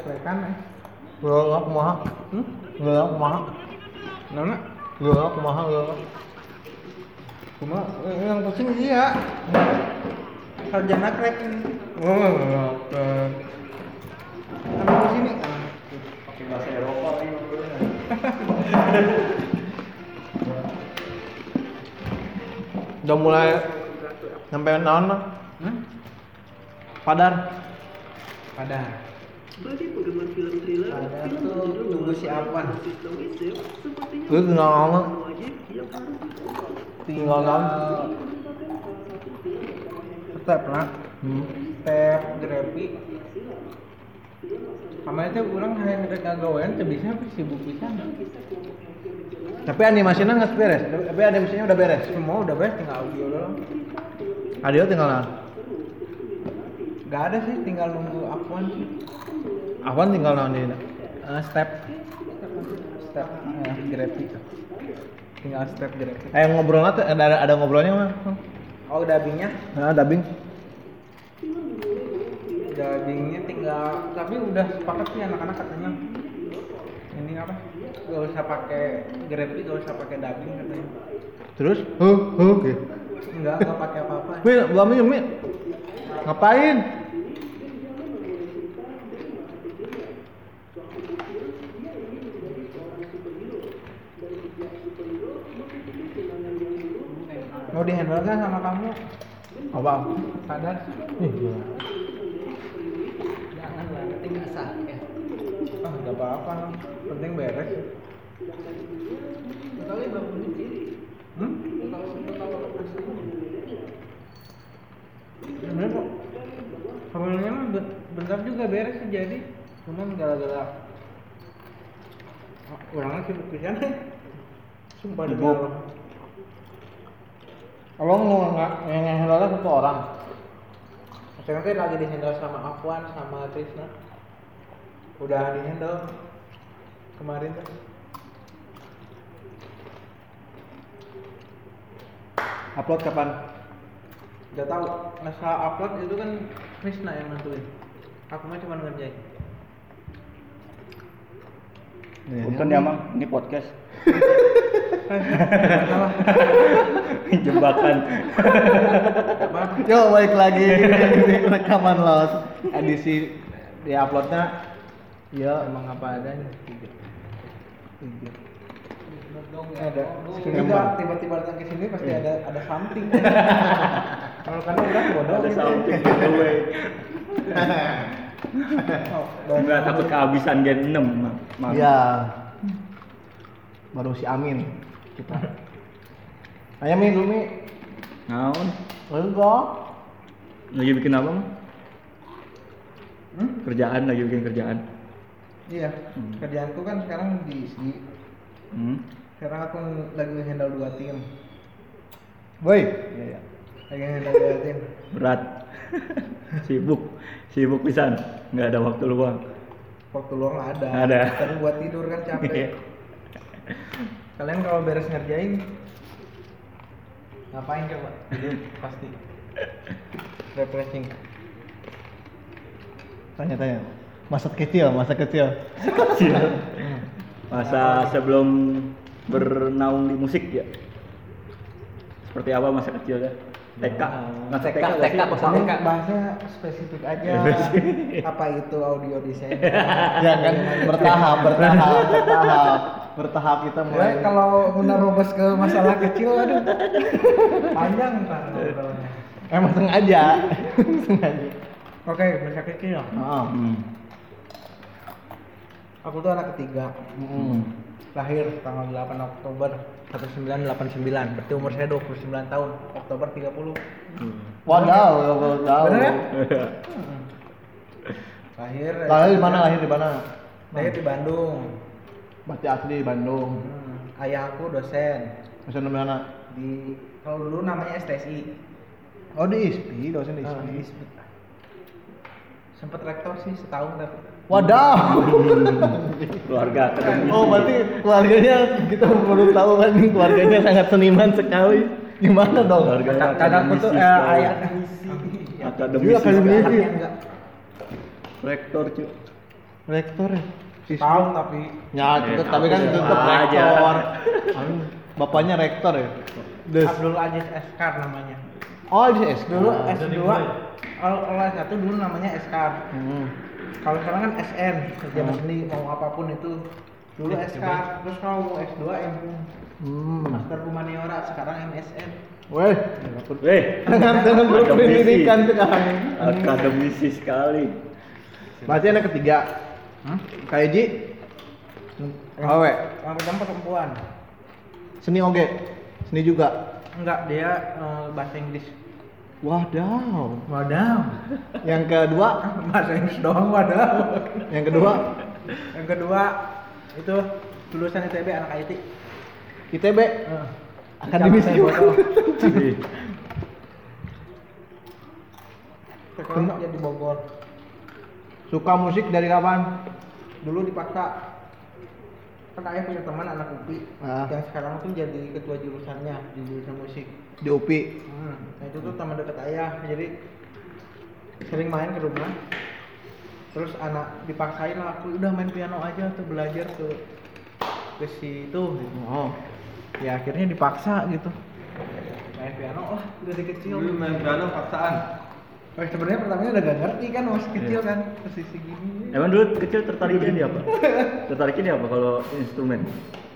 Iya iya rekan eh Geuleuh kumaha? hmm? Geuleuh kumaha? Nona Geuleuh kumaha geuleuh? cuma eh, yang pusing iya sarjana krek Oh, Sampai di sini pakai bahasa Eropa. Udah mulai sampai naon mah? hmm? Padar. Bagi penggemar film thriller, film berjudul nunggu si Afwan. System Wisdom sepertinya Lu tinggal ngomong. ditonton. Tinggal naon? step lah Hmm. step grepi sama itu orang hanya mereka gawean bisa tapi sibuk pisan Tapi animasinya nggak beres. Tapi animasinya udah beres. semua udah beres tinggal audio doang Adio tinggal naon? Gak ada sih tinggal nunggu Afwan sih Afwan tinggal naon di Eh, step step grepi tinggal step grepi Eh ngobrolnya tuh ada ada ngobrolnya mah. oh dubbingnya Nah, dubbing. dubbingnya tinggal tapi udah sepakat sih anak-anak katanya ini apa gak usah pakai grepi gak usah pakai dubbing katanya Terus? Huh, huh, gitu. enggak enggak pakai apa-apa Mi, belum Mi. Ngapain? Mau di handle kan sama kamu? Apa? sadar? Ih, gila. jangan lah nanti nggak sah ya ah nggak apa-apa. Penting beres. Kali berapa menit sih? hmm? Kalau semua. Tahu Bener kok. Sebenarnya bentar juga beres sih jadi. Cuman gara-gara Ah, Orangnya sibuk pisan. Sumpah di Kalau mau nggak yang handle satu orang. Sekarang teh lagi di handle sama Afwan sama Trisna Udah di handle Kemarin tuh Upload kapan? Gak tau Masalah upload itu kan Trisna yang nentuin Aku mah cuma ngerjain Bukan ya mang, ini podcast. Salah Jebakan. Yo balik lagi di rekaman los edisi di uploadnya ya Emang apa adanya tiga. ada Emang. juga tiba-tiba datang ke sini pasti ada ada something kalau karena udah bodoh Ada something giveaway. Oh, takut kehabisan gen 6, Mang. Mang. Iya. Baru si Amin kita. Ayo Mi dulu Mi. Naon? Enggak. Lagi bikin apa, Mang? Hmm? Kerjaan, lagi bikin kerjaan. iya Hmm. kerjaanku kan sekarang diisi Hmm. sekarang aku lagi handle dua tim Boy. Iya ya. lagi handle dua tim Berat. Sibuk. Sibuk pisan. Enggak ada waktu luang. waktu luang nggak ada Ada. tapi buat tidur kan capek kalian kalau beres ngerjain ngapain coba pasti refreshing Tanya-tanya. Masa kecil, masa kecil. Masa sebelum bernaung di musik ya. Seperti apa masa kecilnya? TK. Masa TK, sih? Maksudnya nggak bahasnya spesifik aja. Apa itu audio desain? ya kan bertahap, bertahap, bertahap. Bertahap kita mulai. Ya, kalau menerobos ke masalah kecil, aduh, panjang ntar ngobrolnya. Emang sengaja. sengaja. Oke, masa kecil. Heeh. Hmm. Aku tuh anak ketiga, Mm. lahir tanggal 8 Oktober 1989. Berarti umur saya 29 tahun. Oktober 30. Wadaw, ya baru tahu. Bener ya? Lahir Lahir di mana? Lahir di mana? Lahir di Bandung. Berarti asli di Bandung. Hmm, Ayah aku dosen Dosen di mana? di kalau dulu namanya STSI. Oh di ISPI, dosen di ISPI. di ISPI. Sempet rektor sih setahun tapi. Wadaw. Keluarga akademisi. Oh berarti keluarganya kita baru tahu kan keluarganya sangat seniman sekali. Gimana dong? Keluarga Kakak- Kakakku tuh eh, ayah akademisi. Akademisi. Juga akademisi. Rektor cu rektor ya Siswa. Tahu tapi Ya, Ya, tetep, tapi kan tetap rektor. Bapaknya rektor ya. Des. Abdul Aziz Eskar namanya. Oh, di S. Dulu S2 kalau kalau S1 dulu namanya Eskar. Hmm. Kalau sekarang kan SN, kerjaan seni mau apa pun itu. Dulu SK, terus kalau mau S2 M Hmm. Master Humaniora, sekarang MSN. Weh, Weh, dengan pendidikan sekarang. akademisi sekali. Berarti anak ketiga. Hmm? Kayak Ji, Awe. Yang pertama perempuan. seni oge. Seni juga. Enggak, dia eh, bahasa Inggris. Wadaw. Wadaw. Yang kedua, bahasa Inggris doang wadaw. yang kedua Yang kedua itu lulusan ITB anak IT. ITB. Eh, Akademisi. Jakarta Botol. Ih, Sekarang dia di Bogor. Suka musik dari kapan? Dulu dipaksa kan ayah punya teman anak UPI Ah. yang sekarang tuh jadi ketua jurusannya di jurusan musik Di UPI. hmm. nah itu tuh teman dekat ayah jadi sering main ke rumah terus anak dipaksain lah aku udah main piano aja tuh belajar ke ke situ. Oh. ya akhirnya dipaksa gitu main piano lah dari kecil Dulu main piano paksaan. Oh, sebenarnya pertamanya udah gak ngerti kan masih kecil kan posisi gini Emang dulu kecil tertariknya di apa? Tertariknya di apa kalau instrumen?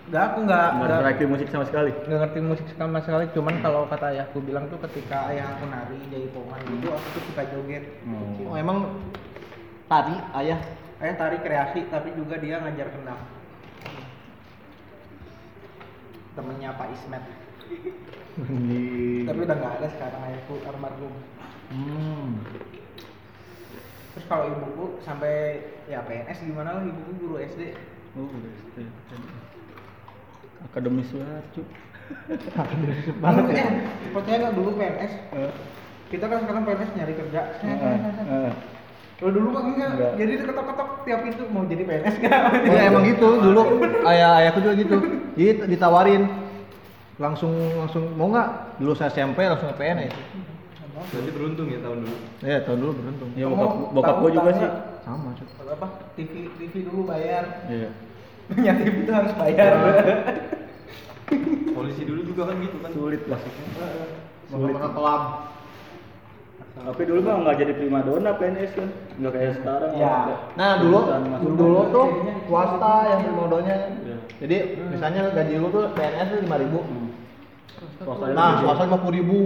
Enggak, aku nggak tertarik di musik sama sekali. nggak ngerti musik sama sekali. Cuman kalau kata ayahku bilang tuh ketika ayah aku nari jaipongan gitu, aku tuh suka joget. Oh, emang tadi ayah Ayah tari kreasi, tapi juga dia ngajar kendang. Temennya Pak Ismet. Tapi udah nggak ada sekarang ayahku almarhum. Hmm. Terus kalau ibuku sampai ya PNS gimana lah ibuku guru SD. Oh, udah SD. Akademis banget, cu. Banget ya. Eh, percaya nggak dulu PNS? Kita kan sekarang PNS nyari kerja. Kalau dulu kan enggak, Enggak. jadi ketok-ketok tiap pintu mau jadi PNS nggak? Iya emang gitu dulu ayah ayahku juga gitu. Jadi ditawarin langsung langsung mau nggak dulu saya SMP langsung ke PNS. Berarti beruntung ya tahun dulu. Ya tahun dulu beruntung. Ya Kamu bokap bokap tahu- gua juga sih. Sama Cuk. apa TV TV dulu bayar Iya. punya TV itu harus bayar Polisi dulu juga kan gitu kan. Sulit lah. Sulit. kelam. Tapi dulu mah nggak jadi primadona PNS kan. Nggak kayak sekarang. Ya. Nah dulu dulu tuh swasta yang bermodonya. Iya. Jadi misalnya gaji lu tuh PNS tuh lima ribu. Hmm. Nah swasta lima puluh ribu.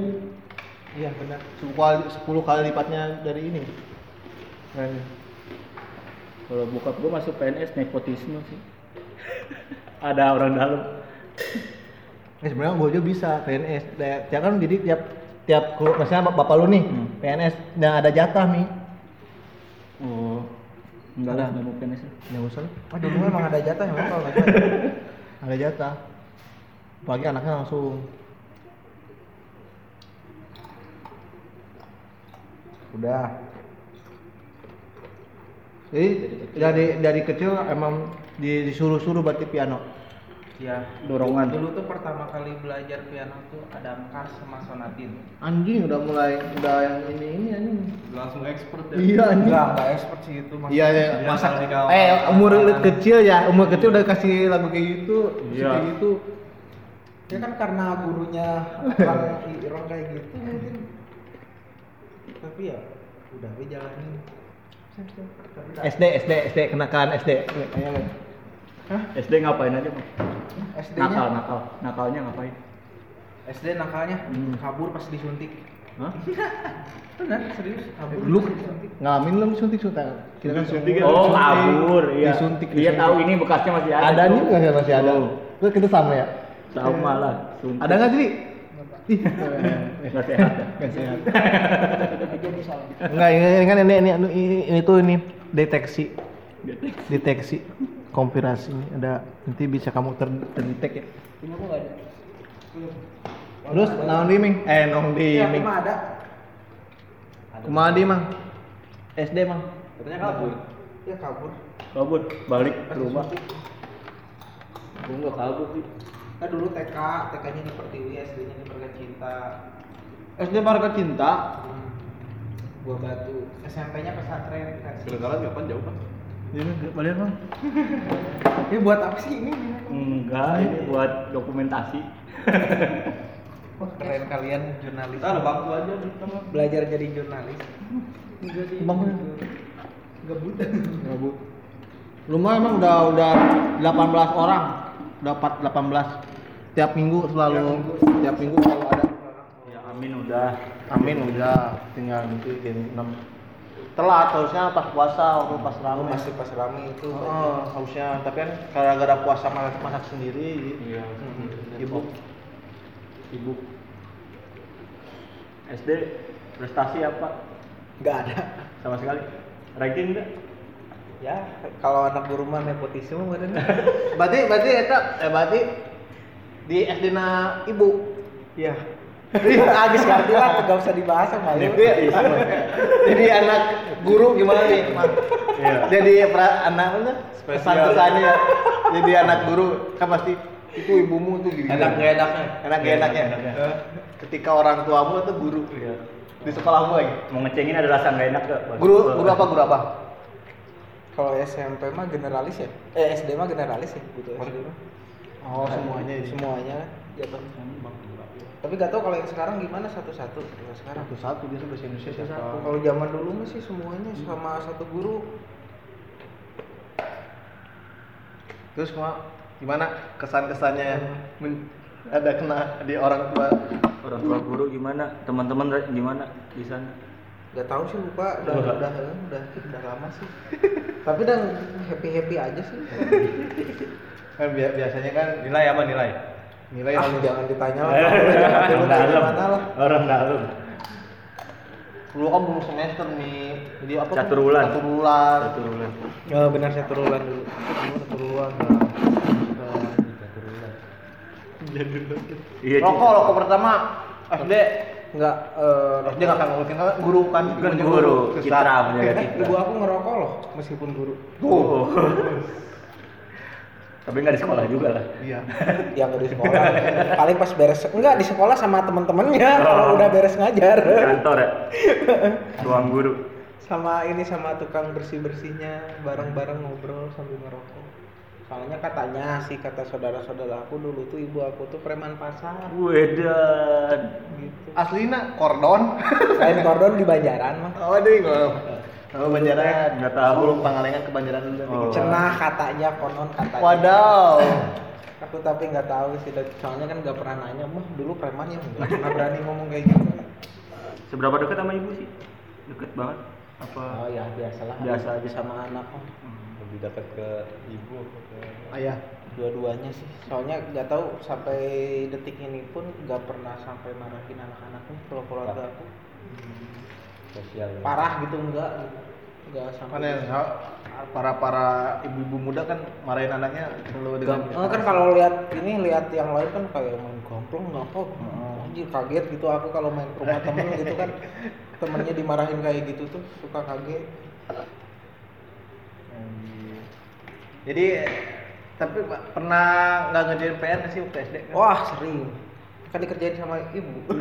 Iya benar Sepuluh kali sepuluh kali lipatnya dari ini. Gede. Kalau bokap gua masuk PNS nepotisme sih. Ada orang dalam. Eh sebenarnya gue juga bisa PNS. Ya kan jadi tiap tiap misalnya bap- bapak lu nih Hmm. PNS dan ada jatah nih. Oh. Enggak lah, nggak mau PNS. Nggak usah lah. oh dulu emang ada jatah emang kalau ada jatah. Apalagi anaknya langsung. Udah Jadi dari dari kecil emang di- disuruh-suruh berarti piano. ya Dorongan. dulu tuh pertama kali belajar piano tuh ada Kars sama Sonatin Anjing udah mulai udah yang ini ini anjing. Langsung expert ya. Iya anjing. enggak enggak expert sih itu Mas. Iya ya, Dia masa salah dikawal. eh umur kecil ya, umur kecil udah kasih lagu kayak gitu, Iya. kayak gitu. ya kan karena gurunya orang orang kayak gitu mungkin tapi ya udah we jalanin SD SD SD kenakalan SD. Ayo. SD ngapain aja, Bang? SD-nya Nakal, nakal. Nakalnya ngapain? SD nakalnya Hmm. kabur pas disuntik Hah? benar serius kabur disuntik ngalamin belum suntik suntik. Kita kan Suntik suntik. ya? Oh, kabur, iya. Disuntik. Iya tahu ini bekasnya masih ada. Ada nih nggak masih ada. Oh, Terus kita sama ya. Sama lah. suntik. Ada nggak sih? Ih, Nggak sehat. ya? nggak sehat. Enggak, ini ini kan ini ini, ini, ini tuh ini deteksi deteksi konspirasi ini ada nanti bisa kamu ter terdetek ya. punya aku nggak ada Terus naon di Ming? Eh nong di ya Ming. cuma ada Kumaha di Mang? SD Mang. Katanya kabur. ya kabur Kabur, balik ke rumah. disuntik Gua nggak kabur sih. Kan dulu TK TK nya di Pertiwi SD nya di Marga Cinta SD Marga Cinta. Hmm. Gua Batu. SMP-nya pesantren. Kedengaran kapan jauh kan? Ini enggak balik bang. Ini buat apa sih ini? Enggak, ini buat dokumentasi. Wah, keren kalian jurnalis. Ada bangku aja di tengah. Belajar jadi jurnalis. Bang Gabut. Gabut. Lu mah emang udah udah 18 orang. Dapat 18 tiap minggu selalu tiap minggu selalu ada. Ya Amin udah. Amin udah tinggal nanti game 6. Telat harusnya pas puasa waktu pas Aku rame. masih pas rame itu. Oh, harusnya tapi kan gara-gara puasa masak, masak sendiri Iya. ibu Ibu. SD prestasi apa? Nggak ada. Sama sekali. Ranking enggak? Ya, kalau anak guru mah nepotisme bener. berarti berarti eta eh berarti di SD na ibu Iya. Habis ganti lah, nggak usah dibahas sama lu. Jadi, jadi anak guru gimana nih? Mas? Iya. Jadi pra, anak. Pesan-pesannya ya. Jadi anak guru kan pasti itu ibumu tuh gini. Enak nggak enaknya? Enak gak enaknya. Enaknya. Ketika orang tuamu tuh guru. Iya. Di sekolahmu lagi. Mau ngecengin ada rasa nggak enak gak? Guru guru apa guru apa? Kalau SMP mah generalis ya? Eh SD mah generalis ya, gitu SD mah. Oh, semuanya ini. Semuanya jatuh. Tapi gak tau kalau yang sekarang gimana satu-satu kalau sekarang. Satu-satu dia bahasa Indonesia siapa? Satu. Kalau zaman dulu mah sih semuanya sama satu guru. Terus cuma gimana kesan-kesannya men- ada kena di orang tua Orang tua guru gimana? Teman-teman gimana di sana? Gak tahu sih lupa, udah Lupa. udah udah udah lama sih. Tapi udah happy happy aja sih. kan bi- biasanya kan Nilai apa nilai? nilai ah, harus jangan ditanya lah. Orang dalam. lah. Orang dalam. dulu kan belum semester nih jadi apa tuh? Catur bulan. catur bulan Satu bulan. Oh, benar saya turulan dulu. catur bulan Iya. rokok rokok pertama SD Enggak eh SD nggak akan ngurusin kan guru kan Kan Ibunya guru, Kesat. citra menjaga eh, citra. ibu aku ngerokok loh meskipun guru. Oh. Tapi nggak di sekolah juga lah. iya Ya nggak di sekolah. Paling pas beres enggak di sekolah sama teman-temannya kalau Oh. udah beres ngajar. Kantor ya. Ruang guru. sama ini sama tukang bersih-bersihnya bareng-bareng ngobrol sambil ngerokok. Soalnya katanya sih kata saudara-saudara aku dulu tuh ibu aku tuh preman pasar Wedan. gitu. aslina kordon Kain kordon di Banjaran mah. oh deh kalau oh banjaran Nggak tahu. Belum pangalengan ke banjaran dulu Oh. Cenah katanya konon katanya. wadaw Aku tapi nggak tahu sih, soalnya kan nggak pernah nanya, mah dulu preman ya nggak pernah berani ngomong kayak gitu. Seberapa dekat sama ibu sih? Deket banget. Apa? Oh ya biasalah. Biasa aja. sama anak oh. Lebih dekat ke ibu ayah dua-duanya sih. Soalnya nggak tahu sampai detik ini pun nggak pernah sampai marahin anak-anaknya kalau keluarga aku. sosial? Parah gitu enggak gitu. Enggak kan sampai. yang para para ibu-ibu muda kan marahin anaknya selalu dengan Gam- kan kalau lihat ini lihat yang lain kan kayak main gamplong nggak apa anjir kaget gitu aku kalau main ke rumah temen gitu kan temennya dimarahin kayak gitu tuh suka kaget jadi tapi Pak, pernah nggak ngerjain PR nggak sih waktu SD kan? wah sering kan dikerjain sama ibu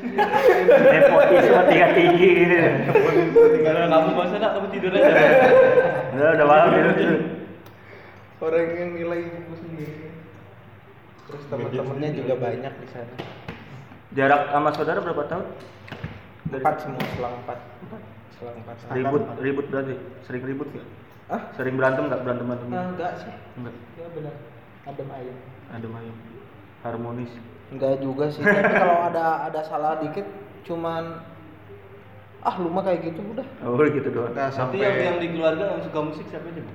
Nepotisme tingkat tinggi ini. Tinggal kamu masa nak kamu tidur aja. Udah udah malam gitu. orang yang nilai ibu sendiri terus teman-temannya juga banyak di sana Jarak sama saudara berapa tahun? empat semua selang empat empat selang empat. Ribut ribut berarti. Sering ribut nggak? Ah Sering berantem nggak berantem berantem? Ah, enggak sih Enggak. ya benar adem ayam Ada main harmonis. Enggak juga sih, tapi kalau ada ada salah dikit cuman ah lu mah kayak gitu udah. Oh gitu doang. Tapi sampai yang yang di keluarga yang suka musik siapa aja? Bu?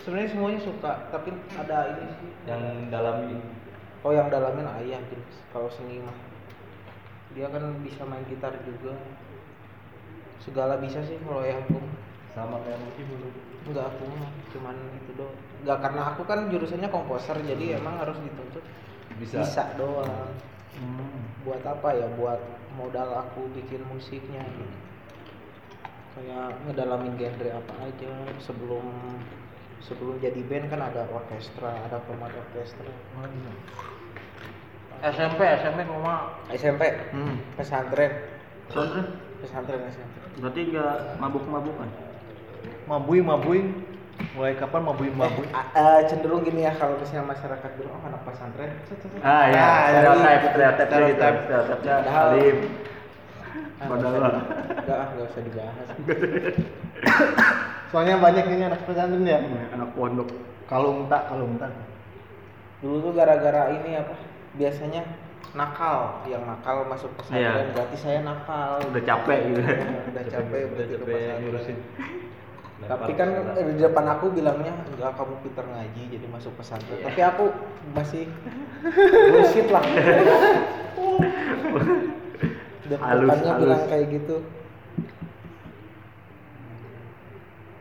Sebenarnya semuanya suka, tapi ada ini sih. Yang dalami Oh yang dalamin ayah jelas. Kalau seni mah dia kan bisa main gitar juga. Segala bisa sih kalau yang aku sama kayak ibu lu. Enggak aku mah cuman itu doang. Enggak karena aku kan jurusannya komposer jadi emang harus dituntut. Bisa. bisa doang. Hmm. buat apa ya? Buat modal aku bikin musiknya. Gitu kayak ngedalamin genre apa aja. Sebelum sebelum jadi band kan ada orkestra ada format orkestra. SMP SMP cuma SMP hmm. pesantren. Pesantren? Pesantren pesantren berarti nggak mabuk-mabukan Mabui mabui. Mulai kapan mabui mabui? Eh, eh, cenderung gini ya kalau misalnya masyarakat bilang oh anak pesantren cet, cet. ah ya Ah, stereotip stereotip gitu stereotip. stereotipnya Padahal- alim Ah, Padahal nggak lah. usah ah, dibahas Soalnya banyak ini anak pesantren ya. anak pondok Kalung tak, kalung tak. dulu tuh gara-gara ini apa biasanya nakal yang nakal masuk pesantren Iya. berarti saya nakal udah capek gitu udah capek Udah berarti ke capek pesantren. Tapi kan di depan aku bilangnya enggak kamu pinter ngaji jadi masuk pesantren tapi aku masih bullshit lah depannya bilang kayak gitu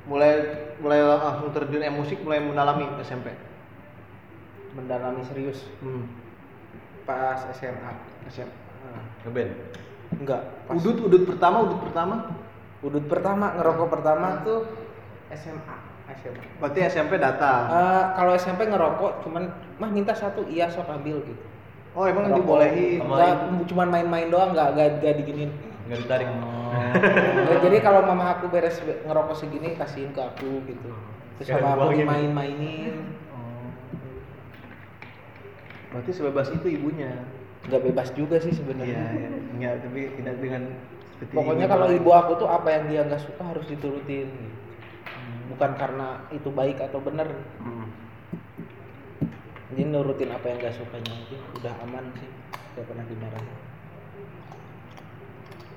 Mulai mulai langsung terjun eh, musik mulai mendalami SMP. mendalami serius Hmm. pas SMA SMP. Ngeband. enggak pas Udut udut pertama udut pertama. udut pertama ngerokok pertama tuh SMA SMA Berarti SMP datang. Eh, kalau SMP ngerokok cuman mah minta satu iya sok ambil gitu Oh emang Ngerokok. dibolehin. Enggak, cuman main-main doang nggak nggak nggak diginin Nggak ditarik. Ya, jadi kalau mama aku beres be- ngerokok segini kasihin ke aku gitu terus sama aku dimain-mainin Oh. Berarti sebebas itu ibunya. nggak bebas juga sih sebenarnya iya. Enggak, tapi tidak dengan seperti pokoknya kalau ibu aku tuh apa yang dia nggak suka harus diturutin gitu. Bukan karena itu baik atau benar Hmm. jadi nurutin apa yang nggak sukanya aja udah aman sih gak pernah dimarahin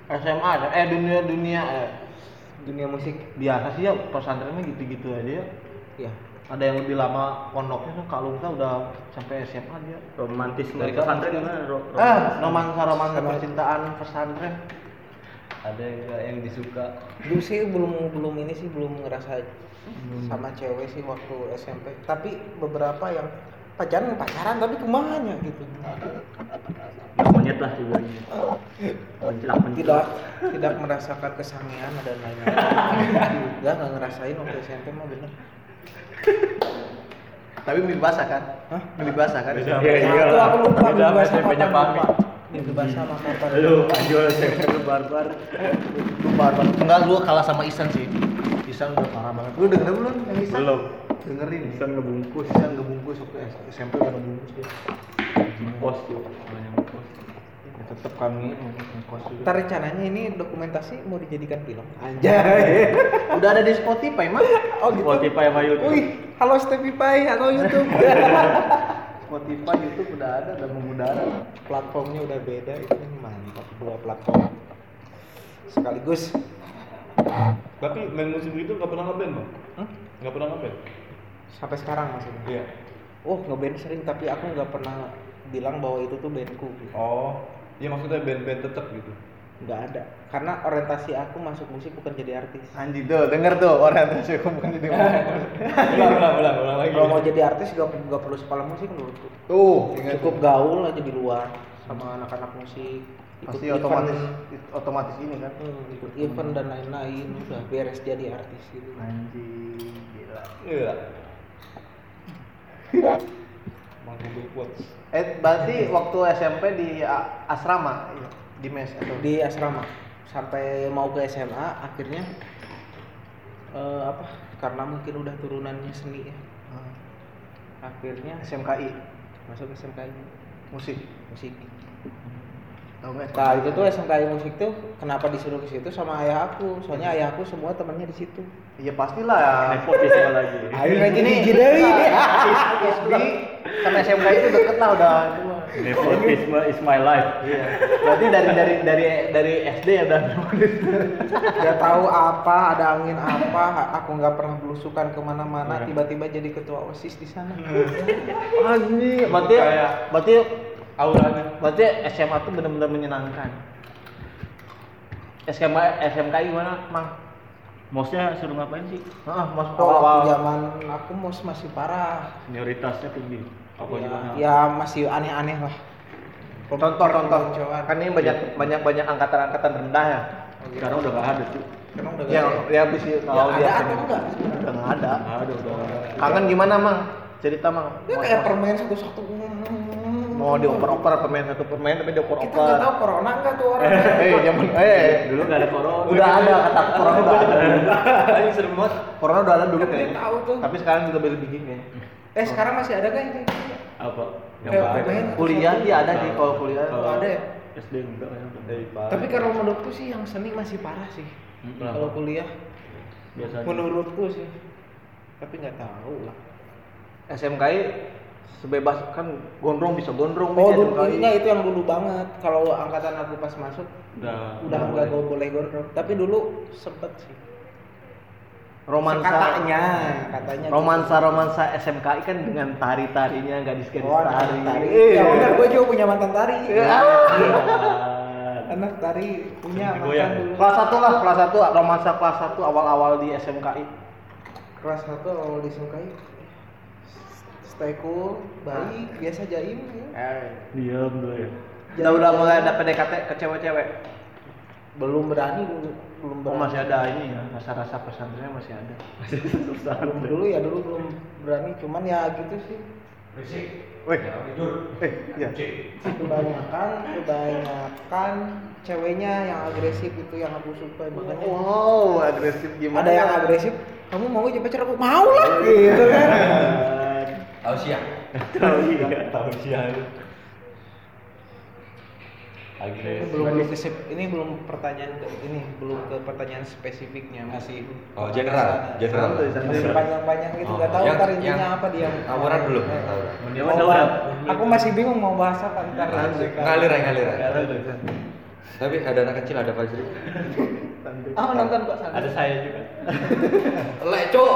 SMA eh dunia dunia eh, dunia musik biasa sih ya pesantrennya gitu-gitu aja ya. ya Ada yang lebih lama pondoknya tuh kalau kita udah sampai SMA dia. romantis Dari pesantren gimana Ro- Ah, romansa romansa percintaan pesantren. Ada yang yang disuka. dulu sih belum belum ini sih belum ngerasa sama cewek sih waktu SMP tapi beberapa yang pacaran pacaran tapi ke mana gitu monyet lah juga mencilak tidak tidak merasakan kesangian dan lain-lain enggak nggak ngerasain waktu SMP mah bener Tapi mimpi basah kan? Hah? Mimpi basah kan? Iya, iya itu lah. aku lupa mimpi basah SMP-nya kapan Pami. lupa mimpi basah sama kapan lu anjol SMP barbar Lu barbar. Enggak lu kalah sama Isan sih. Isan udah parah banget. Lu dengerin belum yang Isan? belum Dengerin. bisa ngebungkus Isan ngebungkus waktu SMP udah ngebungkus dia. pos tuh Ya, tetap kami ngekos juga. Ntar rencananya ini dokumentasi mau dijadikan film anjay Udah ada di Spotify mah. oh gitu Spotify sama YouTube wih halo Spotify halo YouTube Spotify, YouTube udah ada, udah mengudara. platformnya udah beda itu mantap dua platform sekaligus Tapi main musik itu nggak pernah ngeband bang? Hmm? Nggak pernah ngeband? sampai sekarang maksudnya Iya. oh ngeband sering tapi aku nggak pernah bilang bahwa itu tuh bandku gitu. Oh, iya maksudnya band-band tetap gitu. nggak ada karena orientasi aku masuk musik bukan jadi artis Anjing tuh, denger tuh orientasi aku bukan jadi ulang, ulang, ulang, ulang lagi. kalau mau jadi artis gak, gak perlu sekolah musik menurutku Tuh, cukup gaul aja di luar sama anak-anak musik ikut pasti event, otomatis otomatis ini kan. hmm, ikut event dan lain-lain udah beres jadi artis gitu. Anjing, gila. Quotes. Eh, berarti waktu SMP di asrama, iya, di mes atau? Di asrama. Sampai mau ke SMA akhirnya eh, apa? Karena mungkin udah turunannya seni ya. Ah, akhirnya SMKI masuk ke SMKI musik. musik Tahu nggak? nah itu tuh SMKI musik tuh kenapa disuruh ke situ sama ayah aku soalnya ayah aku semua temannya di situ Iya pastilah. nepotisme lagi ayo biji deui SD sama SMKI itu deket lah udah. Nepotisme is my life Iya. Berarti dari dari dari dari SD ya udah. Gak tahu apa ada angin apa aku nggak pernah belusukan ke mana-mana tiba-tiba jadi ketua osis di sana Anjing, berarti Kayak- berarti Auranya. berarti SMA tuh benar-benar menyenangkan. SMA SMKI gimana, Mang? mosnya suruh ngapain sih Oh, waktu awal. zaman aku mos masih parah. senioritasnya tinggi apa ya, gimana ya masih aneh-aneh lah. Contoh. Peloncoan. Kan ini banyak banyak banyak angkatan-angkatan rendah ya. sekarang udah gak ada tuh Emang udah Yang gak ada? ya bisa kalau Ya, lihat ada atau enggak? Udah nggak ada. Ada udah ada. Kangen gimana, Mang? Cerita, Mang. Ya kayak permain satu-satu. mau dioper-oper pemain satu pemain tapi kita nggak dioper-oper tahu corona nggak tuh orang eh zaman eh Dulu nggak ada corona. udah ada kata corona udah ada Ini serem banget. corona udah ada dulu dia kayaknya tahu tuh. tapi sekarang juga berlebihin ya eh sekarang masih ada kan ini Apa? Yang pemain kuliah dia ada sih kalau kuliah Oh, ada ya SD enggak ya. tapi kalau menurutku sih yang seni masih parah sih Kenapa? kalau kuliah biasa. menurutku sih tapi nggak tahu lah SMKI sebebas kan gondrong bisa gondrong oh dulu SMKI. ininya itu yang dulu banget kalau angkatan aku pas masuk udah udah nggak boleh. boleh gondrong tapi dulu sempet sih romansa katanya katanya romansa romansa SMKI kan dengan tari tarinya nggak di gitu. oh, tari. tari. Iya. ya benar gue juga punya mantan tari. Iya. anak tari punya mantan dulu kelas satu lah kelas satu romansa kelas satu awal awal di SMKI kelas satu awal disukai stay cool baik biasa jaim ya. Diam dulu ya. udah udah mulai ada PDKT ke cewek-cewek? Belum berani dulu belum oh berani. masih ada ini ya rasa-rasa pesantrennya masih ada. Belum dulu ya dulu belum berani cuman ya gitu sih. Wih, eh, iya. kebanyakan kebanyakan ceweknya yang agresif itu yang aku suka makanya. Wow, agresif gimana? ada yang agresif kamu mau jadi pacar aku? Mau lah. Gitu kan. Tahu siang. Tahu siang. ini Agresif. belum belum ke ini belum pertanyaan ke ini belum ke pertanyaan spesifiknya masih Oh, general, general. Masih panjang-panjang gitu Oh, nggak tahu yang- ntar intinya yang apa dia tawuran belum? Eh, Tawuran. Tawuran. aku masih bingung mau bahas apa ntar Ngalir ya, ngalir ya. Tapi ada anak kecil, ada Fajri. ah nonton kok sana Ada saya juga. Lek, cok.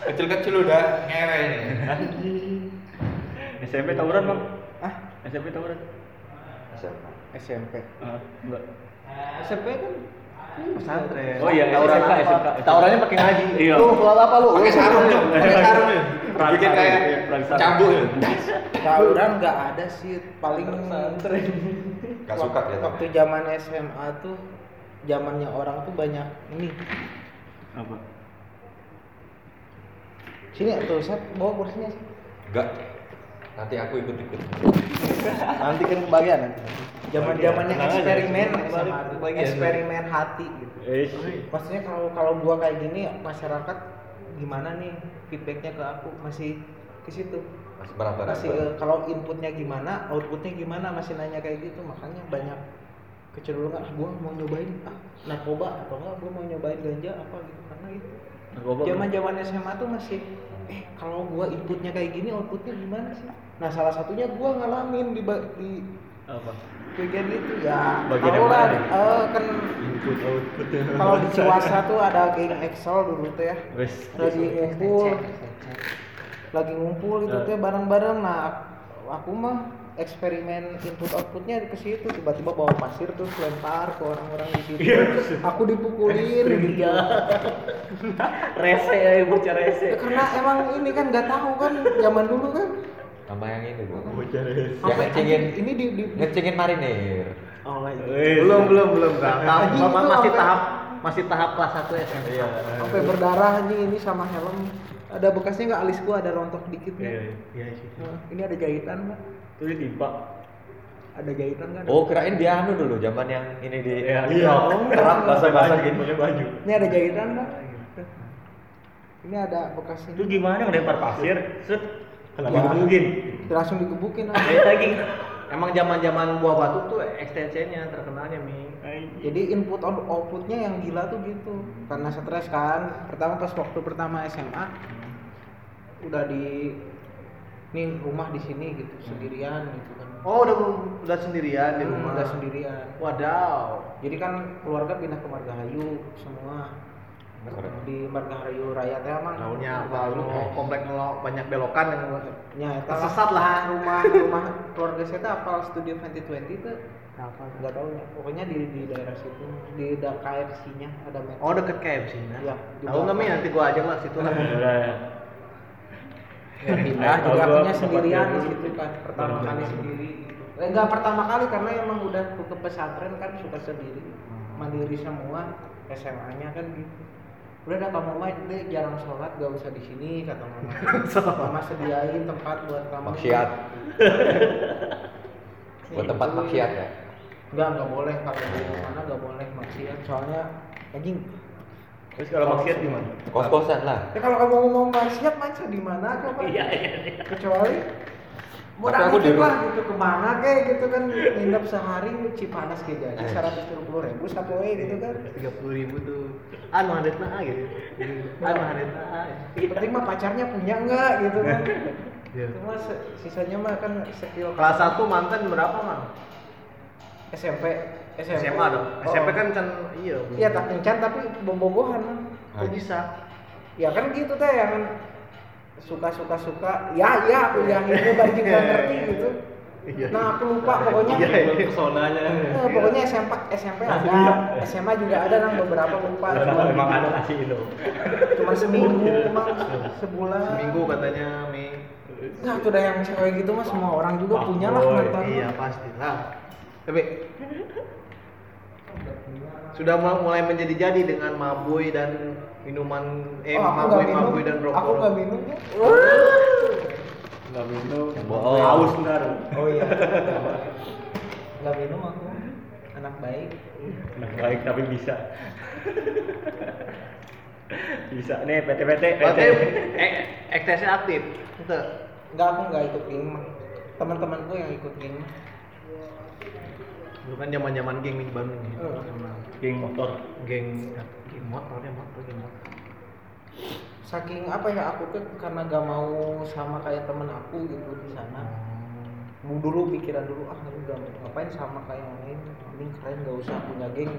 Kecil-kecil udah ngewe nih. SMP tawuran bang. ah SMP tawuran. SMP Ah, enggak. SMP kan pesantren. Oh iya, tawuran SMK, apa? SMK. Tawurannya pakai ngaji. Iya. Lu keluar apa lu? Pakai sarung, Cok. Pakai sarung. Perang Bikin kayak cambuk ya. tawuran nggak ada sih paling Gak suka ya. waktu zaman SMA tuh zamannya orang tuh banyak ini Apa? sini tuh saya bawa kursinya Enggak. Nanti aku ikut-ikut. Nanti kan kebagian nanti. zaman zamannya eksperimen bagian. eksperimen hati gitu Eh, maksudnya kalau kalau gua kayak gini masyarakat gimana nih feedbacknya ke aku masih ke situ Masih barang-barang. masih eh, kalau inputnya gimana outputnya gimana masih nanya kayak gitu makanya banyak kecenderungan ah, gua mau nyobain ah narkoba atau enggak gua mau nyobain ganja apa gitu karena itu narkoba. zaman zaman SMA tuh masih eh kalau gua inputnya kayak gini outputnya gimana sih? Nah salah satunya gua ngalamin di di Apa? bagian itu ya. Bagian tau lah eh, kan Input output. kalau di Ciwasa tuh ada geng Excel dulu tuh ya. Lagi ngumpul. lagi ngumpul itu Eh. tuh bareng-bareng. Nah aku mah eksperimen input outputnya ke situ tiba-tiba bawa pasir terus lempar ke orang-orang di situ aku dipukulin gitu Rese ya, bocah rese. Ya, karena emang ini kan nggak tahu kan zaman dulu kan Sama yang ini dulu. Bocah rese. Yang Sampai ngecengin, ini di, di, ngecengin marinir. oh, iya. Belum, belum, belum. Tahap, masih sampai- tahap masih tahap kelas 1 SMP. Iya. sampai berdarah anjing ini sama helm ada bekasnya nggak alis gua ada rontok dikit Iya, nggak? iya. Iya. Nah, ini ada jahitan nggak Tuh ditimpa. ada jahitan nggak Oh, kirain dia anu dulu zaman yang ini di Iya, terap basah-basah gitu. Pakai baju. ini ada jahitan nggak ini ada bekasnya Itu gimana ngelempar pasir? Set. Kenapa mungkin? langsung digebukin aja. Lagi. Emang zaman-zaman buah batu tuh ekstensinya terkenalnya, Mi. jadi input out- outputnya yang gila tuh gitu karena stres kan pertama pas waktu pertama SMA udah di nih rumah di sini gitu sendirian gitu kan. Oh, udah udah sendirian di Hmm, rumah. udah sendirian. Wadaw. jadi kan keluarga pindah ke Margahayu semua. Di Margahayu Raya teh emang Tahunya apa lu? Mau komplek ngelok banyak belokan yang nya eta Tersesat lah. rumah rumah keluarga saya tuh apal studio 2020 tuh apa nggak tahu ya pokoknya di di daerah situ di da- KFC-nya ada metro. Oh, deket KFC nah. Iya, di Tahu nggak Mi? Nanti gua ajak lah situ lah. Ya, pindah Ayo, juga gua punya tempat sendirian di situ kan pertama Baru kali sendiri gitu. eh, enggak pertama kali karena emang udah ke pesantren kan suka sendiri mandiri semua SMA-nya kan gitu udah dah kamu mah deh jarang sholat gak usah di sini kata mama mama sediain tempat buat kamu Maksiat. Buat tempat maksiat ya. Enggak, enggak boleh kalau di mana enggak boleh maksiat. Soalnya anjing. Terus kalau maksiat gimana? Kos-kosan lah. Ya kalau kamu mau maksiat maksiat di mana coba? Iya, iya. Kecuali mau Tapi aku di rumah. gitu ke mana kayak gitu kan nginep sehari Cipanas kayak jadi Eh. seratus tujuh puluh ribu satu we gitu kan. tiga puluh ribu tuh anu ada nah gitu anu ada nah Penting mah pacarnya punya enggak gitu kan. Iya. Cuma se- sisanya mah kan skill kelas satu mantan berapa mang SMP SMP, SMA dong. Oh. SMP kan can iya. Iya tak kencan tapi bom-bogohan mah. kok bisa? Ya kan gitu teh yang suka suka suka ya ya aku yang itu bari juga ngerti gitu. Iya. nah aku lupa pokoknya. Iya, iya. Pesonanya. Eh, pokoknya SMP SMP ada SMA juga ada nang beberapa lupa. Cuma, Emang ada kasih itu. cuma seminggu emang sebulan. Seminggu katanya Mei. Nah tuh dah yang cewek gitu mah semua orang juga punya lah mantan iya pasti lah tapi sudah mul- mulai menjadi-jadi dengan mabui dan minuman eh oh, nggak mabui minum. mabui dan rokok. Aku nggak minum ya. Enggak minum. Bohong. Haus ntar. oh iya. Nggak minum aku. Anak baik. Nah, baik tapi bisa. bisa. Nih PT-PT. berarti eh, eksesnya aktif. Itu nggak aku nggak ikut mah teman-temanku yang ikut mah dulu kan zaman zaman geng nih di Bandung nih Oh. Geng motor. geng geng motor ya motor geng motor. Saking apa ya aku tuh karena gak mau sama kayak temen aku gitu di sana. Mau dulu pikiran dulu ah aku gak mau ngapain sama kayak yang lain? Mending keren gak usah punya geng.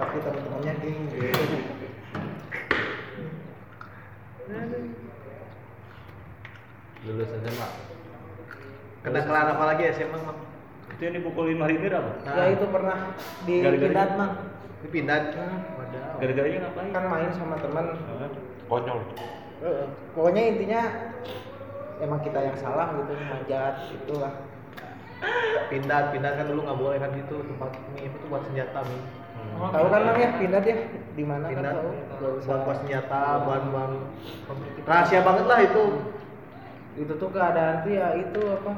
Tapi teman-temannya geng. Gitu. Lulus SMA. kenakalan apa lagi SMA mang Itu yang dipukulin marinir apa? ya itu pernah di itu? mah dipindah Hmm. Wadaw. Gara-garanya ngapain? kan main sama teman? Konyol. Heeh. pokoknya intinya emang kita yang salah gitu manjat itulah pindah pindah kan dulu nggak boleh kan itu tempat mie itu buat senjata mie tahu kan Mang, ya Pindat ya di mana kan tahu buat buat senjata bahan bahan rahasia banget lah itu itu tuh keadaan tuh ya itu apa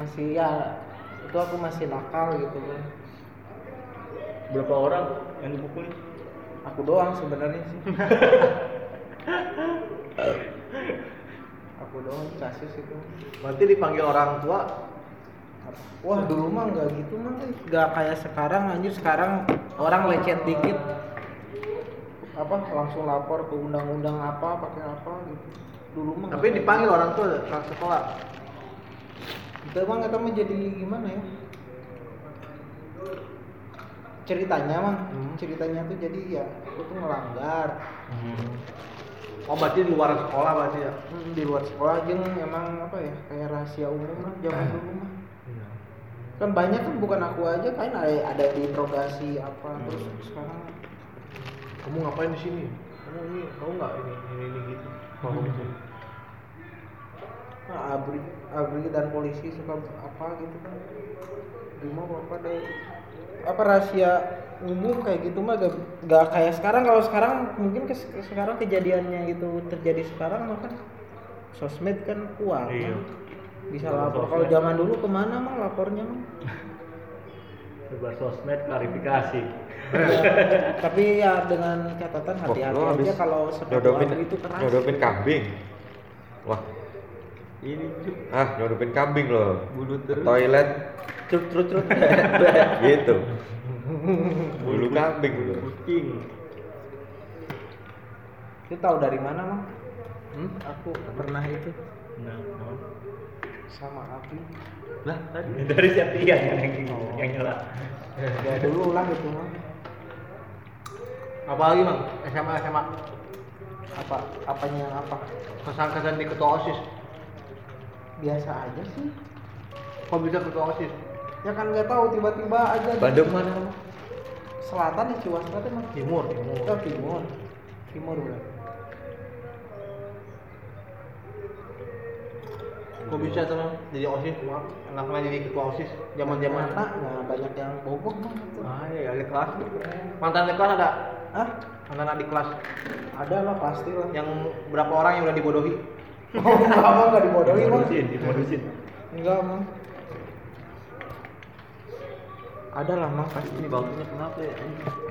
masih ya itu aku masih nakal gitu kan Berapa orang yang dipukulin? aku doang sebenarnya sih. Aku doang kasus itu. Berarti dipanggil orang tua? Wah dulu mah nggak gitu mah nggak kayak sekarang anjir. Sekarang orang lecet dikit. Apa? Langsung lapor ke undang-undang apa pakai apa gitu. Dulu mah tapi dipanggil kayak orang tua ke sekolah? gitu. Itu mah nggak tahu jadi gimana ya? Ceritanya mah Hmm. ceritanya tuh jadi ya aku tuh ngelanggar. Oh berarti di luar sekolah berarti ya? Hmm, di luar sekolah aja emang apa ya kayak rahasia umum lah zaman dulu mah kan banyak kan bukan aku aja kan ada ada diinterogasi apa terus sekarang kamu ngapain di sini? Kamu ini tahu nggak ini ini, ini gitu? Kamu sini nah, abri abri dan polisi suka apa gitu kan Cuma apa deh apa rahasia umum kayak gitu mah gak, gak kayak sekarang. Kalau sekarang mungkin ke, ke- sekarang kejadiannya itu terjadi sekarang mah kan sosmed kan kuat Iya. kan. bisa Kalau lapor. Kalau zaman dulu ke mana mah lapornya mah? Coba sosmed klarifikasi. tapi ya dengan catatan hati-hati aja kalau abri itu keras. nyodopin kambing. Wah, Ini cuk. ah nyodopin kambing loh. Bulu Ke terus. toilet trut trut trut gitu. Bulu kambing loh. Kucing. itu tahu dari mana mah hmm? aku pernah itu Nah, nah. sama api lah tadi dari siapa yang yang, yang nyela? ya dulu lah gitu mah apa lagi mang SMA SMA apa apanya yang apa kesan kesan di ketua osis biasa aja sih. Kok bisa ketua osis ya kan nggak tahu tiba-tiba aja di Bandung mana? selatan di Ciwastra emang timur timur. Oh, timur. Timur berarti kok bisa tuh Mang? jadi osis maaf enaknya jadi ketua osis zaman zaman Ternyata, nah banyak yang bobok mah. Gitu ah iya ada kelas. Mantan kelas ada? Ah anak-anak di kelas? Ada lah pasti lah. Yang berapa orang yang udah dibodohi oh enggak mah enggak dibodohi mah Dimodusin, enggak mah ada lah mah pasti. Ini baunya kenapa ya?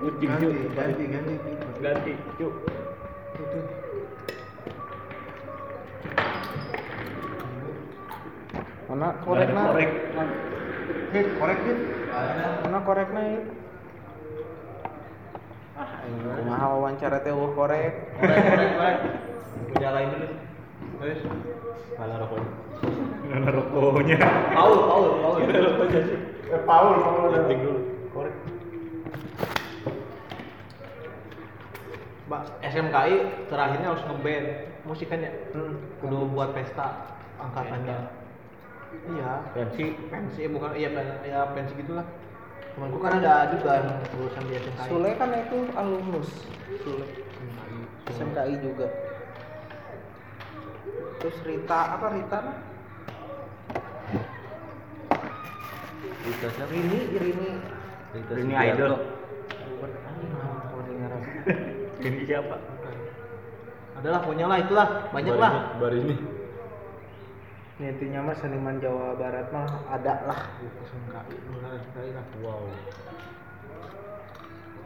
Ganti, ganti ganti ganti. Yuk. itu mana korek Nggak ada na korek. hit korek hit. Mana korek na hit ah ini kumaha wawancara teh korek. Korek korek korek. Nyalain dulu terus malah rokok Nggak ada rokoknya. Paul Paul Paul. Eh Paul Paul Ganting dulu korek. Mbak SMKI terakhirnya harus ngeband musik kan ya? Hmm. kudu buat pesta angkatannya. Iya. Pensi. pensi bukan iya pen, ya pensi gitulah. Temanku kan ada juga yang lulusan di SMKI Sule kan itu alumnus. Sule. SMKI juga terus Rita apa Rita nah? Rita siapa? Rini Rini Rita Ini Sugiarto. idol. Ini siapa? adalah punya lah itulah banyak lah Bar ini. Ini intinya mah seniman Jawa Barat mah ada lah wow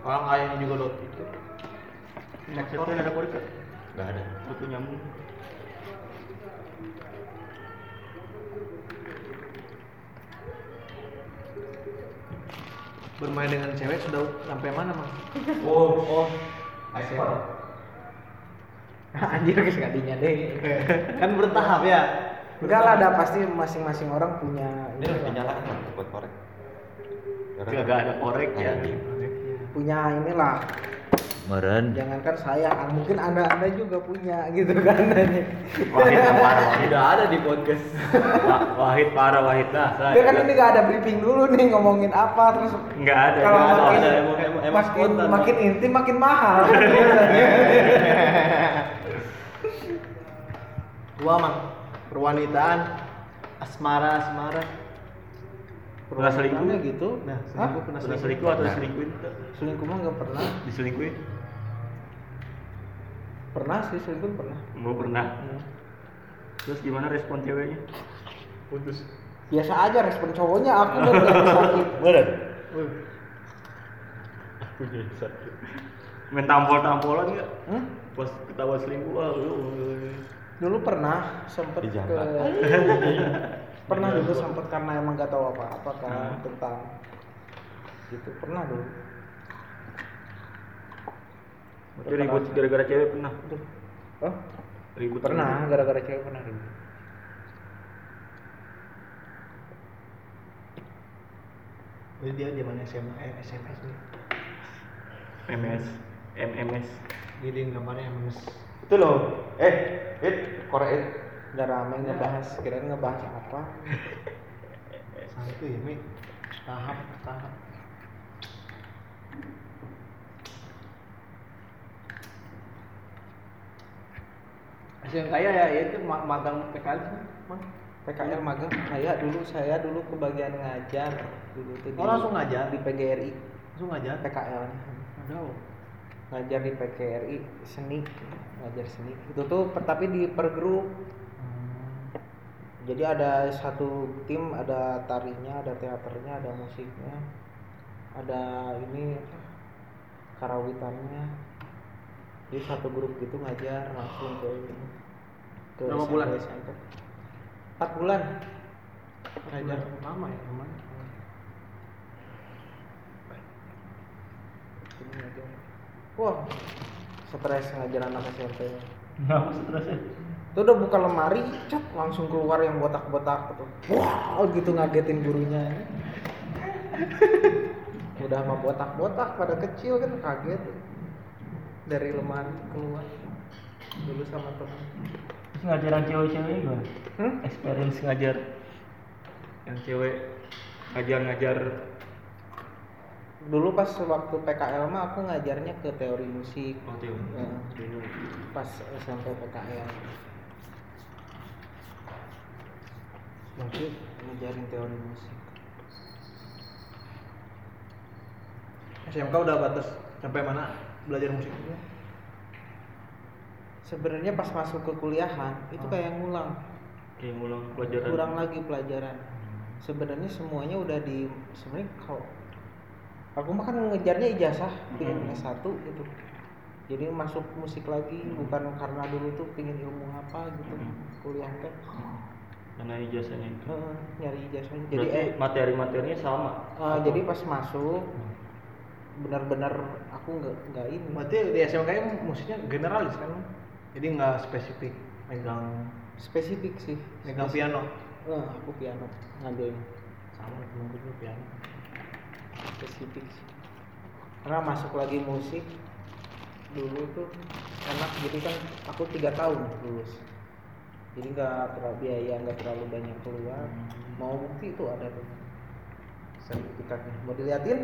orang kayaknya juga dot itu Maksudnya ada nggak? Enggak ada. Itu nyambung. Bermain dengan cewek sudah sampai mana mas Oh, oh. Asal. anjir guys kadinya deh kan bertahap ya enggak lah ada pasti masing-masing orang punya Ini harus dinyalain kan buat korek. Gak ada korek ya. punya inilah Meren. jangankan saya ah, mungkin anda anda juga punya gitu kan Wahid parah. Wahid. Tidak ada di podcast. Wah- Wahid parah Wahid lah. dia kan ini gak ada briefing dulu nih ngomongin apa terus Nggak ada. kalau nggak ada. makin ada, emang- emang- emang makin spontan, makin intim makin mahal gua mah perwanitaan asmara asmara Pernah selingkuh? Gitu nah selingkuh pernah Pernah selingkuh selingkuh atau selingkuhin? selingkuh mah nggak pernah Diselingkuhin? pernah sih selingkuh pernah Mau pernah. Hmm. Terus gimana respon ceweknya? putus biasa aja respon cowoknya aku udah sakit Bener. Main tampol-tampolan nggak? Hmm? Pas ketawa selingkuh, lu. dulu pernah sempet ke. pernah dulu sempet karena emang gak tahu apa-apa kan Hmm. tentang gitu pernah dulu. Berarti ribut gara-gara cewek pernah? oh Ribut pernah gara-gara cewek? pernah ribut. Jadi dia zaman SMA eh, SMS nih MS, MMS. jadi gambarnya MS Itu loh. Eh, it korek it. nggak rame ngebahas kira ngebahas apa? Santuy ya Mi. Tahap tahap. Yang kaya ya, ya itu ma- magang PKL Mang. PKL magang? Saya dulu saya dulu kebagian ngajar. Dulu tuh Oh, langsung ngajar? di PGRI Langsung ngajar. PKL ngajar di PGRI seni. Ngajar seni. Itu tuh tapi di per grup jadi ada satu tim ada tarinya ada teaternya ada musiknya ada ini apa, karawitannya jadi satu grup gitu ngajar langsung ke ini ke Berapa SMP, bulan? SMP. empat bulan Ngajar lama ya. Ini ngajar. wah stres ngajar anak SMP Kenapa stresnya? Itu udah buka lemari cat langsung keluar yang botak-botak gitu. Wow gitu ngagetin gurunya. Udah mah botak-botak pada kecil kan kaget. Dari lemari keluar dulu sama teman Terus ngajaran cewek-cewek gimana? hmm? Experience ngajar. Yang cewek ngajar-ngajar. Dulu pas waktu PKL mah aku ngajarnya ke teori musik. Oh teori. Ya, dulu pas SMP PKL Mungkin ngajarin teori musik. SMK udah batas. Sampai mana? belajar musik? Itu sebenarnya pas masuk ke kuliahan itu kayak ngulang. Kayak ngulang pelajaran. Kurang lagi pelajaran. Sebenarnya semuanya udah di sebenarnya kalau aku mah kan ngejarnya ijazah pengen Hmm. S1 gitu. Jadi masuk musik lagi bukan karena dulu tuh pengen ilmu apa gitu Hmm. kuliah teh karena ijazahnya itu Heeh, nyari ijazahnya jadi eh, materi-materinya sama? Eh, jadi pas masuk benar-benar aku nggak nggak ini. Berarti di SMK -nya musiknya generalis kan? Jadi nggak spesifik megang spesifik sih. Megang Spesifik. piano? Eh, aku piano ngambilnya sama temenku juga piano. Spesifik sih. karena masuk lagi musik dulu tuh enak. Jadi kan aku tiga tahun lulus jadi nggak terlalu biaya nggak terlalu banyak keluar. Mau bukti itu ada tuh. Sertifikatnya. Mau diliatin?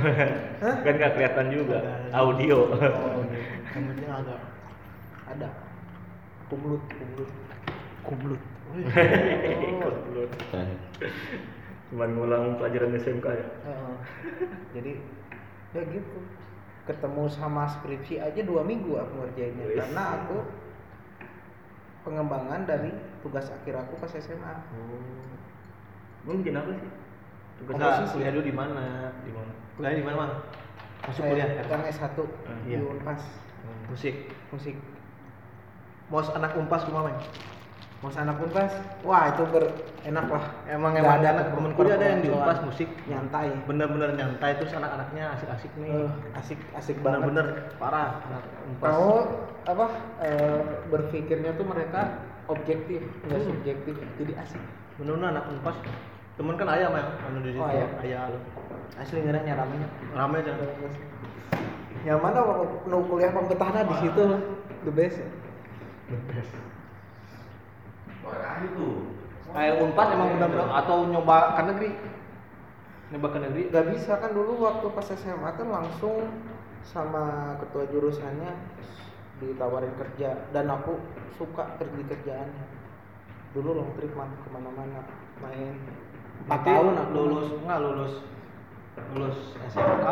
Hah? kan nggak kelihatan juga. Ada. audio. Oh yang penting agak ada. Kumlut kumlut. Kublut Goblok. cuman ngulang pelajaran SMK ya? Heeh. jadi ya gitu. Ketemu sama skripsi aja dua minggu aku ngerjainnya. Karena aku pengembangan dari tugas akhir aku pas SMA Lu bikin apa sih? Tugas Komposisi. kuliah dulu di mana? Di mana? Kuliah di mana mang? Masuk kuliah. yang S1 di iya. Unpas. Musik. Musik. Mau anak umpas cuma mang mau anak Unpas wah itu ber enak lah. Emang emang ada anak temen kuliah ada yang di umpas musik. Nyantai. Bener-bener nyantai terus anak-anaknya asik-asik nih. Eh, asik asik banget. Bener-bener parah anak umpas mau apa eh, berpikirnya tuh mereka objektif nggak Hmm. subjektif. Jadi asik. Bener-bener anak umpas temen kan ayam ya anu di situ. Oh, ayam. ayam. Asli ngeranya nyaraminya rame aja. Yang mana waktu kuliah pembetahnya di situ? The best ayam umpas emang bener-bener atau nyoba ke negeri? Nyoba ke negeri? Nggak bisa kan dulu waktu pas SMA kan langsung sama ketua jurusannya ditawarin kerja. Dan aku suka kerja di kerjaannya. Dulu long trip mah ke mana-mana main. Empat tahun aku. lulus nggak lulus. Lulus SMK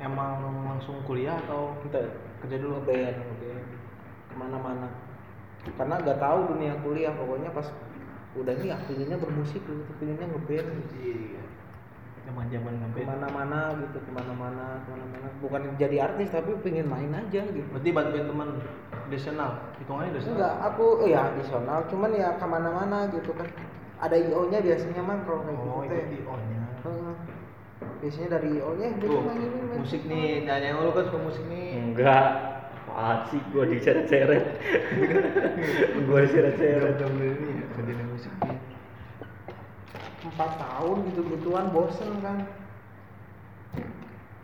emang langsung kuliah atau Entah, kerja dulu? ngeband ke mana-mana karena nggak tahu dunia kuliah pokoknya pas udah nih ah, pinginnya bermusik tuh pinginnya ngeband iya zaman zaman ngeband. Ke mana-mana gitu ke mana-mana ke mana-mana. Bukan jadi artis tapi pengen main aja gitu. Berarti bantuin teman desainal hitungannya desainal enggak aku oh ya additional. Cuman ya ke mana-mana gitu kan. Ada io nya biasanya man kalau kayak oh gitu teh. itu di nya Heeh. biasanya dari io nya tuh gitu main ini main musik nih nyanyi lu kan suka musik nih. Enggak apaan sih gua diseret-seret? Gua diseret-seret. Udah ini ya musik empat tahun gitu gituan bosen kan.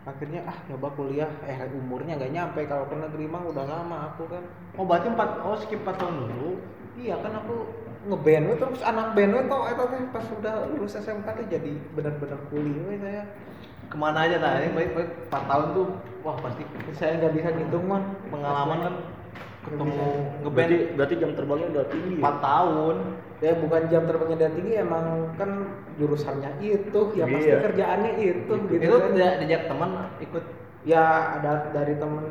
Akhirnya ah coba kuliah. Eh umurnya nggak nyampe. Kalau ke negeri mah udah lama aku kan. Oh berarti empat oh skip empat tahun dulu? Iya kan aku ngeband terus anak band we tau teh pas udah lulus SMK tuh jadi benar-benar kuliah saya ke mana aja tadi baik baik empat tahun tuh wah pasti saya nggak bisa ngitung man pengalaman kan ketemu ngeband. Berarti berarti jam terbangnya udah tinggi ya? empat tahun. Ya bukan jam terbangnya dari tinggi emang kan jurusannya itu ya pasti Iya. kerjaannya itu gitu itu kan. tidak diajak teman ikut? Ya ada dari temen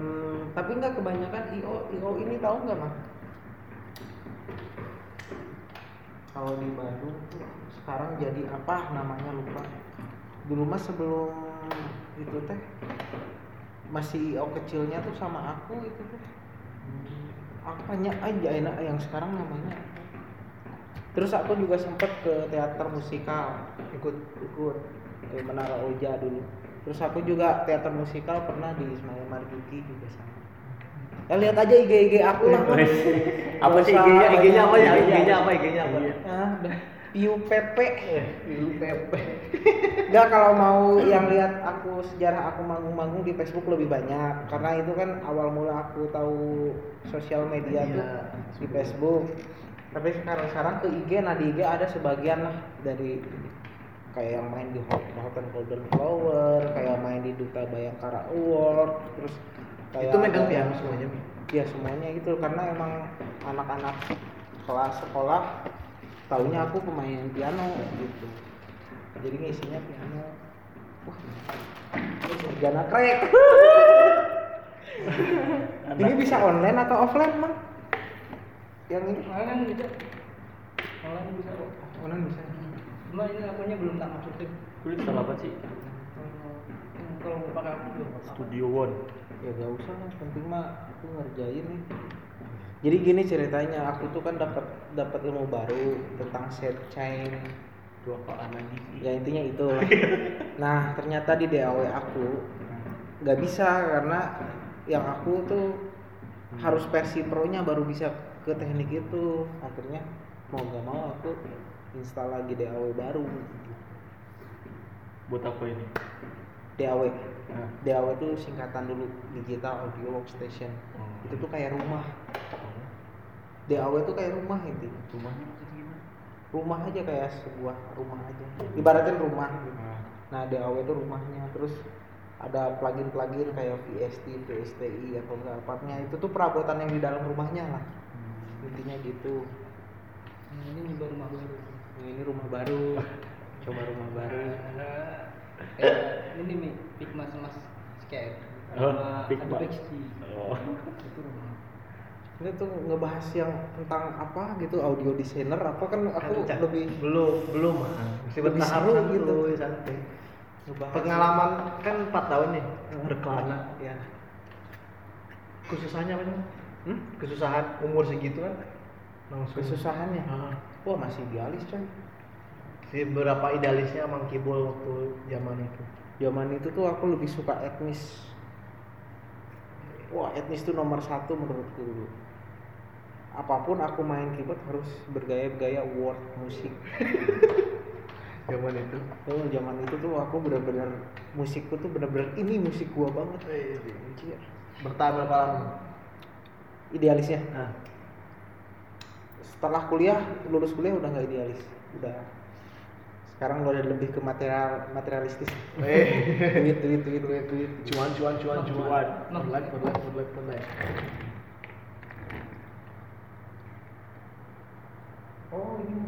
tapi nggak kebanyakan io io ini tahu nggak mah kalau di Bandung tuh sekarang jadi apa namanya lupa. Dulu mah sebelum itu teh masih io kecilnya tuh sama aku itu teh. Apanya aja enak yang sekarang namanya. Terus aku juga sempet ke teater musikal ikut ikut ke Menara Oja dulu. Terus aku juga teater musikal pernah di Ismail Marzuki juga sama. Ya lihat aja IG IG aku lah apa sih Nggak IG-nya usah IG-nya apa ya? Banyak. IG-nya apa? IG-nya apa? Ah udah Piu Pepe Pilu Pepe Enggak kalau mau yang lihat aku sejarah aku manggung-manggung di Facebook lebih banyak karena itu kan awal mula aku tahu sosial media Iya. tuh di Facebook. Tapi sekarang sekarang ke IG nah di IG ada sebagian lah dari kayak yang main di Hot Hotel Golden Flower, kayak main di Duta Bayangkara Award, terus kayak itu megang piano semuanya? Iya semuanya gitu karena emang anak-anak kelas sekolah taunya aku pemain piano gitu. Jadi ngisinya piano. Wah, ini sarjana krek. ini bisa online atau offline mang yang ini Online bisa. Online bisa kok. online bisa Cuma ini akunnya belum tak masukin. Kulit salah apa sih? Hmm, Kalau mau pakai juga. Studio One. ya gak usah lah penting mah aku ngerjain nih jadi gini ceritanya aku tuh kan dapat dapat ilmu baru tentang set chain Dua apaan lagi ya intinya itu. Nah ternyata di DAW aku nggak bisa karena yang aku tuh harus versi pro nya baru bisa ke teknik itu. Akhirnya mau nggak mau aku install lagi DAW baru. Buat apa ini? DAW Nah. DAW itu singkatan dulu digital audio workstation. Oh. itu tuh kayak rumah DAW itu kayak rumah intinya Rumahnya maksudnya gimana? rumah aja kayak sebuah rumah aja ibaratin rumah gitu. Nah. nah DAW itu rumahnya terus ada plugin-plugin kayak VST, VSTI atau enggak apanya itu tuh perabotan yang di dalam rumahnya lah intinya gitu Hmm, Ini juga rumah baru. Nah, ini rumah baru coba rumah baru Eh, ini mi Figma Mas Scape. Oh. Oh. Itu rumah. Ini tuh ngebahas yang tentang apa gitu audio designer apa kan aku Cak, lebih belum belum masih Lebih seru gitu. santai. Ngebahas. Pengalaman kan 4 tahun nih Hmm. berkelana. Ya kesusahannya apa sih hmm? kesusahan umur segitu kan? Langsung. Kesusahannya? Ah. wah masih idealis coy. Si berapa idealisnya Mang Kibul waktu zaman itu? Zaman itu tuh aku lebih suka etnis. Wah etnis tuh nomor satu menurutku dulu apa pun aku main keyboard harus bergaya-gaya word musik zaman itu? Oh zaman itu tuh aku benar-benar musikku tuh benar-benar ini musik gua banget. Anjir. bertahan berapa lama? Idealisnya. Nah setelah kuliah lulus kuliah udah nggak idealis. Udah. Sekarang udah lebih ke material materialistis. Eh. Duit duit duit duit duit cuan cuan cuan cuan. Nah. Good life, good life, good life, good life. Oh ini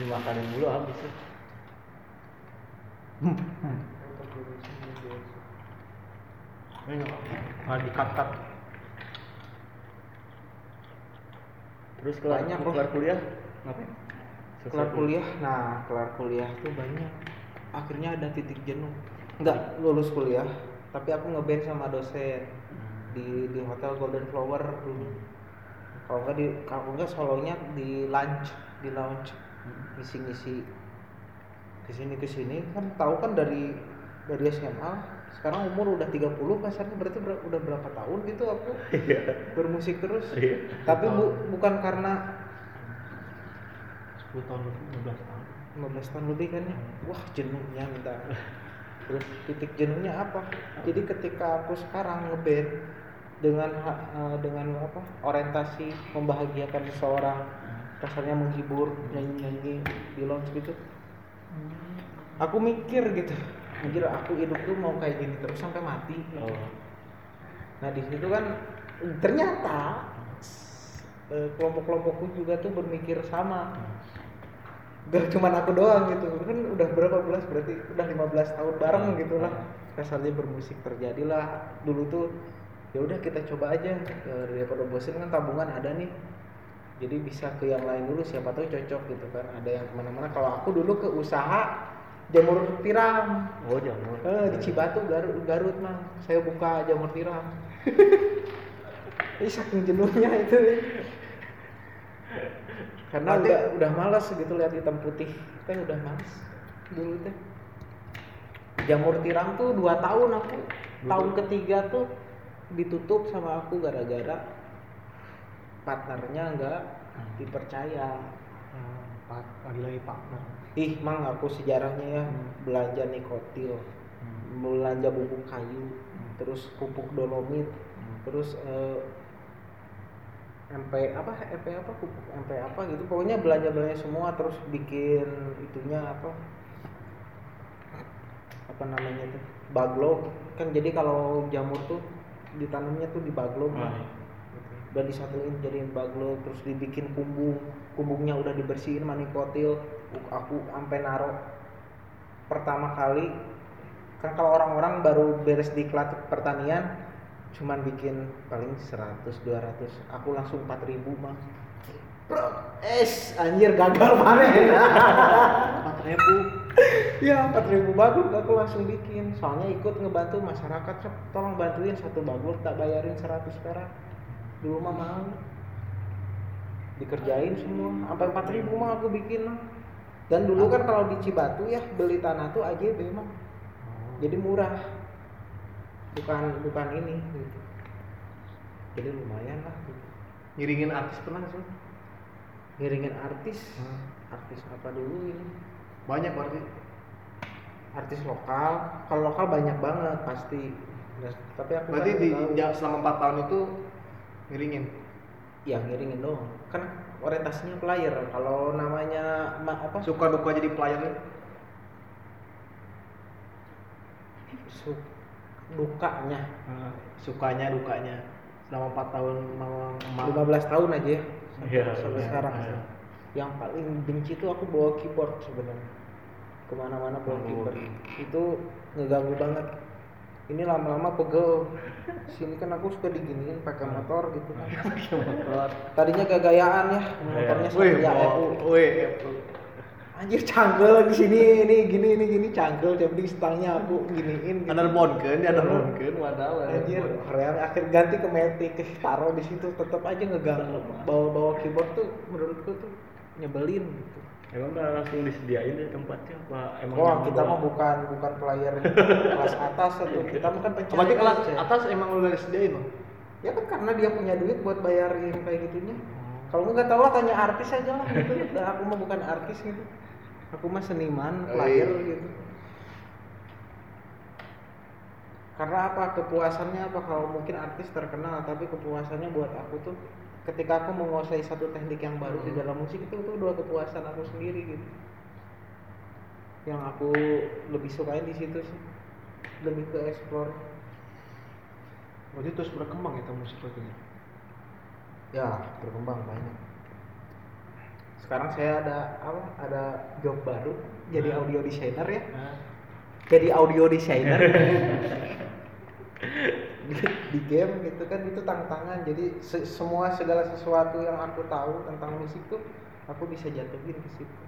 dimakanin dulu habis ya. Ini nggak dikat-kat. Terus kelar, Banyak, kelar kuliah? Ngapain? Kelar kuliah. nah kelar kuliah tuh banyak. Akhirnya ada titik jenuh. Nggak lulus kuliah tapi aku ngeband sama dosen di di hotel Golden Flower dulu. Kalau nggak di kalau nggak solonya di lunch di lounge. Ngisi-ngisi. Ke sini ke sini kan tahu kan dari dari SMA sekarang umur udah 30 kasarnya berarti ber- udah berapa tahun gitu aku bermusik terus. Iya. tapi bu- bukan karena 10 tahun lebih, 15 tahun. 15 tahun lebih kan ya? Wah jenuhnya minta. Terus titik jenuhnya apa? Jadi ketika aku sekarang ngeband dengan eh, dengan apa? Orientasi membahagiakan seseorang kasarnya menghibur nyanyi nyanyi di lounge gitu. Aku mikir gitu mikir aku hidup tuh mau kayak gini terus sampai mati Oh. Nah di situ kan ternyata eh, kelompok-kelompokku juga tuh berpikir sama. Gak cuma aku doang gitu. Kan udah berapa belas berarti udah 15 tahun bareng gitu lah. Kasarnya bermusik terjadilah dulu tuh ya udah kita coba aja Eh, daripada bosen kan tabungan ada nih jadi bisa ke yang lain dulu siapa tahu cocok gitu kan ada yang ke mana-mana kalau aku dulu ke usaha jamur tiram. Oh, jangan. Eh, di Cibatu Garut, Garut mang. Saya buka jamur tiram. Ini saking jenuhnya itu karena Berarti- udah udah malas gitu lihat hitam putih. Teh udah malas dulu teh. Jamur tiram tuh dua tahun aku. Tahun ketiga tuh ditutup sama aku gara-gara partnernya nggak dipercaya. Hmm, lagi-lagi partner. Ih mang aku sejarahnya ya belanja nikotil belanja bubuk kayu terus pupuk dolomit terus eh, MP apa MP apa pupuk MP apa gitu pokoknya belanja belanja semua terus bikin itunya apa apa namanya tuh baglo. Kan jadi kalau jamur tuh ditanamnya tuh di baglo Ah, iya. udah disatuin jadiin baglo terus dibikin kumbung kumbungnya udah dibersihin manikotil aku sampai naro pertama kali. Kan kalau orang-orang baru beres di kelas pertanian cuman bikin paling 100 200 aku langsung 4000 mah es anjir gagal panen empat ribu. Ya 4000 bagul aku langsung bikin. Soalnya ikut ngebantu masyarakat tolong bantuin satu bagul tak bayarin 100 perak. Dulu mah mau dikerjain semua sampai 4000 mah aku bikin. Dan dulu kan kalau di Cibatu ya beli tanah tuh AJB mah. Jadi murah. Bukan bukan ini gitu. Jadi lumayan lah gitu. ngiringin artis pernah sih ngiringin artis? Artis apa dulu ini? Banyak berarti. Artis lokal. Kalau lokal banyak banget pasti. Nah, tapi aku berarti di tahu. selama empat tahun itu ngiringin? Ya ngiringin doang. Kan orientasinya player. Kalau namanya ma- apa? Suka duka jadi player nih. Su dukanya. Nah, sukanya dukanya. Selama empat tahun emak. 15 tahun aja ya. Iya, sampai iya, sekarang. iya. yang paling benci tuh aku bawa keyboard sebenarnya. Ke mana-mana bawa Oh, keyboard. itu ngeganggu banget ini lama-lama pegel. Sini kan aku suka diginiin pakai motor gitu. Kan tadinya gaya-gayaan ya motornya Wih, Satria bawa- FU. wih, anjir canggel di sini ini gini ini gini canggel yang penting stangnya aku giniin gitu. underbone kan, underbone kan, wadah, anjir real akhir ganti ke Matic taruh di situ tetap aja ngeganggu bawa-bawa keyboard tuh menurutku tuh nyebelin gitu Emang udah langsung disediain deh tempatnya apa emang Wah, yang kita bawa? mah bukan bukan player kelas atas atau kita mah kan pencari Berarti kelas aja. atas emang udah disediain loh. Ya kan karena dia punya duit buat bayarin kayak gitunya. Kalau nggak tahu lah tanya artis aja lah gitu. Udah aku mah bukan artis gitu. Aku mah seniman, Oh, player iya. gitu. Karena apa kepuasannya apa kalau mungkin artis terkenal tapi kepuasannya buat aku tuh ketika aku menguasai satu teknik yang baru di dalam musik itu itu dua kepuasan aku sendiri gitu. Yang aku lebih sukain di situ sih. Lebih ke explore. Berarti terus berkembang ya musik itu. Ya, berkembang banyak. Sekarang saya ada apa? Ada job baru jadi audio designer ya. Jadi audio designer. di, game gitu kan itu tantangan. Jadi se- semua segala sesuatu yang aku tahu tentang musik tuh aku bisa jatuhin ke situ.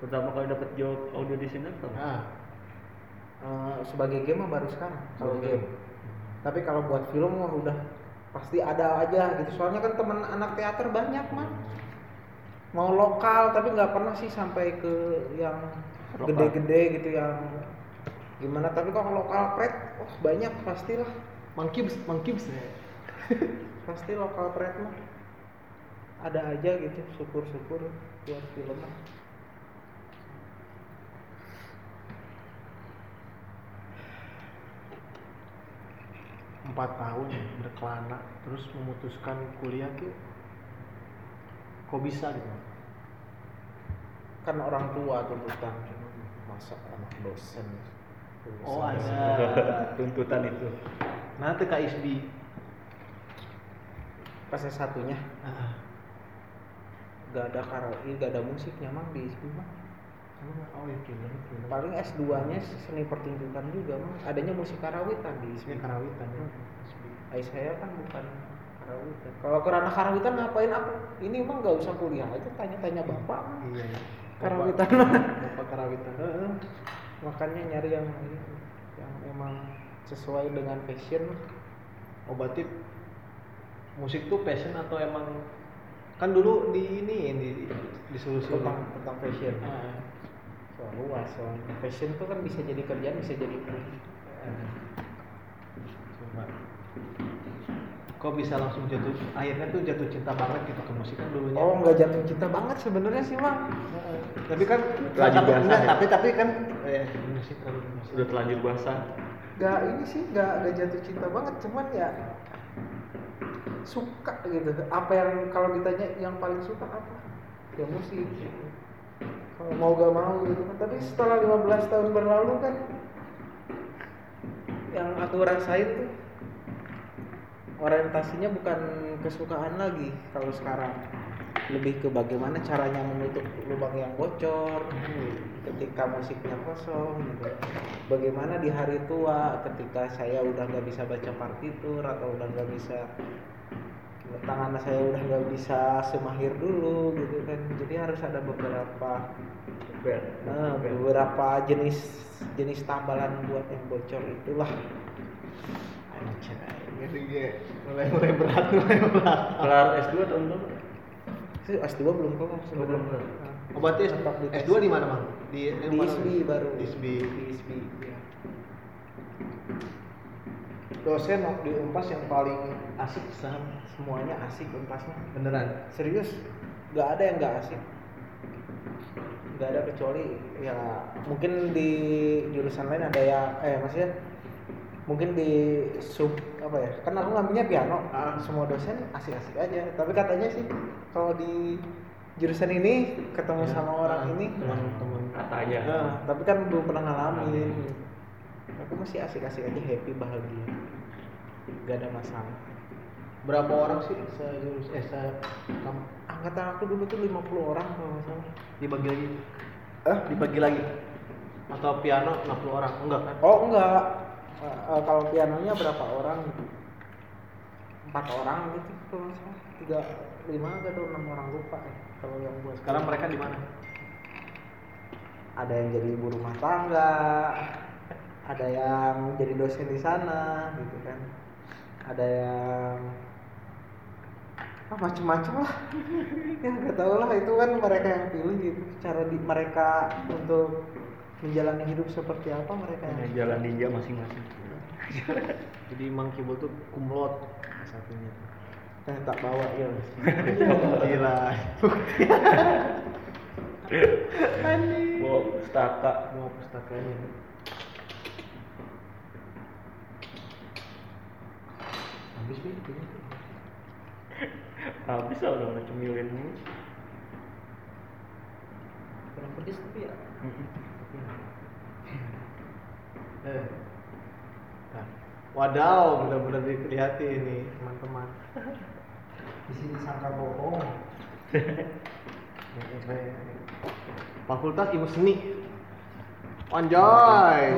Pertama kali dapat job audio designer apa? Nah, Eh, sebagai game baru sekarang kalau game. Tapi kalau buat film mah udah pasti ada aja gitu. Soalnya kan teman anak teater banyak mah. Mau lokal tapi nggak pernah sih sampai ke yang gede-gede gitu yang gimana. Tapi kalau lokal pret, oh banyak pastilah. mangkibs, mangkibs ya. Pasti lokal pret mah ada aja gitu. Syukur-syukur buat film mah. Empat tahun berkelana, terus memutuskan kuliah tuh kok bisa gitu? Kan orang tua tuntutan masa anak dosen. Oh Dosen. ada. tuntutan itu Nanti Kak Isbi. pas satunya gak ada karaoke gak ada musiknya mang di ISBI mah oh film, film. paling S2 nya seni pertunjukan juga mang adanya musik karawitan di Ini karawitan ya. Ai saya kan bukan karawitan kalau kerana karawitan ngapain aku ini mah gak usah kuliah aja tanya-tanya bapak Iya, iya. karawitan Bapak- Bapak karawitan. Makanya nyari yang yang emang sesuai dengan passion berarti musik tuh passion atau emang kan dulu di ini di disuruh tentang tentang passion. Ah, soal luas soalnya passion tuh kan bisa jadi kerjaan bisa jadi coba. Kok bisa langsung jatuh akhirnya tuh jatuh cinta banget gitu ke musik kan dulunya. Oh nggak jatuh cinta banget sebenarnya sih mang. tapi kan Terlanjur tapi, basah enggak, ya? tapi tapi kan eh musik kalau musik. udah telanjur basah Gak ini sih nggak nggak jatuh cinta banget cuman ya suka gitu. Apa yang kalau ditanya yang paling suka apa? Ya musik. Kalau mau gak mau gitu kan. Tapi setelah 15 tahun berlalu kan yang aku rasain tuh orientasinya bukan kesukaan lagi kalau sekarang lebih ke bagaimana caranya menutup lubang yang bocor ketika musiknya kosong gitu. bagaimana di hari tua ketika saya udah nggak bisa baca partitur atau udah nggak bisa tangan saya udah nggak bisa semahir dulu gitu kan jadi harus ada beberapa Nah, beberapa jenis jenis tambalan buat yang bocor itulah. Mulai mulai berat, mulai berat. Kelar S2 tahun berapa? Sih, S2 belum kelar sebenarnya. belum kelar. Oh, berarti S- tetap di S2 di mana, Mang? Di di? ISBI baru Di ISBI. di ISBI ya. Dosen waktu di Unpas yang paling asik saham semuanya asik unpasnya beneran. serius nggak ada yang nggak asik nggak ada kecuali ya mungkin di jurusan lain ada yang eh maksudnya mungkin di sub apa ya kan aku ngambilnya piano Ah. semua dosen asik-asik aja tapi katanya sih kalau di jurusan ini ketemu Ya. sama orang ini teman-teman. Katanya. Nah, tapi kan belum pernah ngalamin aku masih asik-asik aja happy bahagia gak ada masalah Berapa orang sih sejurus eh se angkatan aku dulu tuh 50 orang kalau nggak salah dibagi lagi? eh Dibagi lagi. Atau piano 60 orang? Enggak kan? Oh enggak, Eh, eh, kalau pianonya berapa orang? Empat orang gitu kalau salah. Tiga, lima atau enam orang lupa ya. Kalau yang buat Sekarang mereka di mana? ada yang jadi ibu rumah tangga, ada yang jadi dosen di sana, gitu kan. Ada yang ah, macem-macem lah. ya nggak tahu lah itu kan mereka yang pilih gitu. Cara di mereka untuk menjalani hidup seperti apa mereka yang Punya jalan ninja masing-masing. Jadi Mang Kibul tuh kumlot satunya. Eh, tak bawa ya Gila. Wow, pustaka. Mau pustakanya. Habis nih itu. Habis lah udah cemilin ini. kurang pedes tapi ya Eh. Nah. Wadaw, benar-benar dilihat ini teman-teman. di sini sangka bohong Fakultas Ilmu Seni. Anjay.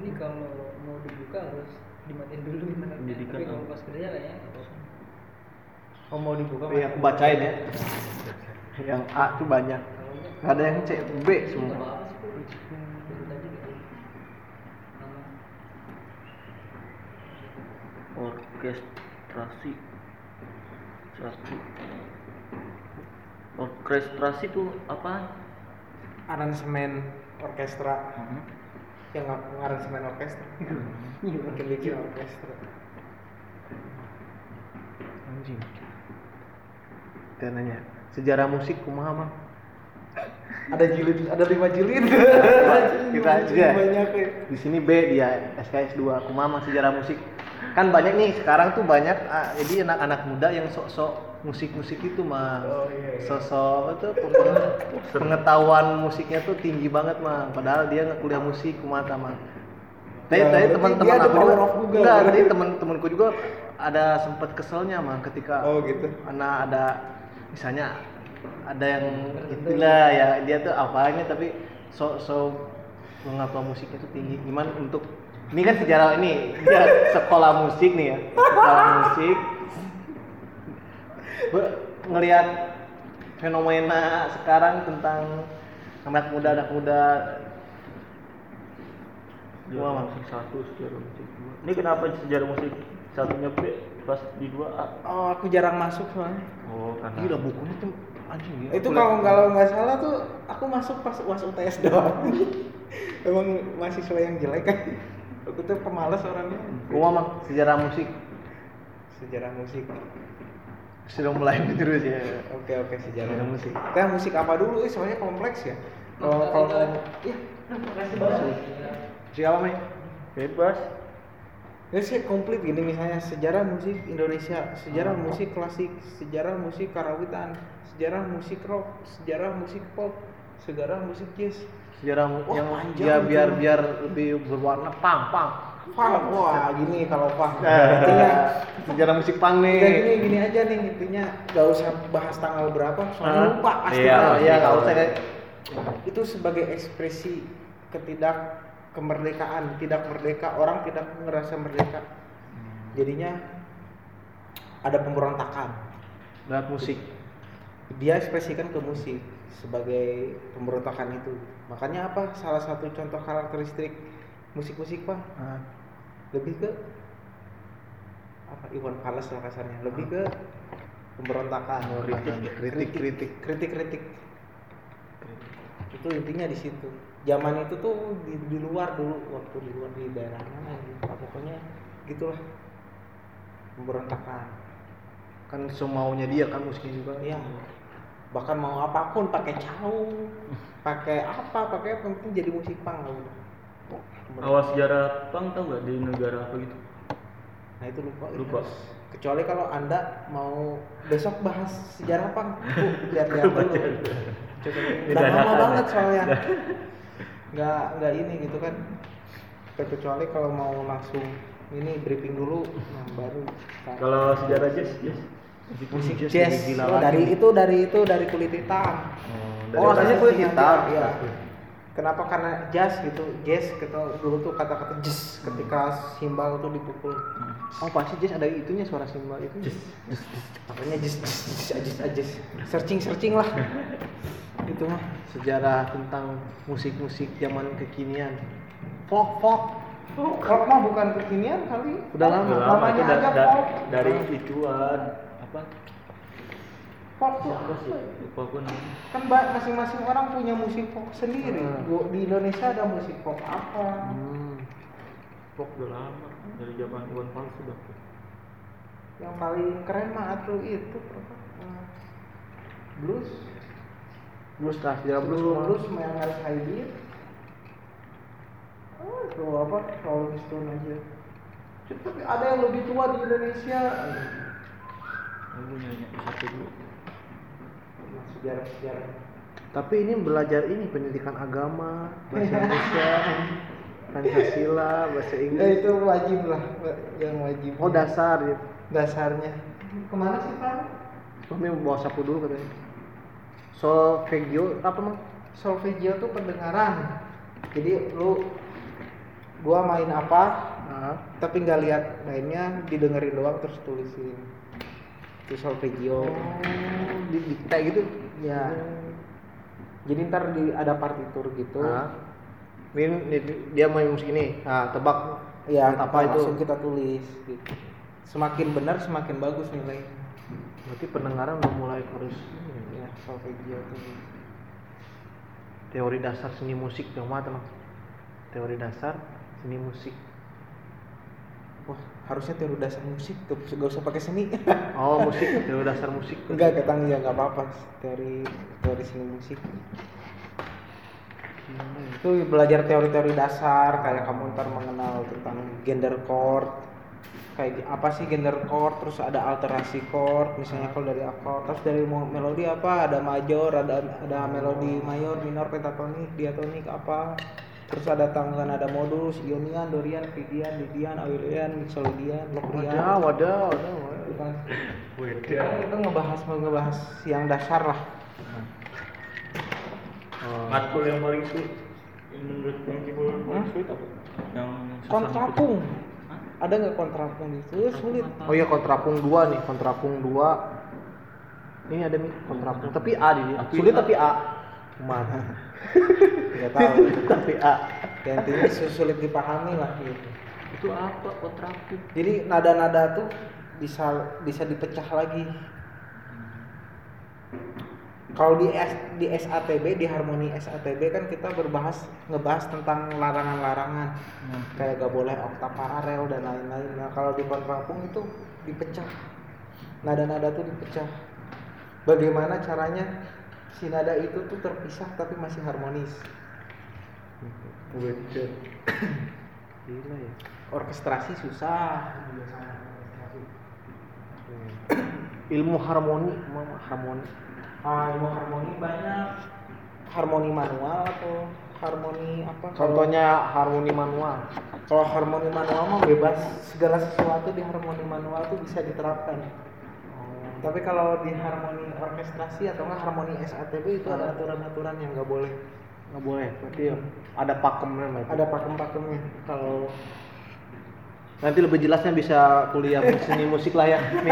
Ini kalau mau dibuka harus dimatiin dulu Pendidikan, tapi kalau pas kerja kayaknya kosong oh mau dibuka Iya, aku bacain ya. Yang A tuh banyak. Gak ada yang C, B semua. Orkestrasi. Satu. Orkestrasi tuh apa? aransemen orkestra Mhm. yang ng- ngaransemen orkestra bikin bikin orkestra Anjing. Kita nanya, sejarah musik kumaha mah? Ada jilid ada lima jilid Kita aja. banyak ya Di sini B dia SKS 2 kumaha mah sejarah musik. Kan banyak nih sekarang tuh banyak ah, jadi anak-anak muda yang sok-sok musik-musik itu mah. Oh, iya, iya. Sosok itu peng- pengetahuan musiknya tuh tinggi banget mah. Padahal dia nggak kuliah musik kumaha mah. Tadi berarti teman-teman aku juga, Google. enggak, tadi teman-temanku juga ada sempat keselnya mah ketika oh gitu anak ada misalnya ada yang itulah ya dia tuh apanya tapi so so mengapa musiknya tuh tinggi gimana untuk ini kan sejarah ini dia sekolah musik nih ya sekolah musik ngelihat fenomena sekarang tentang anak muda anak muda Sejarah Wah. musik satu, sejarah musik dua. Ini kenapa sejarah musik satunya B pas di dua A? oh aku jarang masuk soalnya Oh, karena gila bukunya tuh anjing gila. itu kalau kalau nggak salah tuh aku masuk pas uas UTS doang. Emang mahasiswa yang jelek kan? Aku tuh pemalas orangnya. Gua mah sejarah musik. Sejarah musik. Sudah mulai terus ya. Oke oke sejarah Sejarah musik. kita musik apa dulu? Eh, soalnya kompleks ya. Kalau kalau iya. Makasih banget. Siapa nih bebas. Ya sih komplit gini misalnya. Sejarah musik Indonesia, sejarah musik klasik, sejarah musik karawitan, sejarah musik rock, sejarah musik pop, sejarah musik jazz. sejarah Wah, yang ya itu. biar biar lebih berwarna pang pang Funk, wah gini kalau funk. Nah, Intinya sejarah musik punk nih. Udah gini gini aja nih intinya gak usah bahas tanggal berapa soalnya lupa pasti Iya, tahu. iya nggak usah itu sebagai ekspresi ketidak kemerdekaan tidak merdeka orang tidak merasa merdeka jadinya ada pemberontakan lewat musik. Dia ekspresikan ke musik sebagai pemberontakan itu. Makanya apa? Salah satu contoh karakteristik musik-musik pak. Ah, lebih ke apa? Iwan Fals lah kasarnya. Lebih ke pemberontakan. Kritik. kritik. kritik kritik. Itu intinya di situ. Zaman itu tuh di, di luar dulu waktu di luar di daerah mana gitu. Pokoknya gitulah. Pemberontakan. Kan semaunya dia kan musiknya juga. Iya. Bahkan mau apa pun pakai cau pakai apa pakai apa penting jadi musik pang lah udah. Awal sejarah pang tau gak di negara apa gitu? nah itu lupa Lupa. kecuali kalau anda mau besok bahas sejarah pang lihat-lihat dulu. udah lama banget soalnya. Nggak nggak ini gitu kan. Kecuali kalau mau langsung ini briefing dulu nah baru. Kalau sejarah jazz, jazz. Musik jazz jazz gila Oh, lagi dari itu dari itu dari kulit hitam dari asalnya kulit hitam. Iya. Kenapa? Karena jazz gitu, jazz kita dulu tuh kata-kata jazz ketika simbal tuh dipukul. Oh pasti jazz ada itunya suara simbol itu. Makanya jazz, jazz, jazz, jazz, jazz. searching searching lah. Itu mah. Sejarah tentang musik-musik zaman kekinian. Folk folk. Kalau mah bukan kekinian kali. Udah lama. Udah lama namanya itu da- aja da- folk. dari ituan apa? Folk tuh Apa sih? Kan masing-masing orang punya musik folk sendiri. Hmm. Di Indonesia ada musik folk apa? Hmm. Pop udah lama dari zaman Iwan Fals sudah. Yang paling keren mah atuh itu apa? Eh, Blues. Blues lah, sejarah blues. Blues, blues yang harus high beat. Oh, itu apa? Rolling Stone aja. Tapi ada yang lebih tua di Indonesia. Aku nyanyi satu dulu. Nah, Sejarah-sejarah. Tapi ini belajar ini pendidikan agama, bahasa Indonesia, Pancasila, bahasa Ya Inggris. itu wajib lah, yang wajib. Oh dasar ya. dasarnya. Ke mana sih Pak? Kami bawa sapu dulu katanya. Solfeggio apa mah? Solfeggio tuh pendengaran. Jadi lu gua main apa, Ah, tapi nggak lihat mainnya, didengerin doang terus tulisin. Itu solfeggio. Oh, di dikte gitu. Ya. Jadi ntar di, ada partitur gitu. Ini- dia main musik ini. Nah, tebak. Ya, apa itu? langsung kita tulis gitu. Semakin benar semakin bagus nilainya. Berarti pendengaran udah mulai harus Ya, solfeggio tuh. teori dasar seni musik teman? Teori dasar seni musik. Wah, harusnya teori dasar musik tuh, gak usah pakai seni. Oh musik, teori dasar musik. Enggak, ketang ya nggak apa-apa. Teori teori seni musik. Itu belajar teori-teori dasar kayak kamu ntar mengenal tentang gender chord. Kayak apa sih gender chord, terus ada alterasi chord, misalnya kalau dari akord, terus dari melodi apa? Ada major, ada ada melodi mayor, minor, pentatonik, diatonik apa? Terus ada tanggungan, ada modus, ionian, dorian, fidian, lidian, awilian, mixolydian, lokrian. Wadah, wadah, wadah. Kan. wadah. Kita ngebahas ngebahas yang dasar lah. Oh. Matkul yang paling sulit yang menurut Bang Kibul paling sulit apa? Yang susah kontrapung Hah? ada nggak kontrapung itu sulit Oh iya kontrapung dua nih, kontrapung dua. Ini ada nih kontrapung, tapi A di Sulit tapi A. Mana? nggak tahu. Tapi A. yang intinya su- sulit dipahami lah gitu. Itu apa kontrapung? jadi nada-nada tuh bisa bisa dipecah lagi. Kalau di S, di SATB di harmoni SATB kan kita berbahas ngebahas tentang larangan-larangan. Kayak gak boleh oktav paralel dan lain-lain. Nah kalau di kontrapung itu dipecah. Nada-nada tuh dipecah. Bagaimana caranya si nada itu tuh terpisah tapi masih harmonis Wadah. Gila ya. orkestrasi susah Ilmu harmoni, Mama, harmoni. ah ilmu harmoni banyak harmoni manual atau harmoni apa Contohnya harmoni manual. kalau harmoni manual mah bebas segala sesuatu di harmoni manual tuh bisa diterapkan tapi kalau di harmoni orkestrasi atau enggak harmoni SATB itu ada aturan-aturan yang nggak boleh Nggak boleh. Berarti ada pakemnya berarti. ada pakem-pakemnya kalau Nanti lebih jelasnya bisa kuliah seni musik lah ya. Nih,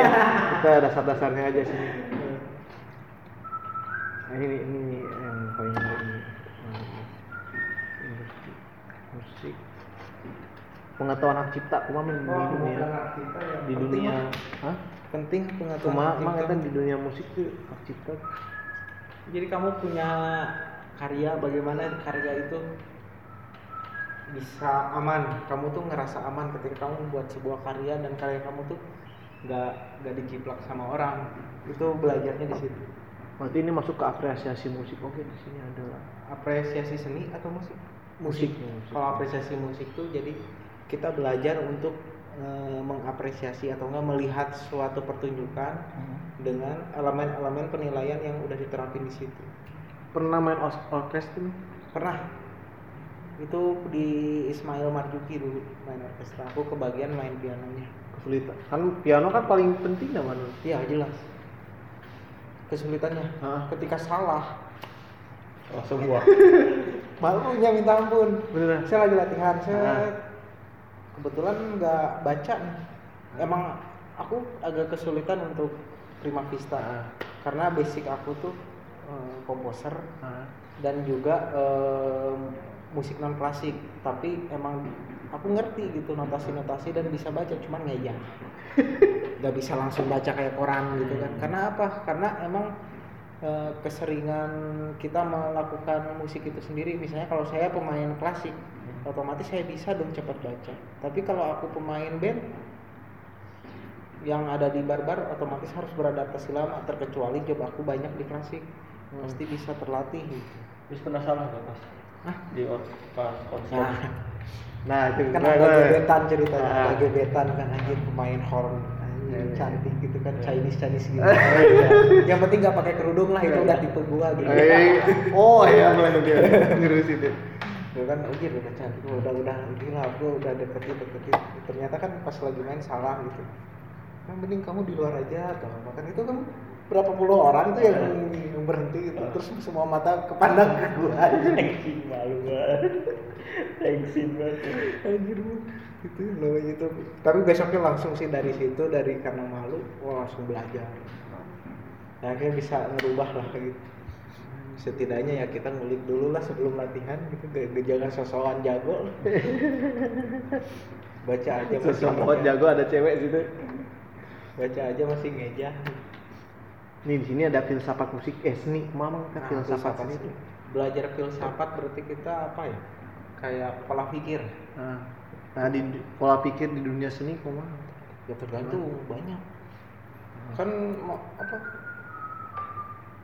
kita dasar-dasarnya aja sini. Nah, ini ini yang paling ini. Musik. musik. Pengetahuan hak cipta di Oh, dunia ya. di dunia Mas. Hah? Penting pengetahuan Cuma emang kan di dunia musik tuh hak cipta. jadi kamu punya karya bagaimana karya itu bisa aman kamu tuh ngerasa aman ketika kamu membuat sebuah karya dan karya kamu tuh nggak nggak diciplak sama orang itu belajarnya di situ Berarti ini masuk ke apresiasi musik. Oke, di sini ada apresiasi seni atau musik Musik, musik. kalau apresiasi musik tuh jadi kita belajar untuk eh, mengapresiasi atau enggak melihat suatu pertunjukan dengan elemen-elemen penilaian yang udah diterapin di situ pernah main orkestra pernah itu di Ismail Marzuki dulu main orkestra aku kebagian main pianonya kesulitan. Kan piano kan paling penting dah menurut. iya jelas kesulitannya Hah? ketika salah Oh, semua. malunya minta ampun Beneran. saya lagi latihan saya. Kebetulan nggak baca nih. Emang aku agak kesulitan untuk prima vista Ah. karena basic aku tuh eh, komposer Ah. dan juga eh, musik non klasik. Tapi emang aku ngerti gitu notasi-notasi dan bisa baca cuman ngejak nggak bisa langsung baca kayak koran gitu kan. Karena apa? Karena emang eh, keseringan kita melakukan musik itu sendiri. Misalnya kalau saya pemain klasik otomatis saya bisa dong cepat baca tapi kalau aku pemain band yang ada di barbar otomatis harus beradaptasi lama terkecuali job aku banyak di klasik pasti bisa terlatih gitu. Terus pernah salah nggak pas? Hah? Di pas konser. Nah, Nah, itu kan ada gebetan ceritanya, Ah. ada gebetan kan anjir pemain horn anjir, Iya, iya. cantik gitu kan Chinese Chinese gitu. Yang penting nggak pakai kerudung lah itu udah tipe gua gitu. Oh ya mulai dia ngurusin itu. Gue kan anjir udah cantik, udah udah gila aku udah deketin deketin. Ternyata kan pas lagi main salah gitu. Kan mending kamu di luar aja atau apa kan itu kan berapa puluh orang tuh yang, yang berhenti gitu. Terus semua mata kepandang ke gua anjir. Thanksin malu banget. Thanksin banget. anjir itu namanya itu tapi besoknya langsung sih dari situ dari karena malu wah langsung belajar ya akhirnya bisa ngerubah lah kayak gitu setidaknya ya kita ngulik dulu lah sebelum latihan gitu. Gak jangan sosokan jago baca aja masih Sosok ngeja. jago ada cewek situ. baca aja masih ngeja. Nih di sini ada filsafat musik. Eh seni, mama kan Nah, filsafat filsafat seni. belajar filsafat berarti kita apa ya? Kayak pola pikir. Nah, nah di pola pikir di dunia seni kumaha? ya tergantung banyak. Kan mau- apa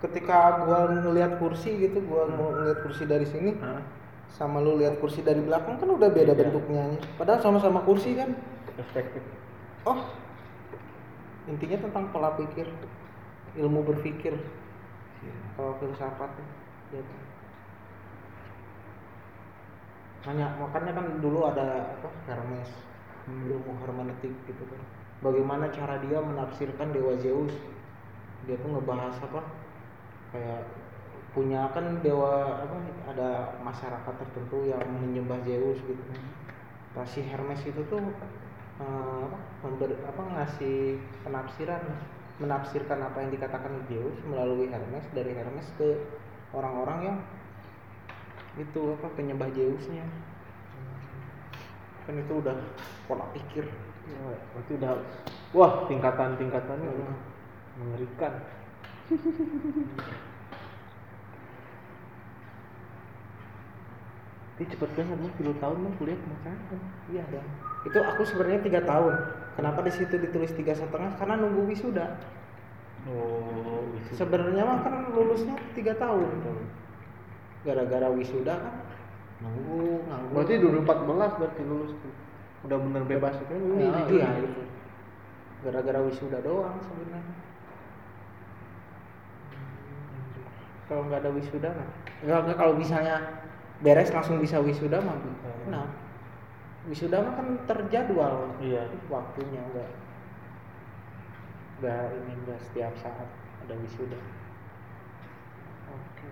ketika gua ngelihat kursi gitu gua mau ngelihat kursi dari sini Hah? sama lu lihat kursi dari belakang kan udah beda Iya. bentuknya padahal sama-sama kursi kan Perspektif. oh intinya tentang pola pikir ilmu berpikir kalau filsafat gitu. Hanya makanya kan dulu ada apa Hermes ilmu hermeneutik gitu kan bagaimana cara dia menafsirkan dewa Zeus dia tuh ngebahas apa kayak punya kan dewa apa ada masyarakat tertentu yang menyembah Zeus gitu kan Nah, si Hermes itu tuh apa, member- apa ngasih penafsiran menafsirkan apa yang dikatakan Zeus melalui Hermes dari Hermes ke orang-orang yang itu apa penyembah Zeusnya kan itu udah pola pikir Ya, berarti udah wah tingkatan-tingkatannya udah Hmm. mengerikan. Ini cepet banget lu 10 tahun lu kuliah kemasan kan? iya dan itu aku sebenarnya tiga tahun. Kenapa di situ ditulis tiga setengah? Karena nunggu wisuda. Oh, sebenarnya mah kan lulusnya tiga tahun. Gara-gara wisuda kan. Nunggu nganggur Berarti 2014 berarti lulus tuh. Udah bener bebas kan? Nah, iya. itu gara-gara wisuda doang sebenarnya kalau nggak ada wisuda nggak? Nggak nggak kalau misalnya beres langsung bisa wisuda mah nah wisuda mah kan terjadwal. Iya. waktunya enggak enggak ini enggak setiap saat ada wisuda. Oke.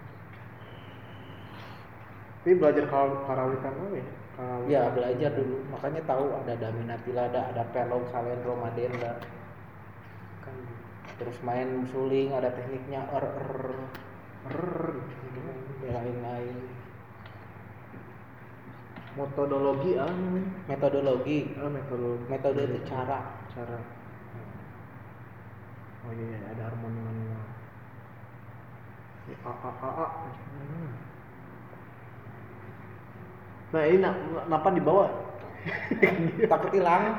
Tapi belajar kar- karawitan apa ya? Karawitan. ya belajar dulu. Makanya tahu ada daminatilada ada pelong salendro madenda. Kan. Terus main suling ada tekniknya er er lain-lain Metodologi ah metodologi Ah, metodologi. metode itu cara Cara. Oh iya, iya, ada harmoni manual. A A A A. Hmm. Nah ini na- kenapa dibawa? takut hilang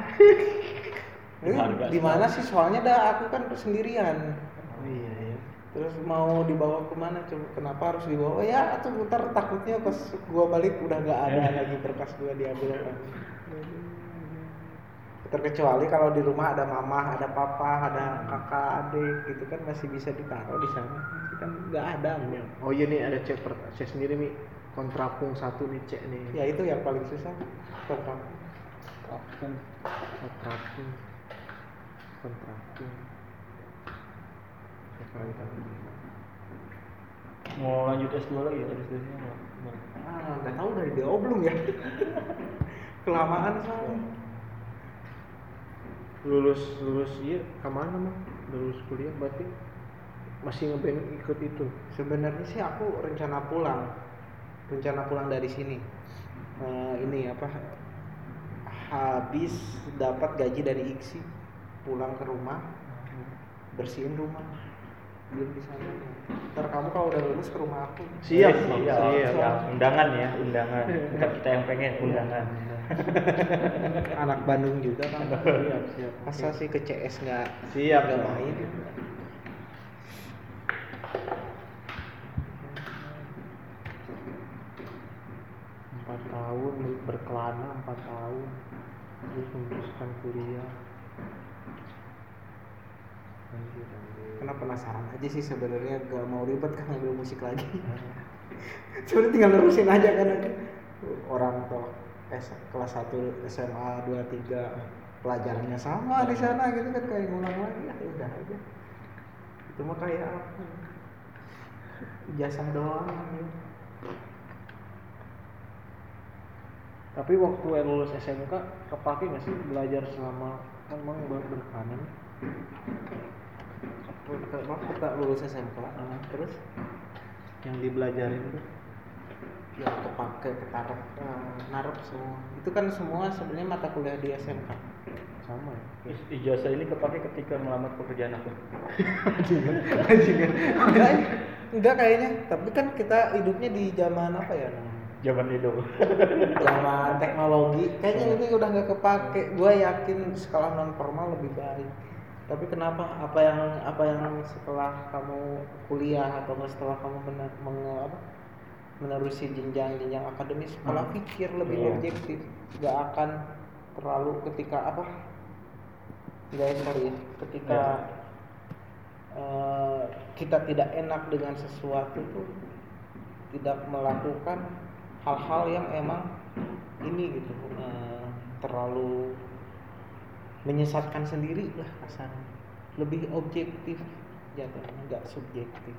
di mana sih soalnya dah aku kan sendirian iya iya. Terus mau dibawa ke mana? Coba kenapa harus dibawa? Oh ya tuh ntar takutnya pas gua balik udah nggak ada lagi berkas gua diambil. Orang terkecuali kalau di rumah ada mama ada papa ada kakak adik gitu kan masih bisa ditaruh di sana. Kan nggak ada Oh iya nih ada cek cek sendiri nih kontrapung satu nih cek nih. ya itu yang paling susah. Kontrapung. kontrapung. Kontrapung. Mau lanjut S2 lagi ya? S2 nya? Mau. ah nggak tahu dari dia belum ya? Kelamaan soalnya. Lulus lulus iya ke mana mah lulus kuliah berarti? Masih ngeband ikut itu? Sebenarnya sih aku rencana pulang, rencana pulang dari sini. Eh, ini apa? Habis dapat gaji dari Iksi, pulang ke rumah, bersihin rumah, belum di sana. Ntar kamu kalau udah lulus ke rumah aku. siap Bang, siap, siap. siap. Undangan ya, undangan. Bukan kita yang pengen undangan. Anak Bandung juga kan. siap siap Masa sih ke CS nggak siap nggak main? empat tahun berkelana empat tahun terus memutuskan kuliah anjir anjir Karena penasaran aja sih sebenarnya gak mau ribet kan ngambil musik lagi. Sebenarnya tinggal nerusin aja kan orang tuh S, kelas 1 SMA 2 3 pelajarannya sama di sana gitu kan kayak ngulang lagi ya udah aja. Itu mah kayak apa? Ijazah doang gitu. tapi waktu lulus SMK kepake nggak sih belajar selama kan emang ber- berkanan Waktu tak lulus SMK terus? yang dibelajarin tuh? Ya kepake ketarap eh, narap semua. Itu kan semua sebenarnya mata kuliah di SMK sama ya? Ijazah ini kepake ketika melamar pekerjaan aku. enggak enggak kayaknya. Tapi kan kita hidupnya di zaman apa ya? Zaman itu. zaman teknologi. Kayaknya ini udah nggak kepake. Gue yakin sekolah non formal lebih baik tapi kenapa? Apa yang apa yang setelah kamu kuliah atau setelah kamu benar menge- apa, menerusi jenjang-jenjang akademis pola pikir lebih Iya. objektif. Nggak akan terlalu ketika apa? Nggak sorry ya ketika eh, kita tidak enak dengan sesuatu tuh tidak melakukan hal-hal yang emang ini gitu eh, terlalu menyesatkan sendiri lah kasarnya lebih objektif jatuhnya nggak subjektif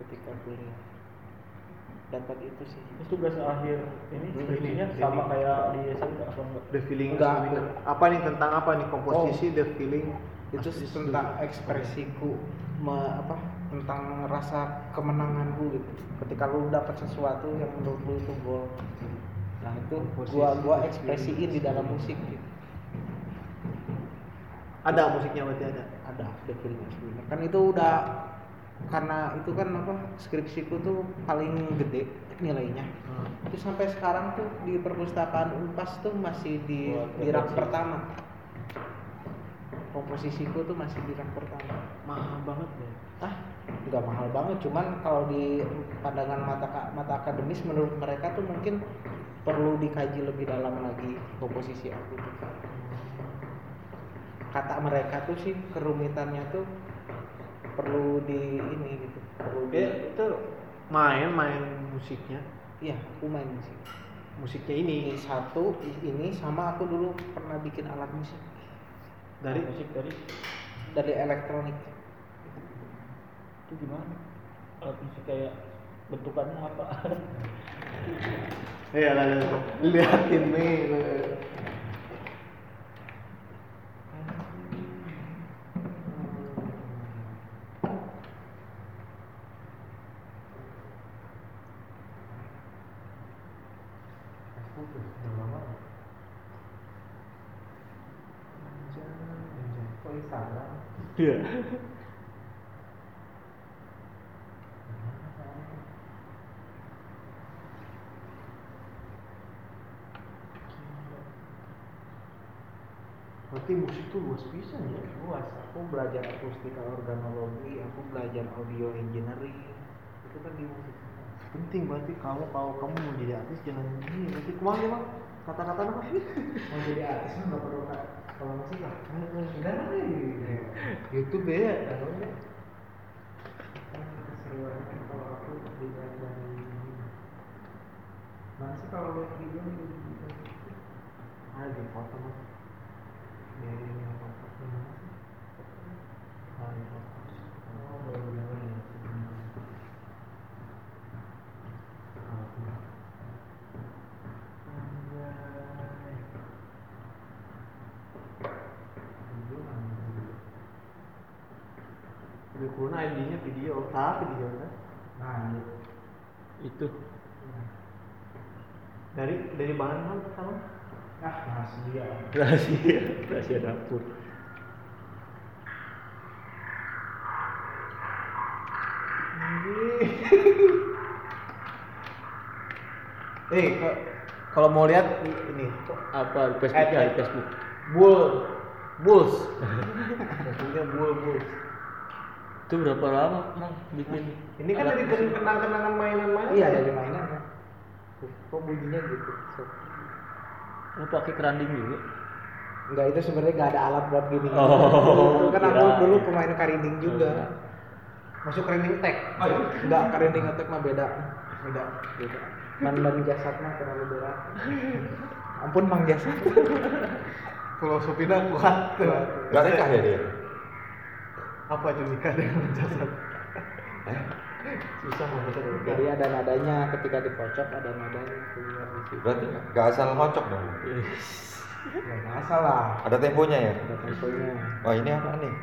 ketika kuliah. Dapat itu sih. Terus tugas akhir ini Ini, skripsinya ini. sama kayak di SMK enggak? the feeling Enggak. apa nih tentang apa nih? Komposisi the feeling. Itu tentang ekspresiku me- apa tentang rasa kemenanganku gitu. Ketika lu dapat sesuatu yang menurut lu itu gol nah itu gua gua ekspresiin di dalam musik gitu ada musiknya berarti ada? Ada the feeling sebenarnya kan itu udah karena itu kan apa skripsiku tuh paling gede nilainya. Hmm. itu sampai sekarang tuh di perpustakaan Unpas tuh masih di Buat di rak pertama. Komposisiku tuh masih di rak pertama. Mahal banget ya? Ah nggak mahal banget cuman kalau di pandangan mata mata akademis menurut mereka tuh mungkin perlu dikaji lebih dalam lagi komposisi aku tuh. Kata mereka tuh sih kerumitannya tuh perlu di ini gitu perlu di ya itu main main musiknya. Iya aku main musik. Musiknya ini. Ini satu ini sama aku dulu pernah bikin alat musik. Dari? Musik dari? Dari elektronik. Itu gimana? Alat musik kayak bentukannya apa? Iya lah, liatin nih. Iya. Berarti musik tuh luas ya. aku belajar akustik organologi aku belajar audio engineering itu kan di musik Penting berarti kamu kalau kamu mau jadi artis jangan gini. Nanti ke mana emang kata-kata apa? mau jadi artis nggak perlu kalau musik lah Udah lah YouTube ya. keseruan kalau aku dari mana sih kalau lihat video gitu Ada di foto mas. Kurang ID-nya video, ah video kan? nah iya. itu Dari dari bahan apa pertama? Ah rahasia rahasia rahasia dapur. Eh, kalau mau lihat ini Apa Facebook ya? Facebook. Bull Bulls. Maksudnya Bull Bulls. Itu berapa lama mang bikin? Ini kan dari kenang-kenangan mainan-mainan. iya dari mainan kan kok bunyinya gitu so. Oh pakai keranding juga. Enggak itu sebenarnya nggak ada alat buat gini. Oh, kan aku dulu pemain karinding juga. Masuk training tag. Enggak karinding attack mah beda. Beda. Beda. Man ban jasad mah terlalu berat. Ampun Mang Jasad. Filosofinya kuat tuh. Gak nikah ya dia? Apa itu nikah dengan jasad? Susah. Jadi ada nadanya ketika dikocok ada nadanya keluar. Berarti gak asal ngocok dong? Ya nggak salah. Ada temponya ya? Ada temponya. Wah ini apa nih?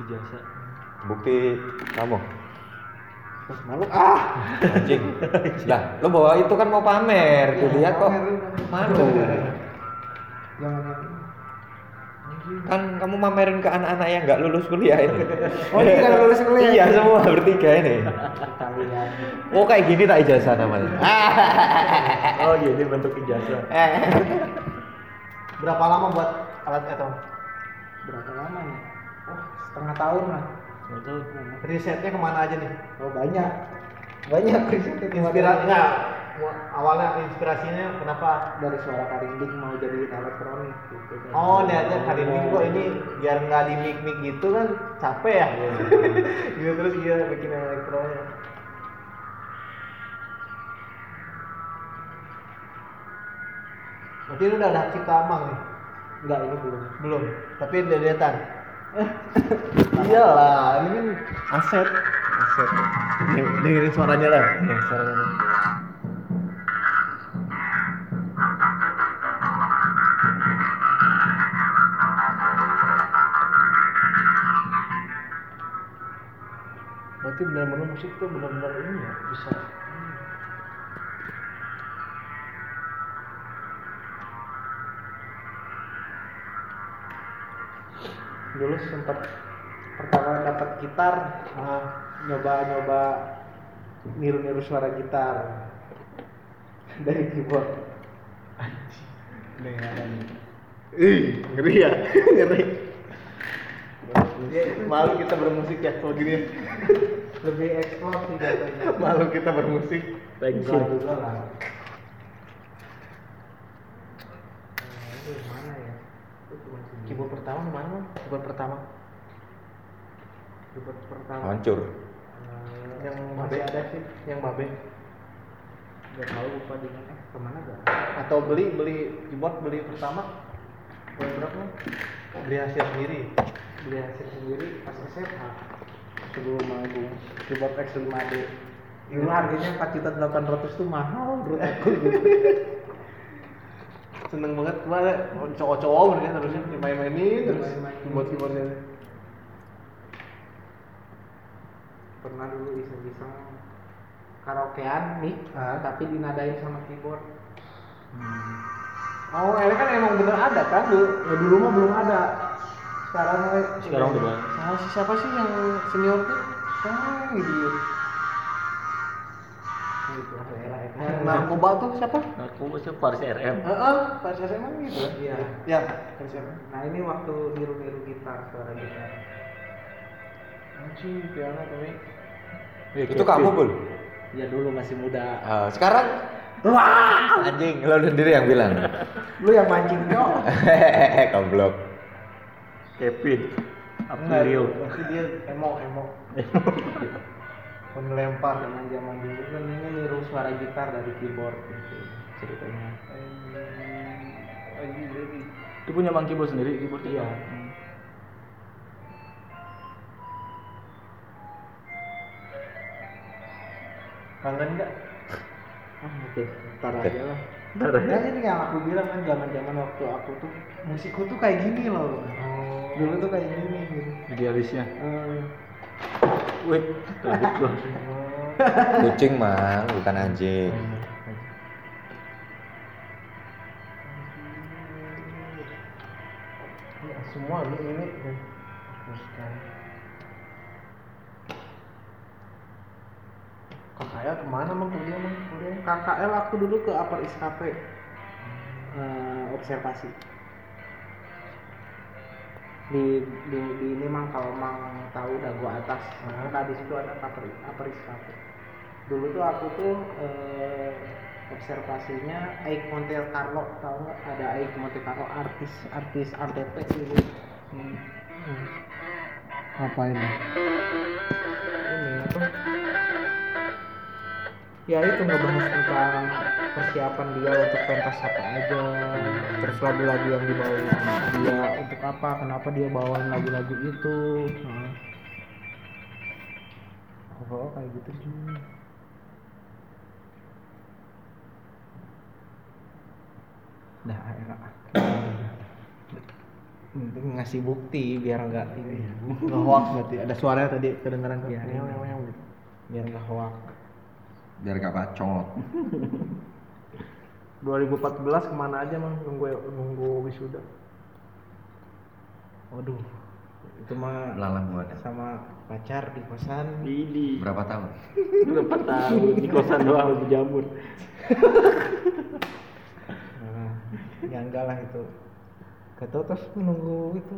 Ijazah. Bukti kamu? Terus malu ah. Anjing. Lah, lo bawa itu kan mau pamer. Tuh lihat kok malu. Jangan Kan kamu mamerin ke anak-anak yang nggak lulus kuliah ini. Oh, ini nggak lulus kuliah? Iya, semua bertiga ini. kalian. Oh, kayak gini tak ijazah namanya. Oh iya ini bentuk ijazah. Berapa lama buat alat itu? Berapa lama nih? Oh, setengah tahun lah. Tahu. Risetnya ke mana aja nih? Oh, banyak. Banyak risetnya Inspirasi enggak? Awalnya inspirasinya kenapa? dari suara karinding mau jadi elektronik gitu kan. Oh, niatnya hari ini kok ini biar nggak di mic mic gitu kan capek ya. gitu terus dia bikin elektronya. Berarti lu udah ada cipta amang nih? Enggak, ini belum. Belum. Tapi udah liatan. Iyalah, ini kan aset. Aset. Dengerin suaranya lah. Nih, suaranya. Berarti benar-benar musik tuh benar-benar ini ya bisa. Dulu sempat pertama dapat gitar, Ah, nyoba-nyoba niru-niru suara gitar dari keyboard. Ih, ngeri ya, ngeri. Malu kita bermusik ya, kalau gini ya. Lebih eksplor sih jatuhnya. Malu kita bermusik. Pensil. Juga lah. Mana ya? Keyboard pertama mana? Bang? Keyboard pertama. Keyboard pertama. Hancur. Eh, Yang masih babe ada sih. Yang babe. nggak tahu lupa di mana ke mana gak atau beli beli keyboard beli pertama Berapa berapa beli hasil sendiri beli hasil sendiri pas SMA sebelum album keyboard X5D dulu harganya 4 juta 800 tuh mahal menurut aku gitu seneng banget kemarin cowok-cowok ya terusnya dimain-mainin terus keyboard keyboardnya. Pernah dulu iseng-iseng karaokean nih Ah. tapi dinadain sama keyboard. Oh ini kan emang bener ada kan? Dulu ya dulu mah belum ada sekarang Sekarang udah banyak. Nah, si siapa sih yang senior tuh ah gitu gitu yang narkoba tuh siapa Narkoba sih Faris RM. Heeh, Pak SMA gitu. Iya. Ya, Pak SMA. nah ini waktu niru-niru gitar suara gitar Anjing, piano tapi. Itu kamu, Bul? ya dulu masih muda Ah, sekarang Wah, anjing, lo sendiri yang bilang. lu yang mancing cok Hehehe, goblok. Kevin. Aprilio. Pasti dia emo emo. Pengelempar. zaman zaman dulu kan ini niru suara gitar dari keyboard gitu ceritanya. Itu punya Bang Kibo sendiri keyboard Iya. Hmm. Kangen enggak? ah oke ntar Oke. aja lah Ntar ya. ya ini yang aku bilang kan zaman zaman waktu aku tuh musikku tuh kayak gini loh dulu tuh kayak gini gitu Idealisnya. Wih, terbit gua. Kucing, Mang, bukan anjing. Ya, semua ini ini. Kakaknya ke mana mang kuliah mang kuliah? KKL aku dulu ke Upper East Cafe Eh, observasi di, di, di ini mang kalau mang tahu dagu atas nah di situ ada East Cafe dulu tuh aku tuh eh, observasinya Aik Monte Carlo tahu nggak? Ada Aik Monte Carlo artis artis RTP gitu Apa ini? ini. apa ya itu ngebahas tentang persiapan dia untuk pentas apa aja terus lagu-lagu yang dibawain dia untuk apa kenapa dia bawain lagu-lagu itu nah. oh kayak gitu sih Dah, era. Ngasih bukti biar nggak ini Nge-hoax berarti. Ada suaranya tadi. Iya, iya. Meow, meow, meow. biar nggak hoax. Biar gak bacot. 2014 ke mana aja mang nunggu nunggu wisuda? Waduh, itu mah Lalang buat. sama pacar di kosan. Ini Berapa tahun? berapa tahun di kosan doang lebih jamur. Nah, ya enggak lah itu. Gak tau terus nunggu itu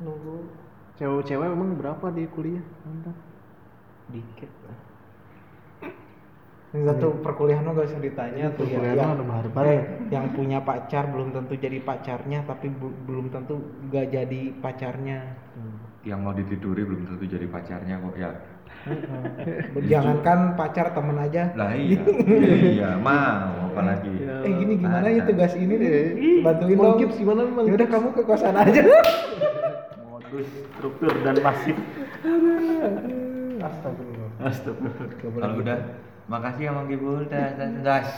nunggu Cewek-cewek emang berapa di kuliah? Mantap. dikit lah. Enggak tuh perkuliahan mah gak usah ditanya tuh ya, Perkuliahan yang, eh, yang punya pacar belum tentu jadi pacarnya tapi bu- belum tentu gak jadi pacarnya. Yang mau ditiduri belum tentu jadi pacarnya kok ya. Jangankan pacar temen aja. Lah iya. iya, mau apalagi. Eh gini gimana ya tugas ini nih? Bantuin dong. Gips gimana Mang Ya udah kamu ke kosan aja. Modus, struktur dan masif. Astagfirullah. Astagfirullah. Kalau udah makasih ya Mang Kibul. Das, das, das.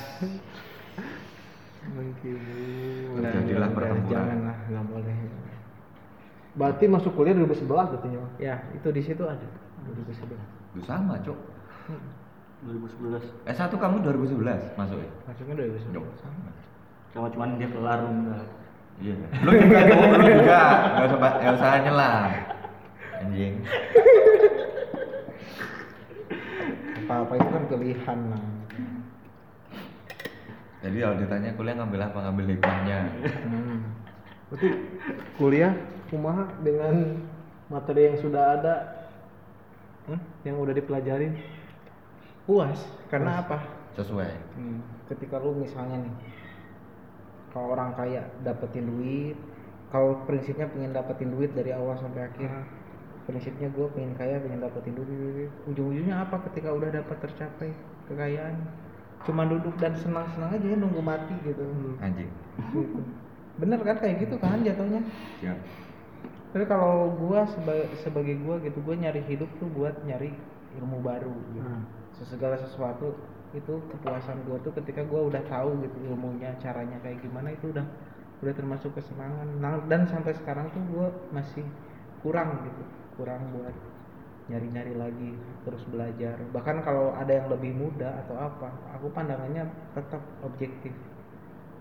Terjadilah pertempuran. Jangan lah, nggak boleh. Berarti masuk kuliah 2011 berarti ya? Mang? Ya, itu di situ ada. 2011. Lu sama, Cok. 2011. S1 kamu 2011 masuk ya? Masuknya 2011. Cok, sama. Sama cuman dia kelar enggak. Iya. Lu juga lu juga. Enggak usah enggak usah nyelah. Anjing. Apa-apa itu kan pilihan lah. Jadi kalau ditanya kuliah ngambil apa? Ngambil hikmahnya. Hmm. Berarti kuliah kumaha dengan materi yang sudah ada Hmm? yang udah dipelajarin Puas. Karena apa? Sesuai. Hmm, ketika lu misalnya nih kalau orang kaya dapetin duit kalau prinsipnya pengen dapetin duit dari awal sampai akhir prinsipnya gue pengen kaya pengen dapetin duit ujung-ujungnya apa ketika udah dapat tercapai kekayaan cuma duduk dan senang-senang aja nunggu mati gitu. Anjing. gitu. Bener kan kayak gitu kan jatuhnya. Siap. Tapi kalau gua seba- sebagai gua gitu, gua nyari hidup tuh buat nyari ilmu baru gitu. Hmm. Segala sesuatu itu kepuasan gua tuh ketika gua udah tahu gitu ilmunya, caranya kayak gimana itu udah udah termasuk kesenangan. Nah, dan sampai sekarang tuh gua masih kurang gitu, kurang buat nyari-nyari lagi, terus belajar. Bahkan kalau ada yang lebih muda atau apa, aku pandangannya tetap objektif.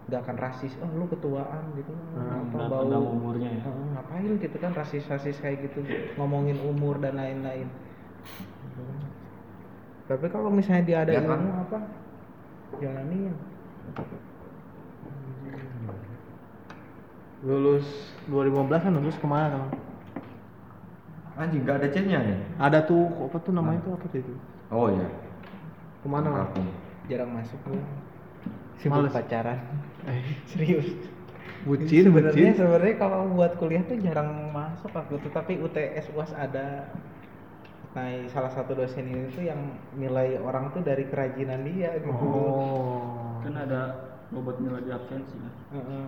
Gak akan rasis, oh lu ketuaan gitu, Hmm, apa nggak bau umurnya ya. Heeh, ngapain gitu kan rasis-rasis kayak gitu ngomongin umur dan lain-lain kan. tapi kalau misalnya dia ada Ya kan? ilmu apa jalanin lulus 2015 kan lulus ke mana Bang? Anjing nggak ada chatnya nih. ada tuh apa tuh namanya tuh apa tuh itu Oh iya. ke mana? Kampung. jarang masuk lu sibuk Males. pacaran eh serius bucin sebenarnya bucin sebenarnya kalau buat kuliah tuh jarang masuk aku tuh tapi UTS UAS ada nah salah satu dosen ini tuh yang nilai orang tuh dari kerajinan dia gitu oh Kan ada bobot nilai di absensi kan. Heeh.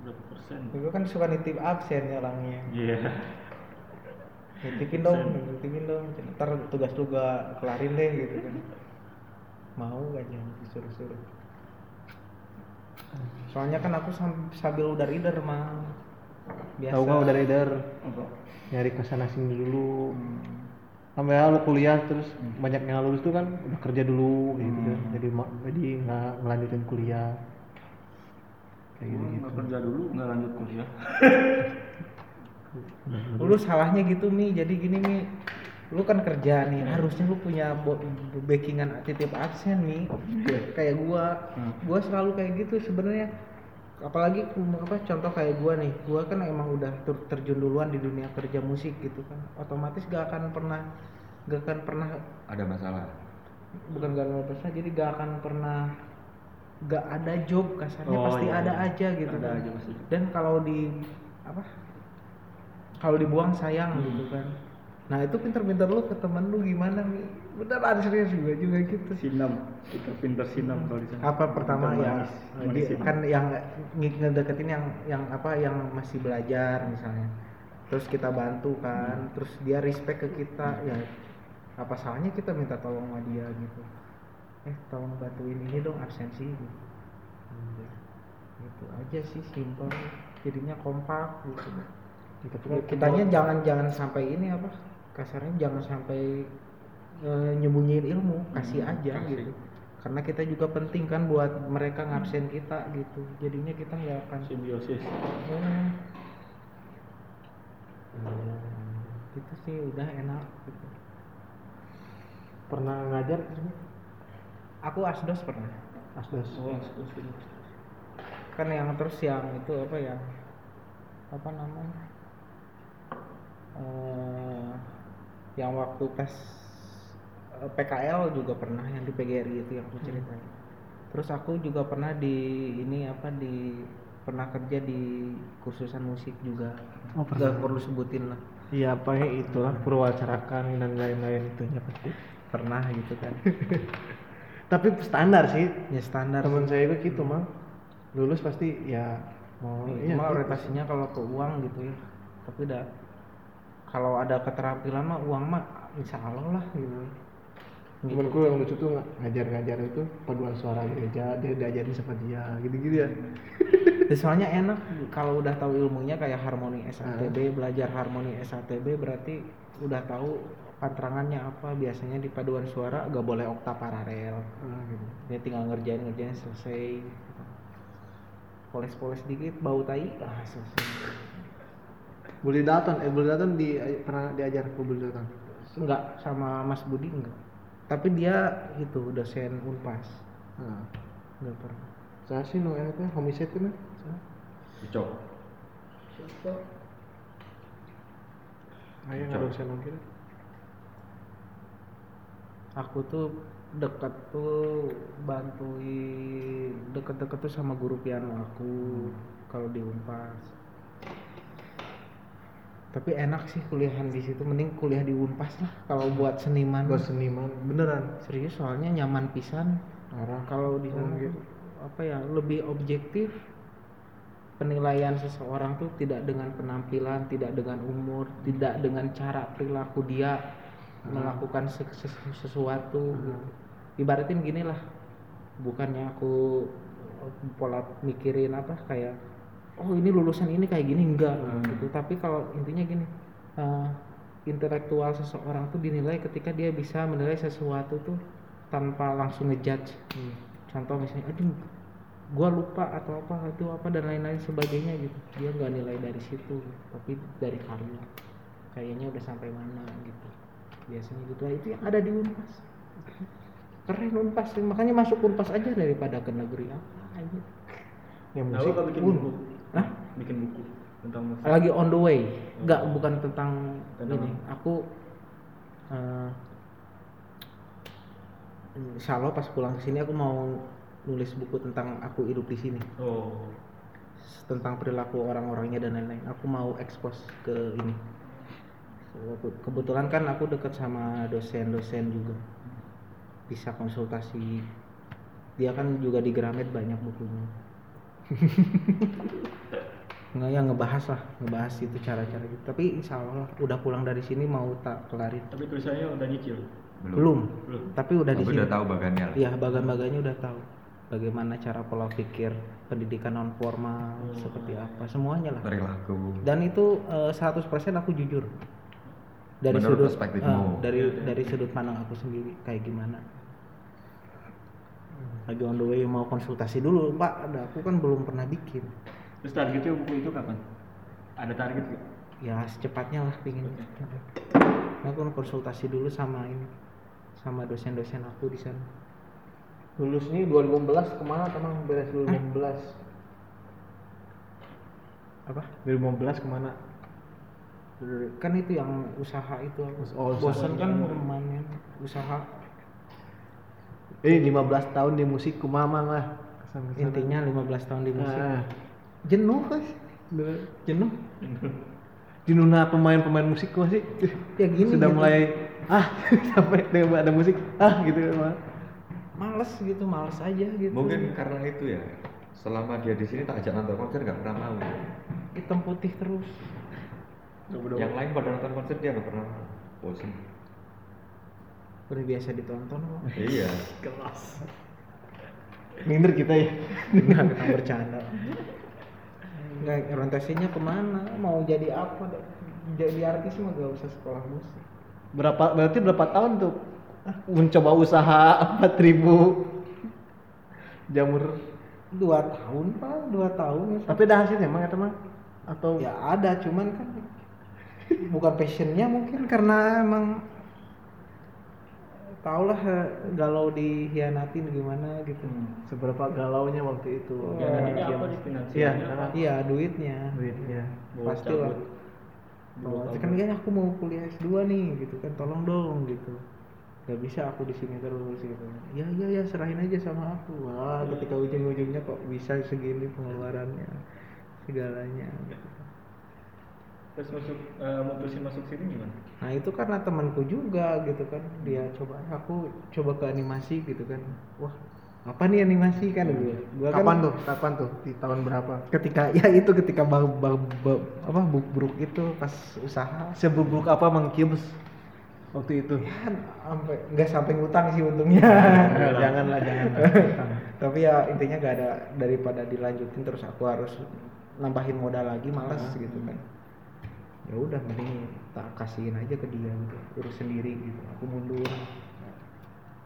Berapa persen? Gue kan suka nitip absen ya orangnya. Iya. Nitipin dong, nitipin dong. Ntar tugas lu gak kelarin deh gitu kan. Mau aja disuruh-suruh. Soalnya kan aku sam- sambil udah reader mah. Biasa. tahu nggak udah reader Apa? nyari ke sana sini dulu Hmm. sampai lu kuliah terus banyak yang lulus tuh kan udah kerja dulu gitu kan jadi jadi nggak ngelanjutin kuliah kayak gitu gitu Nggak kerja dulu, nggak lanjut kuliah. Lu salahnya gitu Mi, jadi gini Mi. Lu kan kerja nih, harusnya lu punya backingan titip absen Mi. Kayak gua. Hmm. Gua selalu kayak gitu sebenarnya. Apalagi kem- apa contoh kayak gua nih. Gua kan emang udah ter- terjun duluan di dunia kerja musik gitu kan. Otomatis gak akan pernah gak akan pernah Ada masalah. bukan gak ada masalah jadi gak akan pernah gak ada job kasarnya Oh, pasti iya, ada iya. aja gitu Ada kan. aja pasti. dan kalau di apa kalau dibuang sayang Hmm. gitu kan. Nah itu pinter-pinter lu ke temen lu gimana Mi? beneran serius juga juga gitu. Sinam, kita pinter sinam kalau di sana. apa pertama Pinter ya? manis, manis di- sinam. kan yang nge- ngedeketin yang yang apa yang masih belajar misalnya. Terus kita bantu kan terus dia respect ke kita ya apa salahnya kita minta tolong sama dia gitu. Eh tolong bantuin ini dong absensi gitu. Gitu aja sih simpel. Jadinya kompak gitu Kita tuh Ya, kan kitanya jangan jangan sampai ini apa kasarnya jangan sampai eh, nyembunyiin ilmu kasih Hmm, aja kasih. gitu karena kita juga penting kan buat mereka ngabsen kita gitu jadinya kita nggak akan Simbiosis. Hmm. itu sih udah enak gitu. pernah ngajar aku asdos pernah asdos Oh, astaga. kan yang terus yang itu apa ya apa namanya eh yang waktu tes eh, PKL juga pernah yang di PGRI itu yang aku ceritain. Terus aku juga pernah di ini apa di pernah kerja di kursusan musik juga. Oh, pernah. Nggak perlu sebutin lah. Iya apa ya itulah purwacarakan dan lain-lain itu ya pasti pernah gitu kan. Tapi standar sih. Ya standar teman saya juga gitu mah lulus pasti ya mau Cuma iya, orientasinya kalau ke uang gitu ya. Tapi udah kalau ada keterampilan mah uang mah insya Allah lah gitu. Temenku yang lucu tuh ng- ngajar-ngajar itu paduan suara gereja dia diajarin sama dia gitu-gitu ya. Ya, soalnya enak kalau udah tahu ilmunya kayak harmoni SATB belajar harmoni SATB berarti udah tahu panterangannya apa. Biasanya di paduan suara gak boleh oktav paralel. Ah, gitu. dia tinggal ngerjain ngerjain selesai. Poles-poles dikit bau tai ah selesai Bully Dalton eh Bully Dalton di pernah diajar ke Bully Dalton enggak sama Mas Budi enggak. Tapi dia itu dosen Unpas. Nah. enggak pernah. Saya sih no enaknya homicide kan Ucok. ayo nggak dosen lagi deh. aku tuh dekat tuh bantuin deket-deket tuh sama guru piano aku kalau di Unpas tapi enak sih kuliahan di situ. Mending kuliah di Unpas lah kalau buat seniman. Buat seniman beneran. Serius soalnya nyaman pisan. Orang kalau di sana tuh, apa ya lebih objektif. Penilaian seseorang tuh tidak dengan penampilan, tidak dengan umur, tidak dengan cara perilaku dia melakukan se- se- sesuatu. gitu. Ibaratin gini lah, bukannya aku pola mikirin apa kayak oh ini lulusan ini kayak gini enggak gitu. Tapi kalau intinya gini, eh, intelektual seseorang tuh dinilai ketika dia bisa menilai sesuatu tuh tanpa langsung ngejudge. Contoh misalnya, aduh, gua lupa atau apa itu apa dan lain-lain sebagainya gitu. Dia nggak nilai dari situ, tapi dari karya. Kayaknya udah sampai mana gitu. Biasanya gitu. Nah, itu yang ada di Unpas. Keren Unpas, makanya masuk Unpas aja daripada ke negeri apa aja. yang Nah, musik lo bikin buku. Hah? Bikin buku tentang musik. lagi on the way. Nggak bukan tentang Tentang ini. aku eh insya Allah pas pulang ke sini aku mau nulis buku tentang aku hidup di sini. Oh. tentang perilaku orang-orangnya dan lain-lain. Aku mau ekspos ke ini. Ke- kebetulan kan aku dekat sama dosen-dosen juga. Bisa konsultasi. Dia kan juga di Gramet banyak bukunya nggak yang ngebahas lah ngebahas itu cara-cara gitu tapi insya Allah udah pulang dari sini mau tak kelarin Tapi tulisannya udah nyicil. belum, Belum. tapi udah di Tapi sini udah tahu bagannya lah. Iya, bagan-bagannya udah tahu. Bagaimana cara pola pikir pendidikan non formal Hmm. seperti apa, semuanya lah. Perilaku. Dan itu eh, 100% aku jujur. Dari Menurut sudut perspektifmu. eh, dari dari sudut pandang aku sendiri kayak gimana. Lagi on the way mau konsultasi dulu, Pak. Ada aku kan belum pernah bikin. Terus targetnya buku itu kapan? Ada target nggak? Ya secepatnya lah pingin. Aku konsultasi dulu sama ini sama dosen-dosen aku di sana. lulus nih 2015 ke mana teman beres 2015 Apa? 2015 ke mana kan itu yang usaha itu Oh, usaha. bosan kan kemarin usaha eh 15 tahun di musik kumama lah Kesan-kesan. intinya 15 tahun di musik Ah, jenuh guys bener. jenuh Jununa pemain-pemain musik masih ya gini sudah gitu. mulai ah sampai dengan ada musik ah gitu mah males gitu males aja gitu Mungkin karena itu ya. Selama dia di sini tak ajak nonton konser nggak pernah mau. hitam putih terus Yang lain pada nonton konser dia nggak pernah mau. Udah biasa ditonton kok iya. minder kita ya. Nggak kita bercanda. Nggak orientasinya ke mana? Mau jadi apa? Jadi artis mah gak usah sekolah musik. Berapa berarti berapa tahun tuh? Mencoba usaha 4000 jamur. Dua tahun pak. Dua tahun ya tapi ada hasilnya emang ya teman atau ya ada. Cuman kan bukan passionnya mungkin karena emang tau lah eh, galau dihianatin gimana gitu. Seberapa galaunya waktu itu. Ya, nantinya Dia- apa finansialnya? iya iya duitnya. Duitnya. Pasti lah. Oh, kan kan aku mau kuliah S2 nih gitu kan. Tolong dong gitu. Gak bisa aku di sini terus gitu. Ya ya ya serahin aja sama aku. Wah ketika ujung-ujungnya kok bisa segini pengeluarannya segalanya gitu. Terus masuk eh, mutusin masuk sini gimana? Nah itu karena temanku juga gitu kan. Dia coba aku coba ke animasi gitu kan. Wah apa nih animasi? Kan gue gua kan kapan tuh? Kapan tuh? Di tahun berapa? Ketika ya itu ketika bang, bang, bang- apa buruk itu pas usaha. Sebubruk apa Mang Kims waktu itu. Kan sampai nggak sampai ngutang sih untungnya. Janganlah jangan tapi ya intinya gak ada daripada dilanjutin terus aku harus nambahin modal lagi malas gitu kan ya udah mending tak kasihin aja ke dia gitu urus sendiri gitu aku mundur.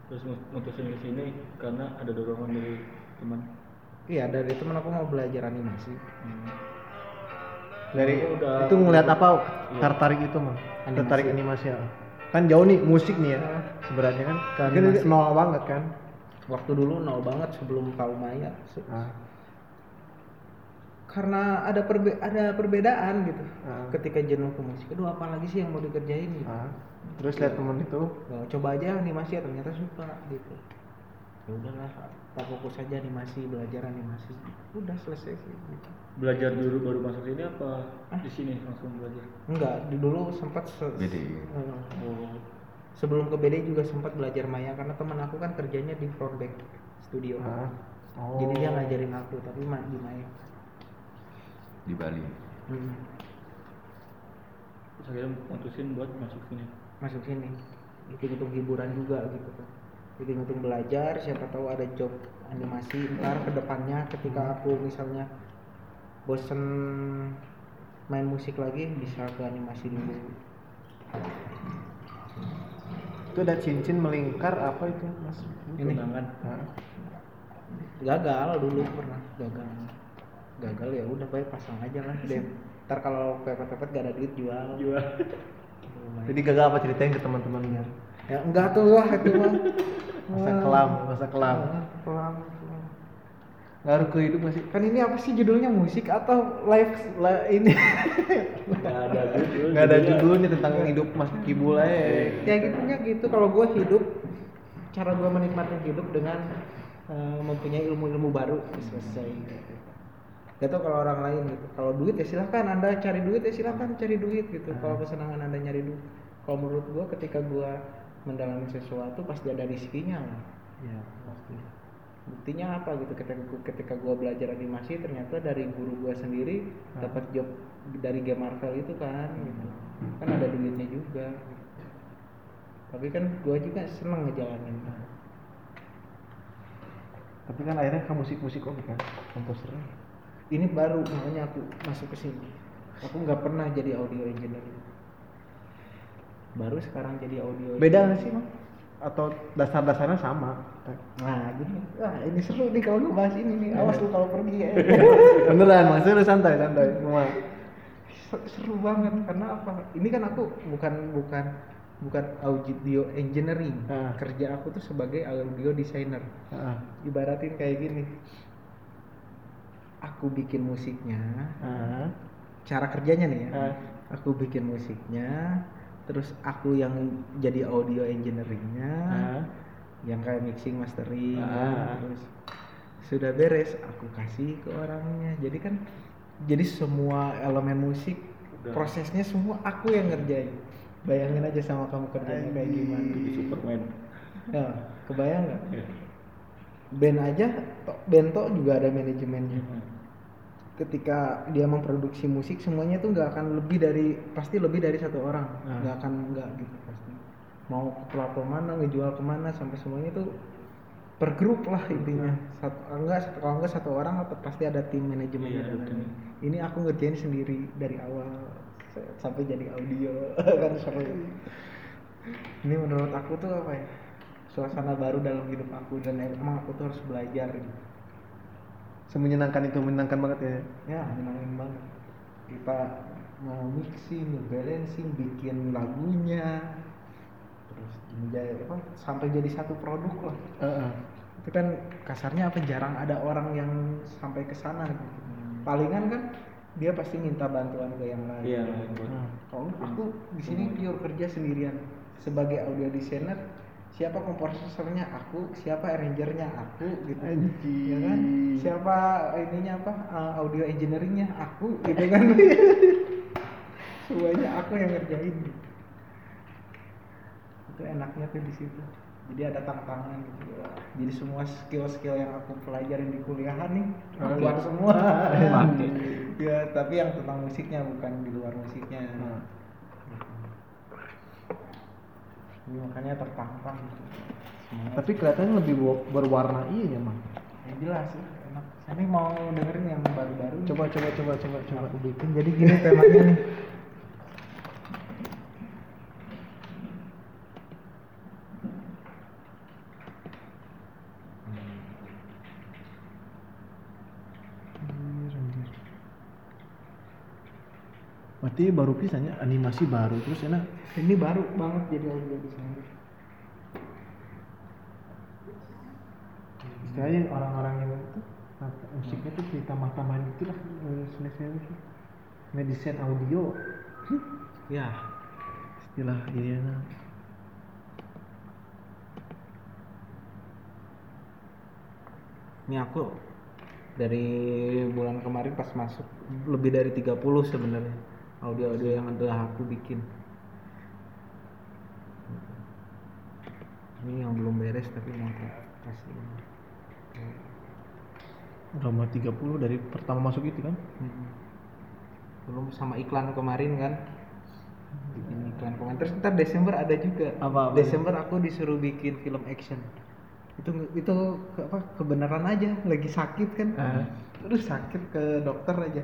Terus mu- mutusin di sini karena ada dorongan dari teman. iya dari temen aku mau belajar animasi. Dari Aku udah- itu ngeliat apa Iya. tertarik itu mah Animasi. tertarik animasi ya kan jauh nih musik nih ya sebenarnya kan. Ke kan nol banget kan? Waktu dulu nol banget sebelum tahu Maya. Ah. Karena ada perbe ada perbedaan gitu Ah. ketika jenuh ke musik aduh apa lagi sih yang mau dikerjain gitu Ah. terus lihat temen itu Nah, coba aja animasi ya ternyata suka gitu ya udahlah tak fokus aja animasi belajar animasi udah selesai sih gitu. Belajar dulu baru masuk sini apa di sini langsung belajar? enggak di dulu sempat se- BD. Eh, sebelum ke BD juga sempat belajar Maya karena teman aku kan kerjanya di front bank studio Ah. Oh. jadi dia ngajarin aku tapi di main Di Bali. Hmm, Terus akhirnya mutusin buat masuk sini. masuk sini itu untuk hiburan juga gitu kan jadi untuk belajar siapa tahu ada job animasi ntar ke depannya ketika aku misalnya bosen main musik lagi bisa ke animasi dulu Itu ada cincin melingkar apa itu, Mas? Ini. Tunangan. Gagal dulu pernah gagal gagal ya udah baik pasang aja lah deh ntar kalau pepet-pepet gak ada duit jual Jual. Jadi gagal apa ceritain ke teman-teman biar ya enggak tuh wah itu mah masa kelam, masa kelam. Kelam kelam. Ngaruh ke hidup masih kan ini apa sih judulnya musik atau live lah ini Gak ada judul. nggak ada judulnya tentang hidup Mas Kibul aja. ya gitunya gitu kalau gue hidup cara gue menikmati hidup dengan eh, mempunyai ilmu-ilmu baru selesai gitu. Gak tau kalau orang lain gitu kalau duit ya silahkan anda cari duit ya silahkan cari duit gitu kalau kesenangan anda nyari duit kalau menurut gue ketika gue mendalami sesuatu pasti ada rezekinya lah Ya, pasti. buktinya apa gitu ketika gua, ketika gua belajar animasi ternyata dari guru gua sendiri Nah. dapat job dari game Marvel itu kan gitu. kan ada duitnya juga gitu. tapi kan gua juga seneng ngejalanin Tapi kan akhirnya ke musik-musik oke kan, komposer. Ini baru makanya aku masuk ke sini. Aku nggak pernah jadi audio engineer. Baru sekarang jadi audio Beda nggak sih, Mang? Atau dasar-dasarnya sama? nah gini. Wah ini seru nih kalau ngebahas ini nih. Awas lu kalau pergi ya. Beneran, maksudnya santai, santai. Ser- seru banget. Karena apa? Ini kan aku bukan bukan bukan audio engineering. Ah. kerja aku tuh sebagai audio designer. Ah, ibaratin kayak gini aku bikin musiknya ah, cara kerjanya nih ya ah. aku bikin musiknya terus aku yang jadi audio engineeringnya Ah. yang kayak mixing mastering Ah. terus sudah beres aku kasih ke orangnya jadi kan jadi semua elemen musik Udah. prosesnya semua aku yang ngerjain bayangin aja sama kamu kerjanya kayak gimana Jadi Superman. ya kebayang nggak Ya. Band aja band toh juga ada manajemennya. Ketika dia memproduksi musik semuanya tuh nggak akan lebih dari pasti lebih dari satu orang. Ah. nggak akan nggak gitu pasti. Mau ke platform mana ngejual ke mana sampai semuanya tuh per grup lah intinya. Satu enggak kalau enggak satu orang atau pasti ada tim manajemennya Iya, dan ini aku ngerjain sendiri dari awal sampai jadi audio kan seru ini menurut aku tuh apa ya suasana baru dalam hidup aku dan emang aku tuh harus belajar gitu. Semenyenangkan itu, menyenangkan banget ya. ya menyenangin banget kita mau mixing, ngebalancing, bikin lagunya terus menjadi apa sampai jadi satu produk lah Heeh. itu kan kasarnya apa jarang ada orang yang sampai ke sana gitu. palingan kan dia pasti minta bantuan ke yang lain Iya. Hmm. kalau aku di sini pure kerja sendirian sebagai audio designer siapa komposernya? Aku. Siapa arrangernya? Aku gitu. Anjing. ya kan? Siapa ininya apa? Uh, audio engineeringnya? Aku gitu kan. Semuanya aku yang ngerjain itu enaknya tuh di situ. Jadi ada tantangan gitu. Jadi semua skill-skill yang aku pelajarin di kuliahan nih keluar semua. Ya tapi yang tentang musiknya bukan di luar musiknya. Nah. Ini makanya tertantang gitu. Tapi kelihatannya lebih berwarna iya ya, Mang. yang jelas ya enak ini mau dengerin yang baru-baru. Coba coba coba coba coba. aku bikin jadi gini temanya nih Berarti baru pisannya animasi baru terus enak. ini baru banget jadi audio designer Istilahnya orang-orang yang itu musiknya tuh cerita mahkamahan gitu lah seni-seni itu. Ngedesain audio ya istilah iya nah. ini aku dari bulan kemarin pas masuk lebih dari 30 sebenarnya audio-audio yang adalah aku bikin. Ini yang belum beres tapi mau aku kasih Udah mau 30 dari pertama masuk itu kan? Hmm. belum sama iklan kemarin kan? Bikin iklan kemarin. Terus ntar Desember ada juga. Apa- apa? Desember aku disuruh bikin film action. Itu itu ke- apa kebenaran aja. Lagi sakit kan? Ah. terus sakit ke dokter aja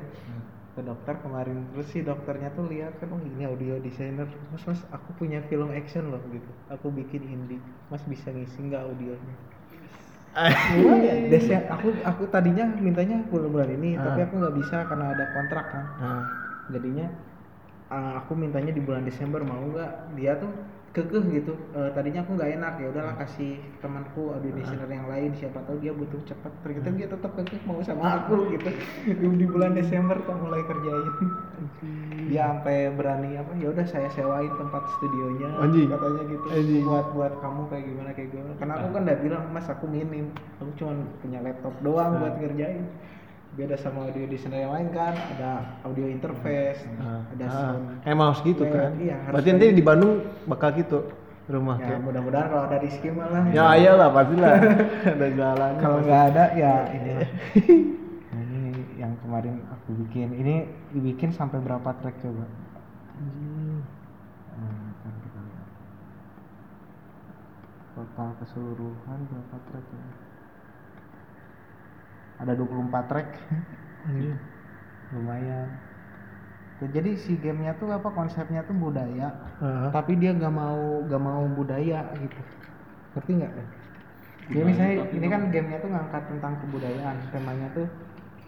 ke dokter kemarin terus si dokternya tuh lihat kan oh ini audio designer mas mas aku punya film action loh gitu aku bikin indie mas bisa ngisi nggak audionya Lumayan. Desa, aku aku tadinya mintanya bulan-bulan ini, tapi Ah. aku nggak bisa karena ada kontrak kan. Nah, Jadinya uh, aku mintanya di bulan Desember mau nggak? Dia tuh kekeh gitu. Uh, tadinya aku nggak enak ya udahlah kasih temanku audio designer yang lain siapa tahu dia butuh cepat. Ternyata dia tetap kekeh mau sama aku gitu. di, di bulan Desember tuh mulai kerjain. dia sampai berani apa? Ya udah saya sewain tempat studionya Anjing. katanya gitu. Anjing. Buat buat kamu kayak gimana kayak gimana. Karena aku kan udah bilang mas aku minim. Aku cuma punya laptop doang buat ngerjain beda sama audio designer yang lain kan ada audio interface ah, ada ah. sound Emang harus gitu Iya, kan? iya, harus Berarti nanti gitu. di Bandung bakal gitu rumah ya mudah-mudahan kalau ada Rizky malah Ya iyalah pastilah. Ada jalan. kalau nggak ada ya ini Nah, ini yang kemarin aku bikin ini dibikin sampai berapa track coba Hmm. Lihat. total keseluruhan berapa track ya ada 24 track Anjing. lumayan jadi si gamenya tuh apa konsepnya tuh budaya Ah. tapi dia nggak mau nggak mau budaya gitu ngerti nggak ya Budaya, misalnya tapi ini nggak- kan gamenya tuh ngangkat tentang kebudayaan temanya tuh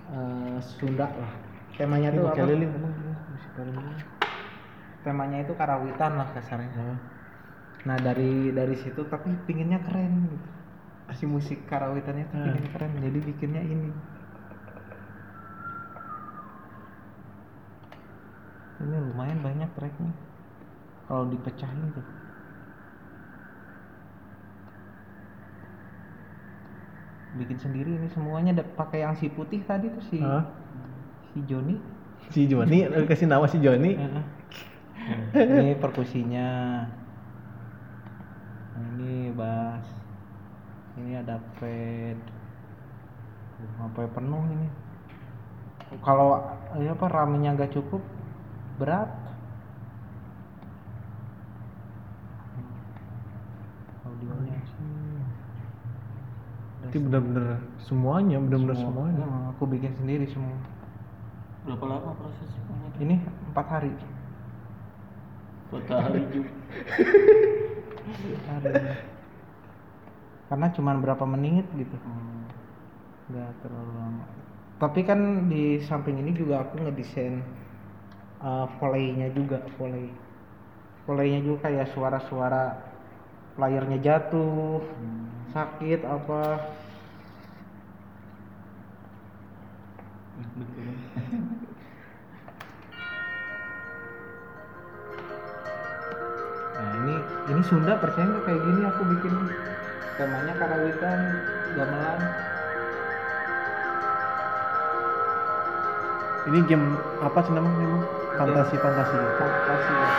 eh, Sunda lah temanya tuh apa emang ya, musik keliling. temanya itu karawitan lah kasarnya Ah. nah dari dari situ tapi pinginnya keren gitu si musik karawitannya tuh Hmm. pingin keren jadi bikinnya ini ini lumayan banyak tracknya kalau dipecahin tuh bikin sendiri ini semuanya ada pakai yang si putih tadi tuh si Ah. si Joni Si Joni, kasih nama si Joni. Ini perkusinya Nah, ini bass ini ada pad Tuh, sampai penuh ini kalau ini apa ramenya nggak cukup berat audionya Itu bener-bener semuanya, bener-bener Semua- semuanya. Emang aku bikin sendiri semua Berapa lama prosesnya? ini empat hari Kota hari juga. Empat hari. Karena cuman berapa menit gitu. Nggak terlalu lama. Tapi kan di samping ini juga aku ngedesain uh, volley-nya juga volley. Volley-nya juga kayak suara-suara layarnya jatuh sakit apa. Nah ini ini Sunda percaya nggak kayak gini aku bikin temanya karawitan gamelan Ini game apa sih namanya? Fantasi fantasi. fantasi Yang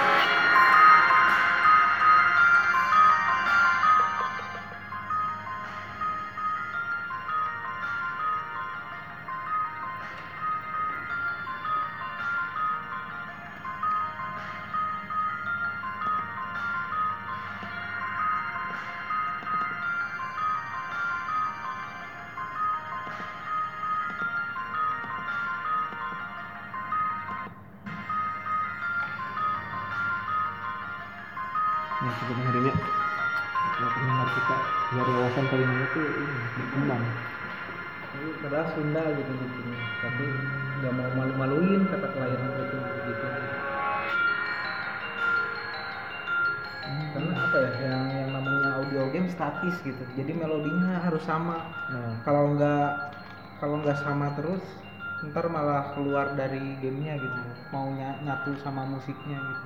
nggak sama terus ntar malah keluar dari gamenya gitu mau nya- nyatu sama musiknya gitu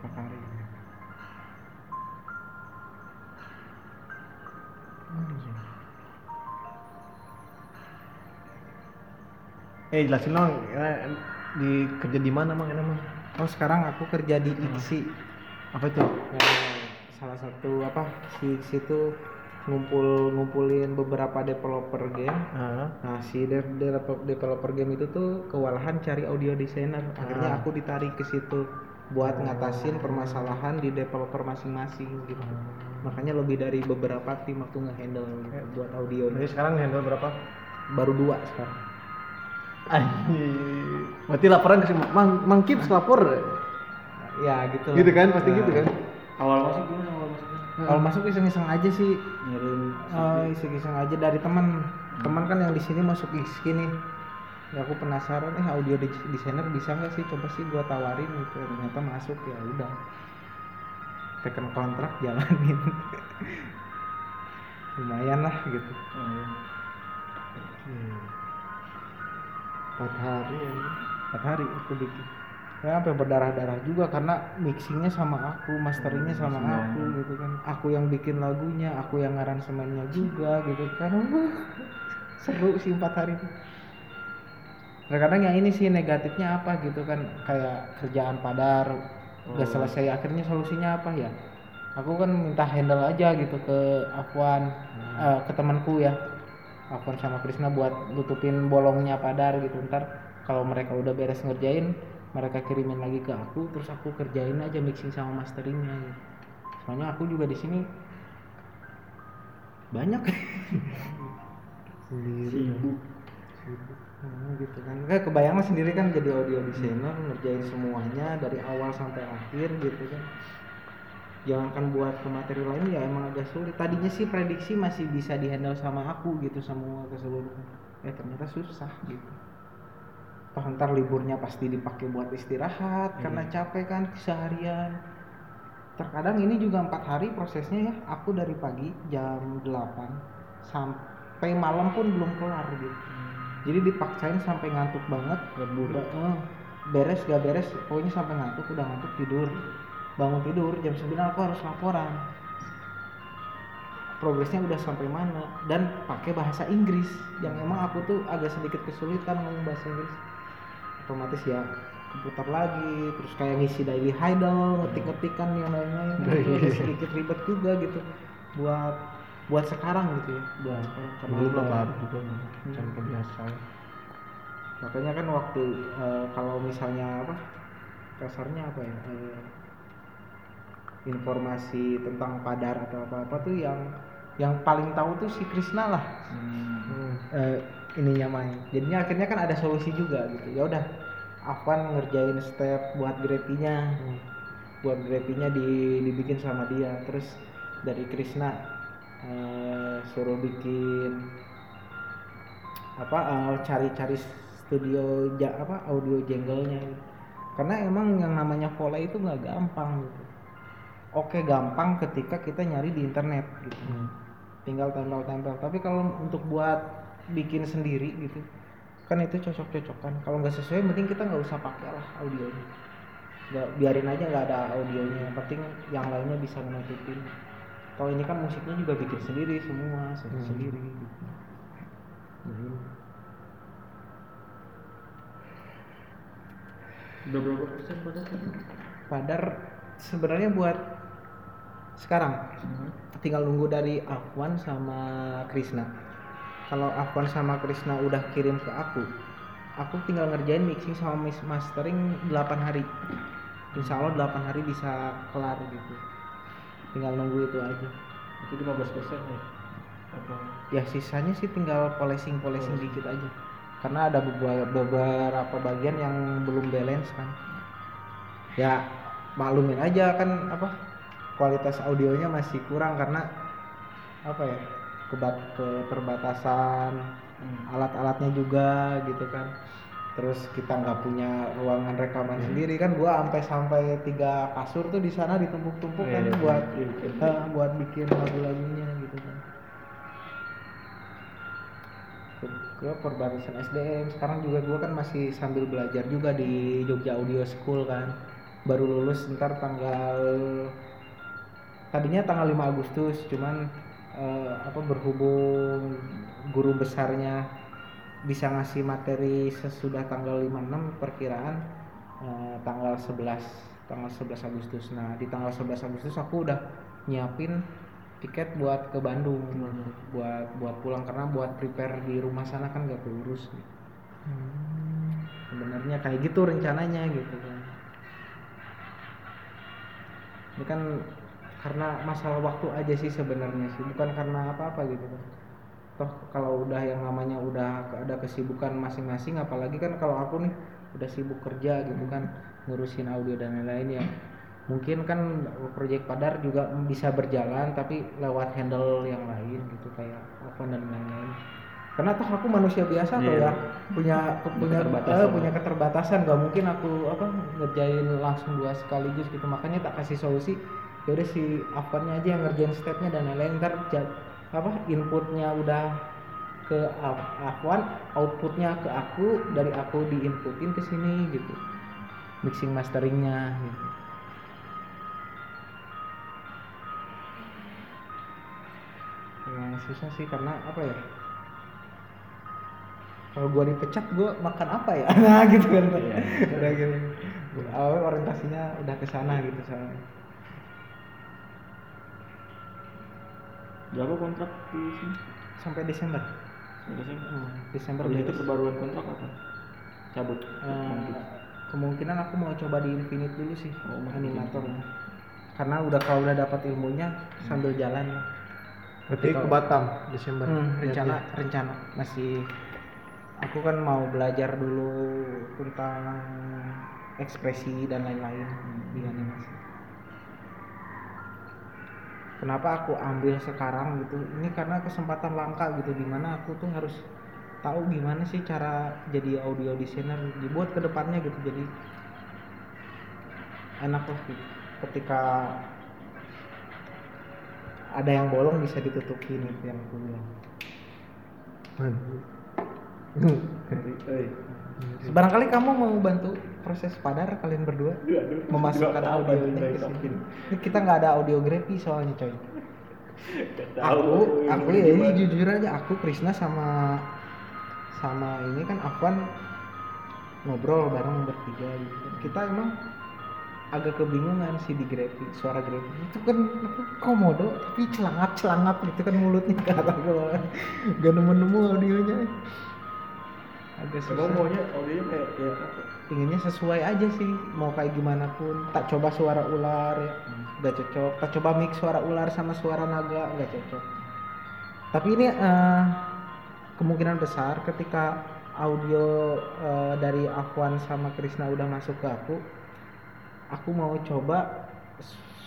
Empat hari. eh jelasin dong, eh, di kerja di mana mang? Enak mang? oh sekarang aku kerja di IXI Apa itu? Yang salah satu apa si IXI itu ngumpul ngumpulin beberapa developer game Ah. Nah, si de- de- developer game itu tuh kewalahan cari audio designer. Akhirnya Ah. aku ditarik ke situ buat ngatasin permasalahan di developer masing-masing gitu. Makanya lebih dari beberapa tim aku nge-handle gitu, buat audio. Jadi sekarang handle berapa? Baru dua sekarang. Anjir. Berarti laporan ke si Mang, Mang Kips lapor. Ya gitu. lah. Gitu kan, pasti Nah, gitu kan. Awal masuk gimana awal masuknya? Kalau masuk iseng-iseng aja sih. Ngirim Oh, iseng-iseng aja dari teman. Teman kan yang di sini masuk XK nih. Ya aku penasaran eh audio de- designer bisa nggak sih coba sih gua tawarin gitu ternyata masuk ya udah tekan kontrak jalanin lumayan lah gitu Hmm. Empat hari ya. empat hari aku bikin ya sampai berdarah-darah juga karena mixingnya sama aku masteringnya sama aku gitu kan. Aku yang bikin lagunya aku yang ngaransemennya juga gitu kan. Seru sih empat hari itu. Terkadang yang ini sih negatifnya apa gitu kan kayak kerjaan padar gak selesai akhirnya solusinya apa ya? Aku kan minta handle aja gitu ke Afwan eh, ke temanku ya. Afwan sama Krisna buat tutupin bolongnya padar gitu. Ntar kalau mereka udah beres ngerjain mereka kirimin lagi ke aku terus aku kerjain aja mixing sama masteringnya. Gitu. soalnya aku juga di sini banyak. Sendiri. Hmm, gitu kan. Kayak kebayang lah sendiri kan jadi audio designer ngerjain semuanya dari awal sampai akhir gitu kan. Jangankan buat ke materi lain ya emang agak sulit. Tadinya sih prediksi masih bisa dihandle sama aku gitu semua keseluruhan. Eh ternyata susah gitu Toh ntar liburnya pasti dipakai buat istirahat karena capek kan seharian terkadang ini juga empat hari prosesnya ya aku dari pagi jam 8 sampai malam pun belum kelar gitu. Jadi dipaksain sampai ngantuk banget. Udah eh, beres gak beres pokoknya sampai ngantuk udah ngantuk tidur. Bangun tidur jam 9 aku harus laporan. Progresnya udah sampai mana? Dan pakai bahasa Inggris yang emang aku tuh agak sedikit kesulitan ngomong bahasa Inggris otomatis ya keputar lagi terus kayak ngisi daily idle ngetik-ngetikan yang lain-lain. Agak sedikit ribet juga gitu buat buat sekarang gitu ya. Buat karena Dulu belum baru juga macam kebiasa. makanya kan waktu eh, kalau misalnya apa kasarnya apa ya eh, informasi tentang padar atau apa apa tuh yang yang paling tahu tuh si Krisna lah. Hmm. eh, ininya main. Jadinya akhirnya kan ada solusi juga gitu. Ya udah Afwan ngerjain step buat grafinya. Buat grafinya di, dibikin sama dia. Terus dari Krisna eh, suruh bikin apa eh, cari-cari studio ja, apa audio jenggolnya. Gitu. karena emang yang namanya volley itu nggak gampang gitu. Oke gampang ketika kita nyari di internet gitu. Tinggal tempel-tempel. Tapi kalau untuk buat bikin sendiri gitu. Kan itu cocok-cocokan. Kalau nggak sesuai mending kita nggak usah pakai lah audionya. Nggak biarin aja nggak ada audionya. Yang penting yang lainnya bisa nutupin. Kalau ini kan musiknya juga bikin sendiri semua se- Hmm. sendiri gitu. Udah berapa persen pada Padar sebenarnya buat sekarang. Tinggal nunggu dari Afwan sama Krisna. Kalau Afwan sama Krisna udah kirim ke aku, aku tinggal ngerjain mixing sama mastering 8 hari. Insya Allah 8 hari bisa kelar gitu. Tinggal nunggu itu aja. Itu 15 persen ya? Apa? Ya sisanya sih tinggal polishing-polishing dikit aja. Karena ada beberapa bagian yang belum balance kan. Ya maklumin aja kan apa kualitas audionya masih kurang karena apa ya kebat keterbatasan alat-alatnya juga gitu kan. Terus kita nggak punya ruangan rekaman sendiri kan gua sampai sampai tiga kasur tuh di sana ditumpuk-tumpuk kan Iya, buat iya, eh, buat bikin lagu-lagunya gitu kan. Ke perbatasan SDM sekarang juga gua kan masih sambil belajar juga di Jogja Audio School kan. Baru lulus ntar tanggal tadinya tanggal 5 Agustus cuman eh, apa berhubung guru besarnya bisa ngasih materi sesudah tanggal 56 perkiraan eh, tanggal 11 tanggal 11 Agustus. Nah, di tanggal 11 Agustus aku udah nyiapin tiket buat ke Bandung buat buat pulang. Karena buat prepare di rumah sana kan gak keurus. Sebenarnya kayak gitu rencananya gitu kan. Ini kan karena masalah waktu aja sih sebenarnya sih. Bukan karena apa-apa gitu kan toh kalau udah yang namanya udah ada kesibukan masing-masing apalagi kan kalau aku nih udah sibuk kerja gitu kan ngurusin audio dan lain-lain ya. Mungkin kan proyek Padar juga bisa berjalan tapi lewat handle yang lain gitu kayak apa dan lain-lain. Karena toh aku manusia biasa tuh Iya. ya punya punya Keterbatasan. eh, punya keterbatasan. Gak mungkin aku apa ngerjain langsung dua sekaligus gitu. Makanya tak kasih solusi yaudah si Afwannya aja yang ngerjain stepnya dan lain-lain. Ntar apa inputnya udah ke Af- Afwan outputnya ke aku dari aku diinputin ke sini gitu. Mixing masteringnya gitu. Yang susah sih karena apa ya? Kalau gua dipecat gua makan apa ya? Nah gitu kan Iya. udah gitu. Orientasinya udah ke sana gitu soalnya Berapa kontrak di sini? sampai Desember Udah sih. Hmm, Desember Habis itu perbaruan kontrak apa? Cabut. Eh, kemungkinan aku mau coba di Infinite dulu sih Oh, mau animator di karena udah kalau udah dapat ilmunya sambil jalan Berarti ke Batam Desember. Hmm, rencana rencana masih aku kan mau belajar dulu tentang ekspresi dan lain-lain di animasi kenapa aku ambil sekarang gitu? Ini karena kesempatan langka gitu di mana aku tuh harus tahu gimana sih cara jadi audio designer dibuat ke depannya gitu. Jadi enak lah gitu. Ketika ada yang bolong bisa ditutupin itu yang aku bilang. Barangkali kamu mau bantu proses padar kalian berdua memasukkan audionya ke sini. Ini Kita nggak ada audiografi soalnya coy. Aku, aku ya ini jujur aja aku Krisna sama sama ini kan Afwan ngobrol bareng bertiga gitu. Kita emang agak kebingungan sih di grafi suara grafi itu kan komodo tapi celangap celangap gitu kan mulutnya ke ke bawah gak nemu nemu audionya agak susah maunya audionya kayak kayak apa? inginnya sesuai aja sih mau kayak gimana pun. Tak coba suara ular ya. Nggak cocok. Tak coba mix suara ular sama suara naga nggak cocok. Tapi ini eh, kemungkinan besar ketika audio eh, dari Afwan sama Krisna udah masuk ke aku aku mau coba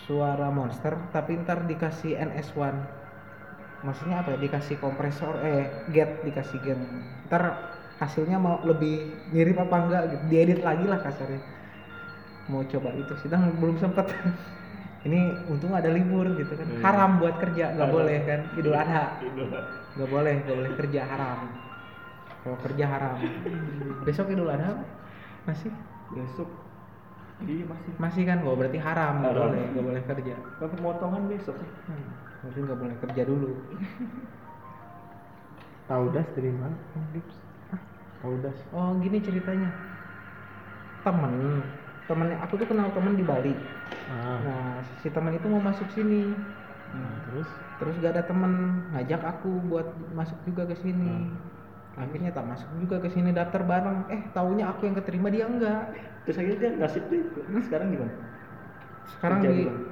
suara monster tapi ntar dikasih NS1 maksudnya apa ya? Dikasih kompresor eh get dikasih get ntar hasilnya mau lebih mirip apa enggak gitu. Diedit lagi lah kasarnya. Mau coba itu. Sedang belum sempet. Ini untung ada libur gitu kan. Hmm. haram buat kerja. Nggak boleh kan. Idul adha. Nggak boleh. Nggak boleh kerja. Haram. Kalau kerja haram. Besok idul adha masih? Besok. Iya masih. masih kan? Gak berarti haram. Nggak boleh. Nggak boleh kerja. Kan pemotongan besok. hmm. berarti nggak boleh kerja dulu. Tahu das dari mana? Das. oh gini ceritanya. Temen temennya aku tuh kenal temen di Bali. Ah. nah si teman itu mau masuk sini. Nah, terus? Terus gak ada temen. Ngajak aku buat masuk juga ke sini. Akhirnya tak masuk juga ke sini daftar bareng. Eh taunya aku yang keterima dia enggak. Terus akhirnya dia nasib dia sekarang gimana? sekarang Kerja di di mana?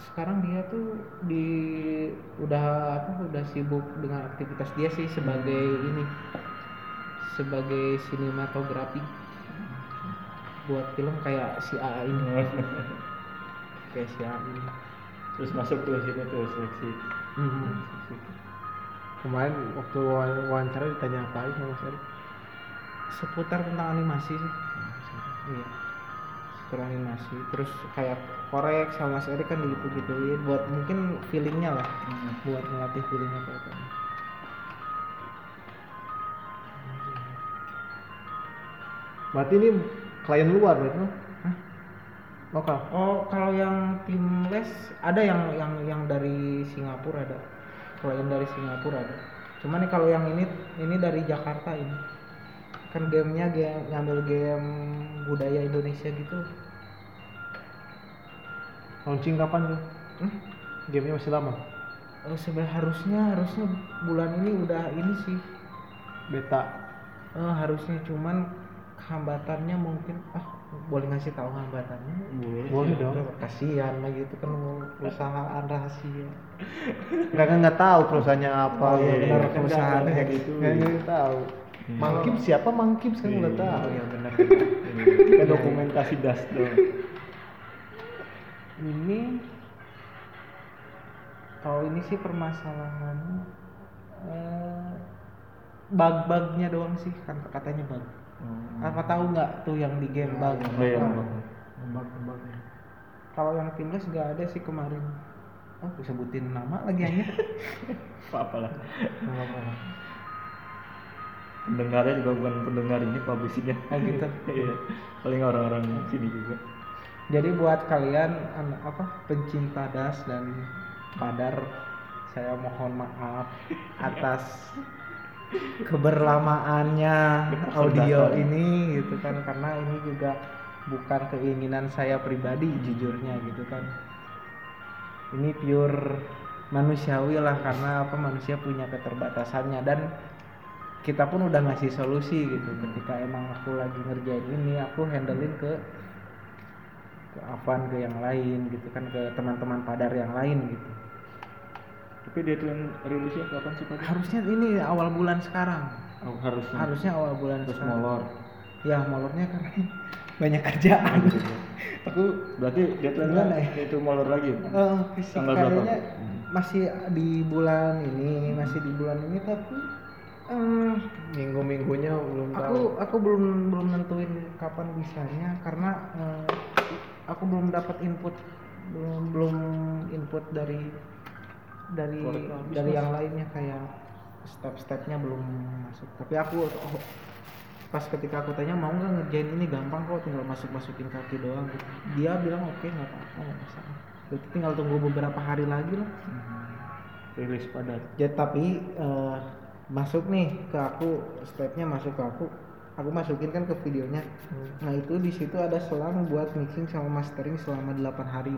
sekarang dia tuh di udah apa udah sibuk dengan aktivitas dia sih sebagai ini sebagai sinematografi buat film kayak si A ini. Kayak si A ini. Terus masuk tuh sini tuh seleksi. Mhm. kemarin waktu wawan- wawancara ditanya apa aja sama Mas seputar tentang animasi sih. Iya. Seputar animasi. Terus kayak korek sama Mas Erik kan gitu gituin buat mungkin feelingnya lah. Buat melatih feelingnya kayak apa Berarti ini klien luar berarti mah? Hah? Lokal. Oh, kalau yang tim les ada yang yang yang dari Singapura ada. Klien dari Singapura ada. Cuman nih kalau yang ini ini dari Jakarta ini. kan gamenya game ngambil game budaya Indonesia gitu launching kapan tuh hmm? gamenya masih lama Oh, sebenarnya harusnya harusnya bulan ini udah ini sih beta Eh, harusnya cuman hambatannya mungkin ah boleh ngasih tahu hambatannya? Boleh. Dong. Kasihan lah gitu kan perusahaan rahasia. Nggak kan nggak tahu perusahaannya apa Oh, iya, benar, Kan perusahaan nggak- kayak gitu. nggak nggak tahu. Mangkip siapa mangkip sekarang nggak tahu. Ya benar. Kayak dokumentasi das dong. ini kalau ini sih permasalahannya eh, bug-bugnya doang sih kan katanya bug apa tahu nggak tuh yang di game bug Oh iya, kalau yang timnas nggak ada sih kemarin oh disebutin nama lagi aja Apa lah. Nggak apa-apa. Pendengarnya juga bukan pendengar ini publishingnya. Oh, gitu. Iya. Paling orang-orang sini juga. jadi buat kalian an- apa pencinta das dan padar saya mohon maaf atas keberlamaannya audio ini gitu kan karena ini juga bukan keinginan saya pribadi jujurnya gitu kan. Ini pure manusiawi lah karena apa manusia punya keterbatasannya. Dan kita pun udah ngasih solusi gitu ketika emang aku lagi ngerjain ini aku handlein ke ke Avan ke yang lain gitu kan ke teman-teman padar yang lain gitu Tapi deadline rilisnya kapan sih Pak? harusnya ini awal bulan sekarang Oh, harusnya. harusnya awal bulan Terus sekarang. molor. ya molornya karena banyak kerjaan aku Berarti deadline ya? itu molor lagi. eh, sih Tanggal berapa? kayaknya masih di bulan ini masih di bulan ini tapi eh, minggu-minggunya belum tahu aku aku belum belum nentuin kapan bisanya karena eh, aku belum dapat input belum belum input dari dari dari yang lainnya kayak step-stepnya belum masuk. Tapi aku oh, pas ketika aku tanya mau nggak ngerjain ini? Gampang kok tinggal masuk masukin kaki doang. Gitu. dia bilang oke nggak apa-apa nggak masalah. Berarti tinggal tunggu beberapa hari lagi lah. Rilis pada Ya tapi eh, masuk nih ke aku stepnya masuk ke aku aku masukin kan ke videonya. Nah itu di situ ada selang buat mixing sama mastering selama 8 hari.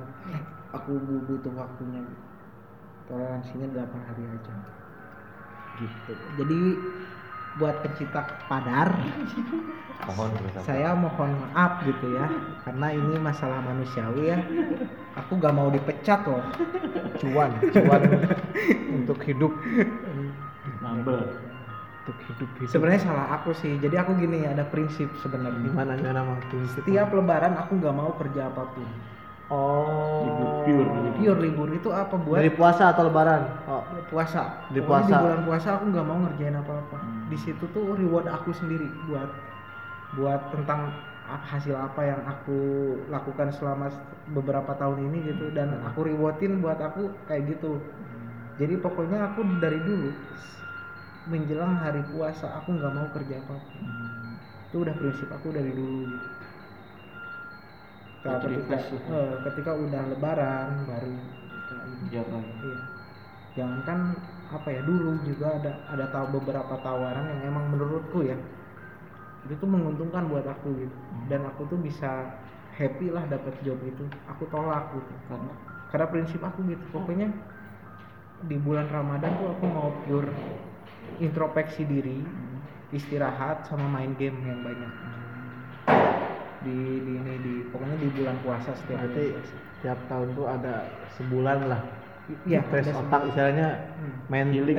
Aku bu- butuh waktunya toleransinya 8 hari aja? Gitu. Jadi buat pencinta padar Mohon saya mohon maaf gitu ya. Karena ini masalah manusiawi ya. Aku gak mau dipecat loh. Cuan cuan untuk hidup. Nambel. untuk hidup hidup. Sebenarnya salah aku sih. Jadi aku gini ada prinsip sebenarnya. Gimana gimana mau prinsip setiap lebaran aku nggak mau kerja apa pun oh. Libur, pure. pure libur itu apa buat? Dari puasa atau lebaran? Oh puasa. Di puasa. di bulan puasa aku nggak mau ngerjain apa-apa. Di situ tuh reward aku sendiri buat buat tentang hasil apa yang aku lakukan selama beberapa tahun ini gitu. Dan aku rewardin buat aku kayak gitu. Jadi pokoknya aku dari dulu menjelang hari puasa aku nggak mau kerja apa-apa. Itu udah prinsip aku dari dulu. gitu. Nah, ketika, gitu. eh, ketika udah lebaran baru lagi. Iya. Jangankan apa ya dulu juga ada ada tahu beberapa tawaran yang emang menurutku ya itu tuh menguntungkan buat aku gitu. Dan aku tuh bisa happy lah dapat job itu. Aku tolak gitu. Karena? Karena prinsip aku gitu. Pokoknya di bulan Ramadan tuh aku mau pure introspeksi diri istirahat sama main game yang banyak di, di ini di pokoknya di bulan puasa setiap berarti bulan puasa. tiap tahun tuh ada sebulan lah Iya, fresh ada otak istilahnya Hmm. maintain Healing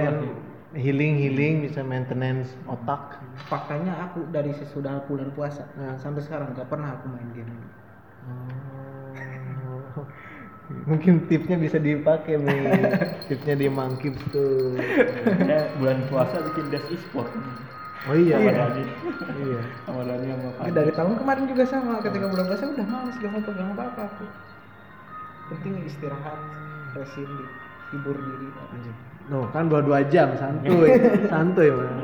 healing lah. healing, bisa maintenance otak faktanya aku dari sesudah bulan puasa Nah. sampai sekarang nggak pernah aku main game Oh. mungkin tipsnya bisa dipakai nih tipsnya di mangkip tuh Eh, bulan puasa bikin des e-sport. Oh iya Sama iya Dani. iya Sama Dani sama Ini Fadli. dari tahun kemarin juga sama ketika bulan puasa udah males gak mau pegang apa apa aku penting istirahat resin hibur diri Noh kan baru dua jam santuy santuy man.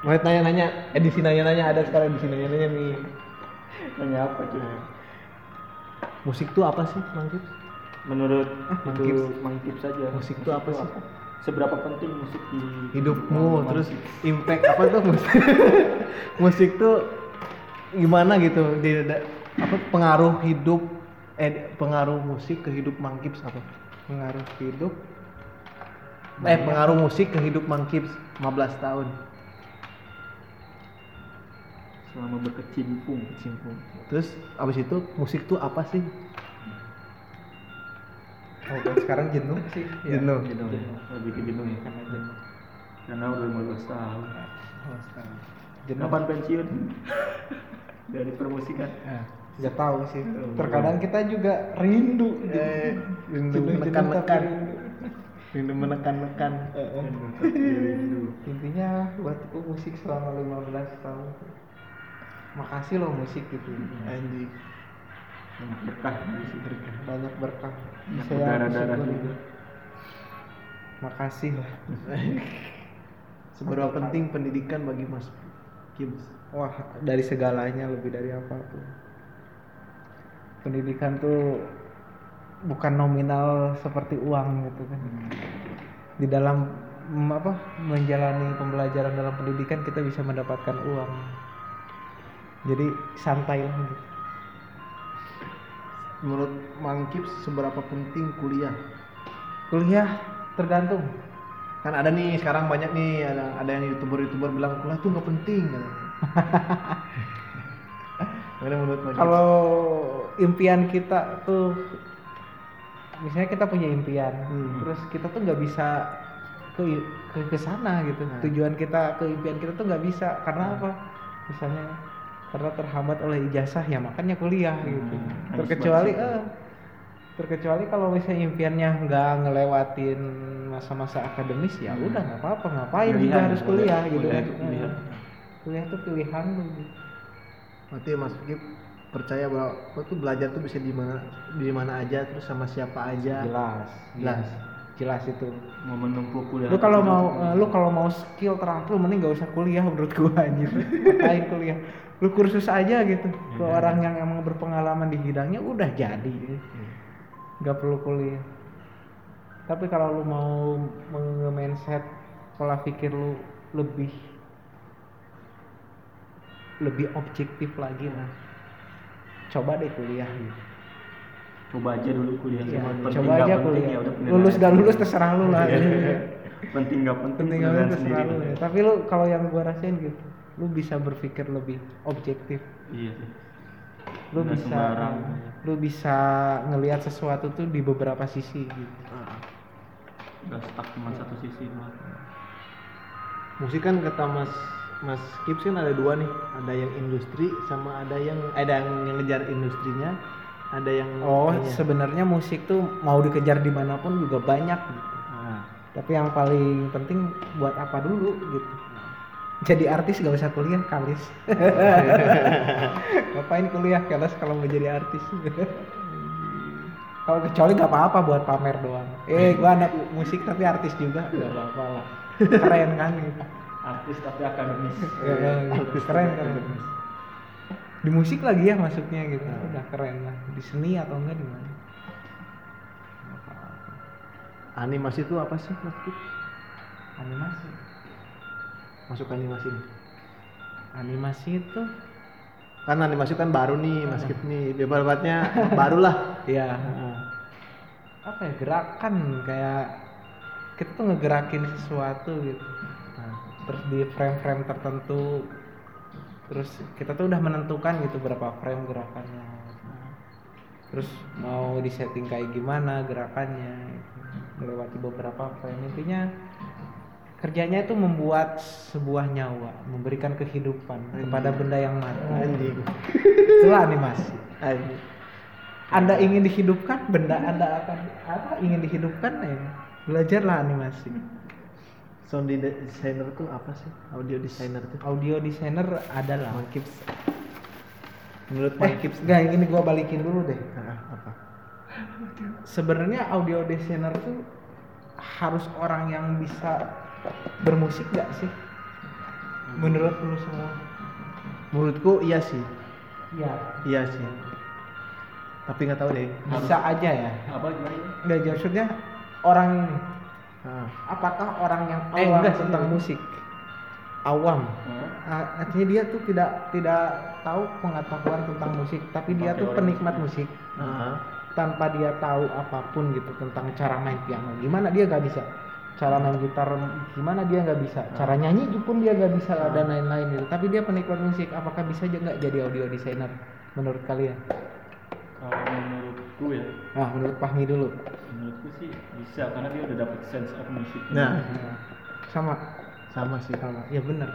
mau nanya-nanya edisi nanya-nanya ada sekarang edisi nanya-nanya nih Nanya apa cuy? musik tuh apa sih mangkip Menurut Mangkip. itu saja. musik tuh apa sih seberapa penting musik di hidupmu terus impact apa tuh? Musik musik tuh gimana gitu? Di da- apa pengaruh hidup eh pengaruh musik ke hidup Mangkips apa? Pengaruh hidup eh pengaruh musik ke hidup Mangkips 15 tahun. Selama berkecimpung. Simpul terus abis itu musik tuh apa sih oh kalau sekarang jenuh sih. Ya. jenuh. Jenuh. Ya. lebih ke jenuh ya karena jenuh karena udah 15 tahun. Oh, sekarang jenuh. Kapan pensiun? Dari permusikan Ya, nggak tahu sih. Terkadang kita juga rindu. Eh, rindu menekan-nekan rindu. rindu menekan-nekan. Intinya buatku musik selama 15 tahun. Makasih loh musik gitu anjing. Banyak berkah musik berkah banyak berkah Saya berdarah-darah juga. makasih lah seberapa penting pendidikan bagi Mas Kims wah dari segalanya lebih dari apa pun. Pendidikan tuh bukan nominal seperti uang gitu kan. Di dalam mm, apa menjalani pembelajaran dalam pendidikan kita bisa mendapatkan uang. Jadi santai lah gitu menurut Mangkips seberapa penting kuliah? Kuliah tergantung. Kan ada nih sekarang banyak nih ada ada yang youtuber youtuber bilang kuliah tuh nggak penting menurut Mangkips? kalau impian kita tuh misalnya kita punya impian Hmm. terus kita tuh nggak bisa ke ke ke sana gitu. Nah. tujuan kita ke impian kita tuh nggak bisa. Karena apa? Misalnya karena terhambat oleh ijazah ya makanya kuliah gitu harus terkecuali eh terkecuali kalau misalnya impiannya nggak ngelewatin masa-masa akademis ya Hmm. udah nggak apa-apa ngapain juga Pilihan, harus ya, kuliah kuliah gitu kan itu pilihan. Eh, kuliah tuh pilihan lu Berarti Mas Kip percaya bahwa kau tuh belajar tuh bisa di mana di mana aja terus sama siapa aja. jelas Jelas. jelas itu mau menempuh kuliah lu kalau mau eh, lu kalau mau skill terampil mending gak usah kuliah menurut gua anjir ngapain kuliah lu kursus aja gitu ke orang yang emang berpengalaman di bidangnya udah jadi. Nggak perlu kuliah. Tapi kalau lu mau nge-mindset pola pikir lu lebih lebih objektif lagi lah. Coba deh kuliah. Gitu coba aja dulu kuliah Iya, Penting coba aja penting kuliah. ya udah lulus gak lulus terserah lu lah. Penting nggak penting, penting gak penilaian terserah lu ya. tapi lu kalau yang gua rasain gitu lu bisa berpikir lebih objektif. Iya sih. Lu Nggak bisa sembarang. lu bisa ngelihat sesuatu tuh di beberapa sisi gitu. Nggak stuck cuma satu sisi doang. Musik kan kata Mas Mas Kips kan ada dua nih, ada yang industri sama ada yang ada yang ngejar industrinya, ada yang oh ininya. sebenarnya musik tuh mau dikejar di mana pun juga banyak gitu. Nah, tapi yang paling penting buat apa dulu gitu jadi artis gak usah kuliah kalis. Ngapain kuliah kalis kalau mau jadi artis? Kalau kecuali nggak apa-apa buat pamer doang. Eh gua anak musik tapi artis juga. Nggak apa-apa lah. Keren kan? Gitu artis tapi akademis. Ya, ya, gitu. keren keren. di musik lagi ya masuknya gitu. Udah keren lah. Di seni atau enggak di mana? Animasi itu apa sih animasi Masuk animasi nih. animasi itu? Kan animasi kan baru nih Mas Kips nih, beberapanya baru lah. ya Nah, apa ya gerakan kayak kita tuh ngegerakin sesuatu gitu. Nah, terus di frame-frame tertentu terus kita tuh udah menentukan gitu berapa frame gerakannya. Terus mau disetting kayak gimana gerakannya gitu. melewati beberapa frame. Intinya kerjanya itu membuat sebuah nyawa memberikan kehidupan kepada benda yang mati anjing. itulah animasi Anjing. anda ingin dihidupkan benda anda akan apa ingin dihidupkan ya belajarlah animasi Sound designer tuh apa sih? Audio designer tuh. audio designer adalah Mang Kips. Menurut eh Mang Kips nggak ini gua balikin dulu deh Nah, apa? sebenarnya audio designer tuh harus orang yang bisa bermusik gak sih? Menurut lu semua? Menurutku iya sih, ya iya sih. Tapi nggak tahu deh. bisa aja ya. Apa gimana ini? Nggak maksudnya orang ini. Ah. apakah orang yang Eh, awam enggak sih. tentang musik? Awam? Ah, artinya dia tuh tidak tidak tahu pengetahuan tentang musik tapi dia tuh penikmat musik. Ah. tanpa dia tahu apa pun gitu tentang cara main piano. Gimana? Dia nggak bisa cara main gitar gimana dia nggak bisa? Cara nyanyi pun dia nggak bisa dan lain-lain gitu. Tapi dia penikmat musik. Apakah bisa aja nggak jadi audio designer menurut kalian? Kalau menurutku ya, ah menurut Fahmi dulu. Menurutku sih bisa karena dia udah dapet sense of music. Nah, Nah, sama. Sama sih. sama. Ya benar.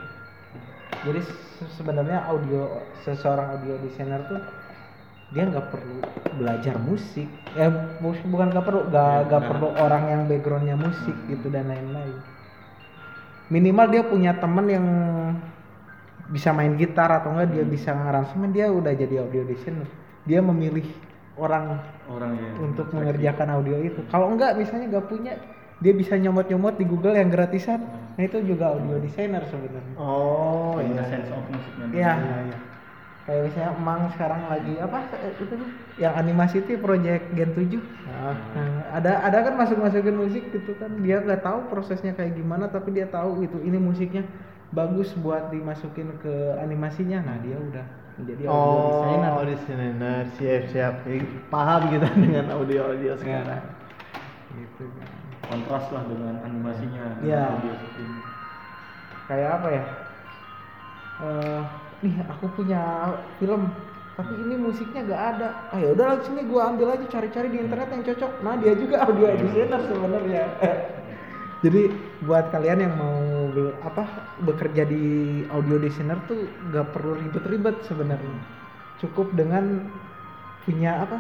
Jadi se- sebenarnya audio seseorang audio designer tuh dia nggak perlu belajar musik ya mus- bukan nggak perlu nggak Ya, nggak nah. perlu orang yang backgroundnya musik gitu dan lain-lain minimal dia punya temen yang bisa main gitar atau enggak dia bisa ngaransemen dia udah jadi audio designer dia memilih orang Orang yang untuk mengerjakan audio itu. Kalau enggak misalnya nggak punya, dia bisa nyomot-nyomot di Google yang gratisan. Nah itu juga audio designer sebenarnya. Oh, iya. sense of musiknya. Iya. Iya, iya. Kayak misalnya Emang sekarang lagi apa itu tuh yang animasi itu project Gen 7. Ah. Nah, ada ada kan masuk-masukin musik gitu kan. Dia nggak tahu prosesnya kayak gimana tapi dia tahu itu ini musiknya bagus buat dimasukin ke animasinya. Nah, dia udah menjadi audio Oh, designer. audio designer. Siap, siap. Paham kita dengan audio-audio sekarang. Gitu kan. Kontras lah dengan animasinya. dengan Iya. audio system. kayak apa ya eh nih aku punya film tapi ini musiknya gak ada ah ya udah sini gua ambil aja cari-cari di internet yang cocok nah dia juga audio designer sebenarnya jadi buat kalian yang mau be- apa bekerja di audio designer tuh gak perlu ribet-ribet sebenarnya cukup dengan punya apa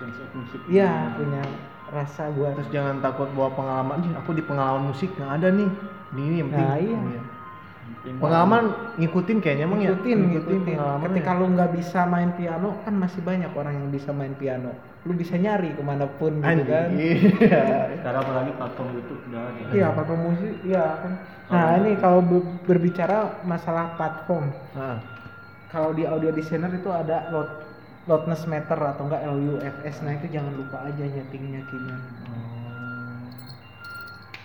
Sense of music. ya punya rasa buat Terus jangan takut bawa pengalaman. "Ih, Aku di pengalaman musik nggak ada nih. Ini yang penting. Nah, iya. Pengalaman ngikutin kayaknya emang ya. ngikutin ngikutin pengalaman ketika ya. lu nggak bisa main piano kan masih banyak orang yang bisa main piano lu bisa nyari ke mana pun gitu Anjing. kan Iya. Sekarang apalagi platform YouTube udah ada. iya platform musik iya kan nah ini kalau be- berbicara masalah platform Ah. kalau di audio designer itu ada load loudness meter atau enggak LUFS nah itu jangan lupa aja nyetingnya gimana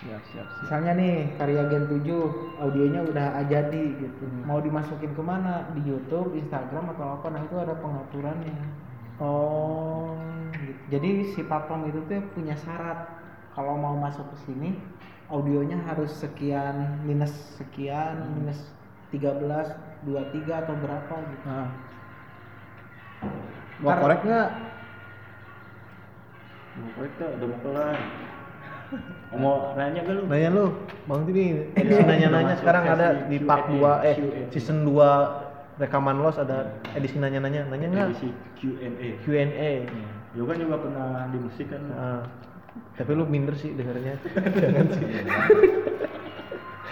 Siap, siap, siap. misalnya nih karya Gen 7 audionya udah jadi gitu mau dimasukin ke mana di YouTube Instagram atau apa nah itu ada pengaturannya Oh. gitu. jadi si platform itu tuh punya syarat kalau mau masuk ke sini audionya harus sekian minus sekian minus 13 23 atau berapa gitu Nah. Mau korek nggak? Mau korek tuh udah mau kelar. mau nanya gak lu? Nanya lu, Bang Tini. Iya, Edisi nanya-nanya masuk sekarang sesi ada di part Q&A, 2 eh season 2 rekaman los ada edisi nanya-nanya. Nanya nggak? Edisi Q&A. Q&A. Yo kan juga pernah di musik kan. Nah, tapi lu minder sih dengarnya. Jangan sih.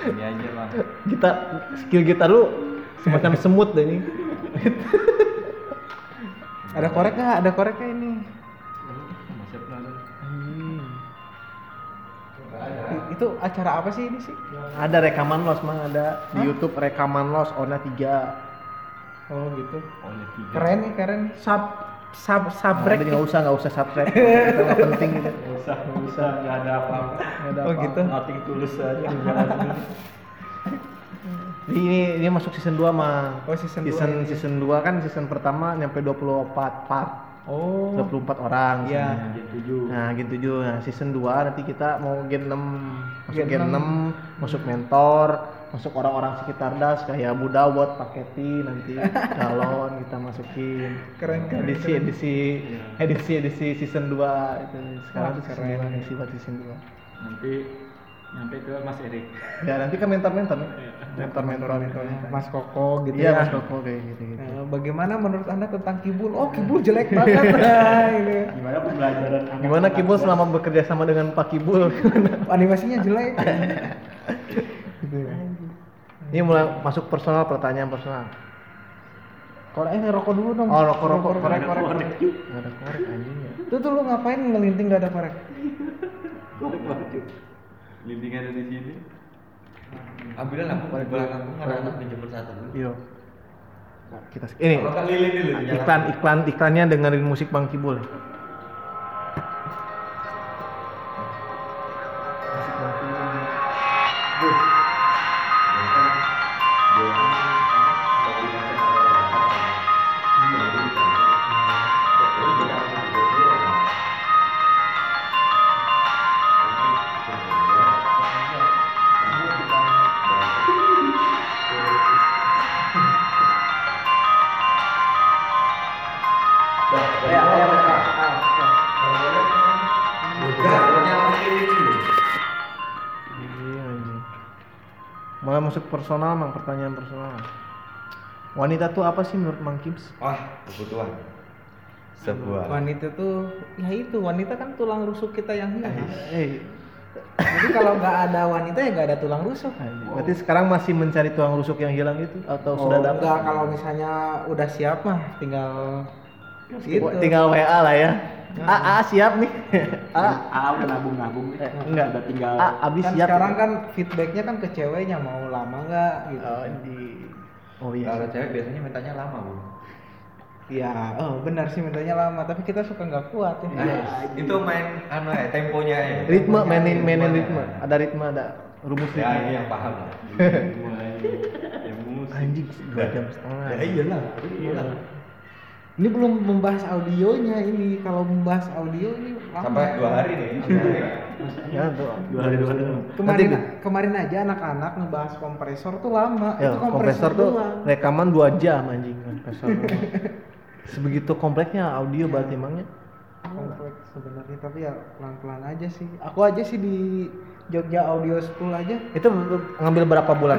Ini aja lah. Kita skill gitar lu semacam semut deh ini. ada korek nggak ada koreknya ini itu acara apa sih ini sih Ada rekaman los mang ada di YouTube rekaman los Ona 3. oh gitu Oh, ini tiga. keren nih keren sub sub subrek Nah, nggak usah nggak usah subscribe. Itu nggak penting gitu. Nggak usah, nggak usah, nggak ada apa-apa. Nggak ada Oh, apa-apa. gitu. Nothing tulus aja sendiri. Ini ini masuk season 2 mah. Oh, season dua season, ini. season 2 kan season pertama nyampe 24 part. Oh 24 orang. Iya. sebenarnya. Gen 7. Nah, Gen 7. Nah, season 2 nanti kita mau Gen 6 masuk Gen Gen 6, masuk mentor, masuk orang-orang sekitar das kayak Buddha buat paketi nanti calon kita masukin. Keren, keren, Edisi keren. edisi edisi edisi season 2 itu sekarang Wah, season keren. 2 edisi buat season 2. Nanti nyampe ke Mas Erik. Ya nanti ke mentor-mentor nih. Mentor-mentor Mas Koko gitu Iya, ya Mas Koko kayak gitu-gitu. Nah, bagaimana menurut anda tentang kibul oh kibul jelek banget nah, ini Gimana pembelajaran Gimana Kibul selama bekerja sama dengan Pak Kibul? animasinya jelek gitu ya. Ini mulai masuk personal pertanyaan personal. kalau eh ngerokok dulu dong Oh, rokok rokok korek Ada korek. korek, Cuk. Nggak ada korek anjing ya. itu tuh lu ngapain ngelinting gak ada korek Korek banget, Linting ada di sini. Ambilin lampu di belakang ada anak menjemput satu dulu. Yo. Kita ini Kalau nggak lilin dulu. iklan iklan iklannya dengerin musik Bang Kibul. Musik Bang Kibul. Masuk personal, mang pertanyaan personal. Wanita tuh apa sih menurut Mang Kims? Wah, kebutuhan. Sebuah. wanita tuh ya itu wanita kan tulang rusuk kita yang hilang Eh, jadi kalau nggak ada wanita ya nggak ada tulang rusuk anjing. berarti sekarang masih mencari tulang rusuk yang hilang itu atau Oh, sudah dapat? enggak kalau misalnya udah siap mah tinggal gitu Tinggal WA lah ya. A, A siap nih. A, Ah, udah nabung-nabung nih. Eh, enggak. Udah tinggal A, abis kan siap. sekarang kan feedbacknya kan ke ceweknya mau lama nggak gitu Oh, di Oh iya. Kalau cewek biasanya mintanya lama, Bu. Iya, oh benar sih mintanya lama, tapi kita suka nggak kuat ya. Nah, itu main anu ya, temponya ya. Ritme mainin mainin Ritmenya. ritme. Ada ritme, ada rumus Ya, ritme. ini yang paham. Anjing dua jam setengah. Ya iyalah, iyalah. Ini belum membahas audionya ini. Kalau membahas audio ini lama. Sampai dua hari nih. Ya, tuh. dua hari dua hari. Kemarin Nanti- kemarin aja anak-anak ngebahas kompresor tuh lama. Ya, itu kompresor tuh doang. rekaman dua jam anjing kompresor. Sebegitu kompleksnya audio berarti emangnya. kompleks sebenarnya tapi ya pelan-pelan aja sih. Aku aja sih di Jogja Audio School aja Itu ngambil berapa bulan?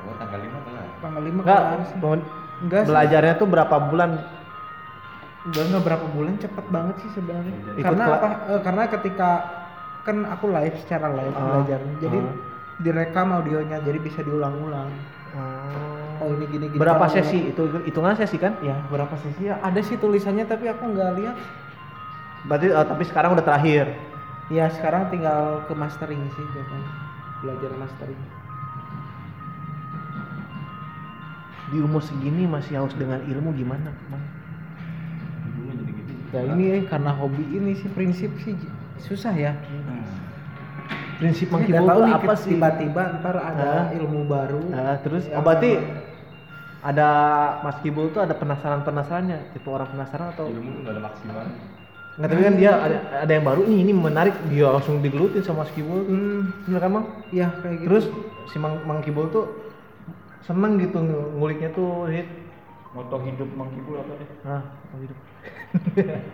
Oh, tanggal 5 kelar. tanggal 5 Enggak, kelar. Enggak sih. belajarnya tuh berapa bulan? Enggak berapa bulan cepet banget sih sebenarnya. Ikut Karena apa? eh, karena ketika kan aku live secara live Ah, belajar. Jadi ah. direkam audionya jadi bisa diulang-ulang. Oh ini gini gini. Berapa sesi? Itu hitungan sesi kan? Ya berapa sesi ya? Ada sih tulisannya tapi aku nggak lihat. Berarti eh, tapi sekarang udah terakhir. Ya sekarang tinggal ke mastering sih jatuhnya. Belajar mastering. Di umur segini masih haus dengan ilmu gimana, Bang? Ya ini eh, karena hobi ini sih prinsip sih susah ya. Prinsip Ini Monkey nggak Ball tahu apa sih? tiba-tiba ntar ada Hah? ilmu baru. Nah, terus Ya, oh, berarti ada Mas Kibul tuh ada penasaran-penasarannya, tipe orang penasaran atau Ilmu nggak ada maksimal. Nggak, tapi kan dia ada, ada yang baru nih, ini menarik, dia langsung digelutin sama Mas Kibul. Hmm, Bener kan, Mang? ya kayak gitu. Terus si Mang, Mang Kibul tuh seneng gitu ng- nguliknya tuh hit. Moto hidup Mang Kibul apa nih? Nah, oh hidup.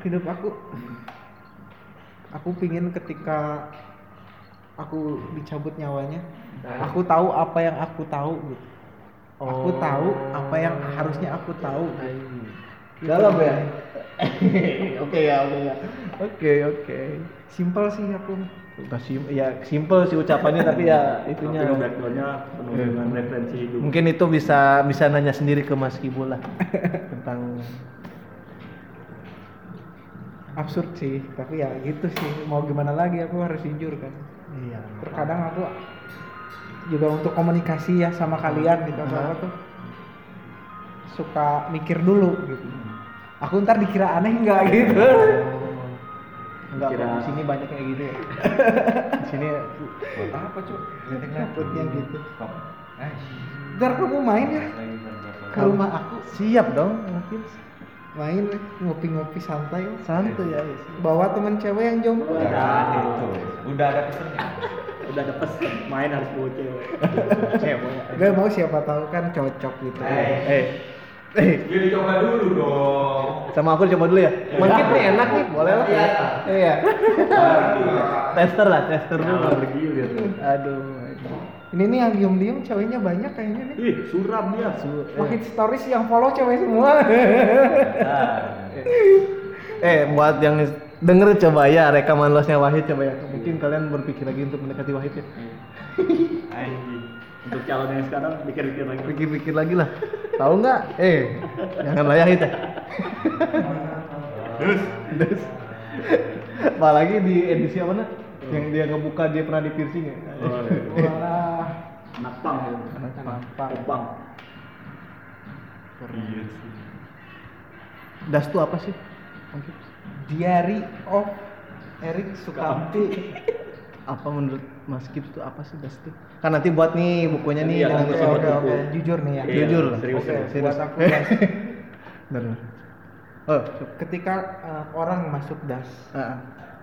Hidup aku aku pingin ketika aku dicabut nyawanya aku tahu apa yang aku tahu gitu aku Oh. tahu apa yang harusnya aku tahu gitu. Dalam ya? Oke ya, oke ya. Oke, oke. simpel sih aku sim ya simple sih ucapannya tapi ya itunya. Tapi backgroundnya penuh Iya. dengan referensi hidup. Mungkin itu bisa bisa nanya sendiri ke Mas Kibul lah tentang absurd sih tapi ya gitu sih. Mau gimana lagi aku harus jujur kan. Iya. terkadang aku juga untuk komunikasi ya sama kalian gitu. Apa tuh? Suka mikir dulu gitu. Aku ntar dikira aneh nggak gitu? Enggak, Kira- di sini banyak kayak gitu ya. di sini Buat apa, Cuk? takutnya gitu. Eh, ntar kamu main ya. Ke rumah aku. Siap dong mungkin main ngopi-ngopi santai santuy ya. bawa teman cewek yang jomblo Udah itu. Udah ada pesennya. Udah ada pesen main harus bawa cewek. Cewek. gak mau siapa tahu kan cocok gitu Eh, eh, Ya dicoba dulu dong. sama aku coba dulu ya. Mungkin nih enak nih, boleh lah. Iya. tester lah, tester dulu. Aduh. Ini nih yang diem-diem ceweknya banyak kayaknya nih Ih, suram dia. Wahid stories yang follow cewek semua Eh, buat yang denger coba ya rekaman losnya Wahid coba ya. Mungkin kalian berpikir lagi untuk mendekati Wahid ya. Untuk calon yang sekarang pikir-pikir lagi. Pikir-pikir lagi lah. Tahu nggak? Eh, jangan lah Wahid ya. Dus. Apalagi di edisi apa nah? Yang dia ngebuka dia pernah di piercing ya. wah Anak pang ya. nampak Pang. Iya sih. Das tuh apa sih? Diary of Erik Sukamti Apa menurut Mas Gips tuh apa sih Das tuh? Kan nanti buat nih bukunya nih Iya, jangan oke lupa oke oke jujur nih ya Iya, Jujur lah. serius, Oke, serius. buat aku das Benar. benar. Oh, ketika eh, orang masuk das ah,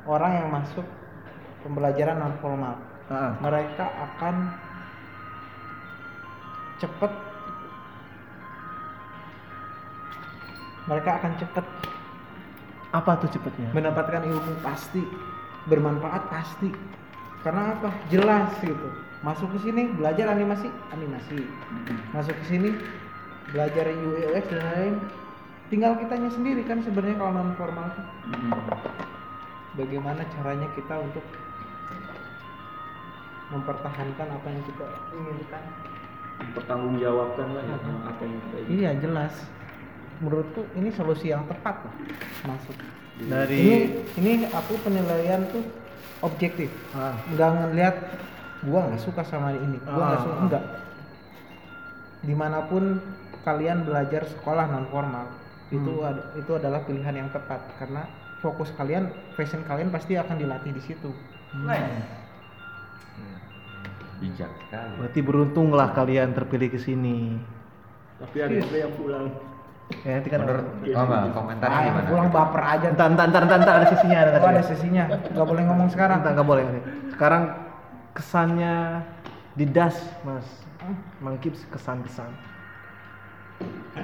orang yang masuk pembelajaran non formal. Ah. mereka akan cepet. Mereka akan cepet. Apa tuh cepetnya? mendapatkan ilmu pasti bermanfaat pasti. Karena apa? Jelas gitu. Masuk ke sini belajar animasi animasi. Masuk ke sini belajar UI UX dan lain tinggal kitanya sendiri kan sebenarnya kalau non formal tuh. Bagaimana caranya kita untuk mempertahankan apa yang kita inginkan. Pertanggungjawabkan lah ya sama apa yang kita ingin. iya jelas. Menurutku ini solusi yang tepat lah masuk Dari ini ini aku penilaian tuh objektif. Ah. nggak ngelihat gua nggak suka sama ini gua nggak Ah. suka enggak di mana pun kalian belajar sekolah non formal itu Hmm. ad- itu adalah pilihan yang tepat. Karena fokus kalian passion kalian pasti akan dilatih di situ Bijak sekali. Berarti beruntunglah kalian terpilih ke sini. Tapi ada juga yang pulang. Ya nanti kan Menurut Mama, komentarnya ah, gimana? pulang baper aja Entar, entar, entar, entar, ada sesinya, ada oh, ada sesinya. sesinya nggak boleh ngomong sekarang Entar, nggak boleh. Sekarang kesannya di das, Mas. Mangkips kesan-kesan.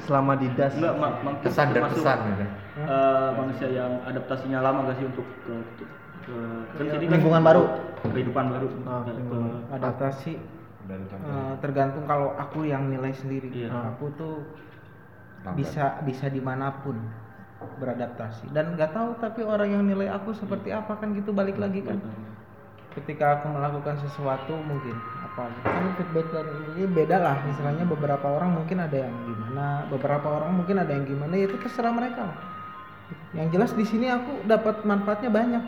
Selama di das. Enggak, mak- Kesan dan pesan gitu. eh, manusia yang adaptasinya lama gak sih untuk ke, ke, kan sini kan Lingkungan baru. kehidupan baru. Ah, Ke- adaptasi eh, tergantung kalau aku yang nilai sendiri. Iya. aku tuh Lambat. bisa bisa di mana pun beradaptasi. Dan nggak tahu tapi orang yang nilai aku seperti apa kan gitu balik lagi kan. Ketika aku melakukan sesuatu mungkin apa kan feedback dari ini beda lah. Misalnya beberapa orang mungkin ada yang gimana beberapa orang mungkin ada yang gimana ya itu terserah mereka lah. Yang jelas di sini aku dapat manfaatnya banyak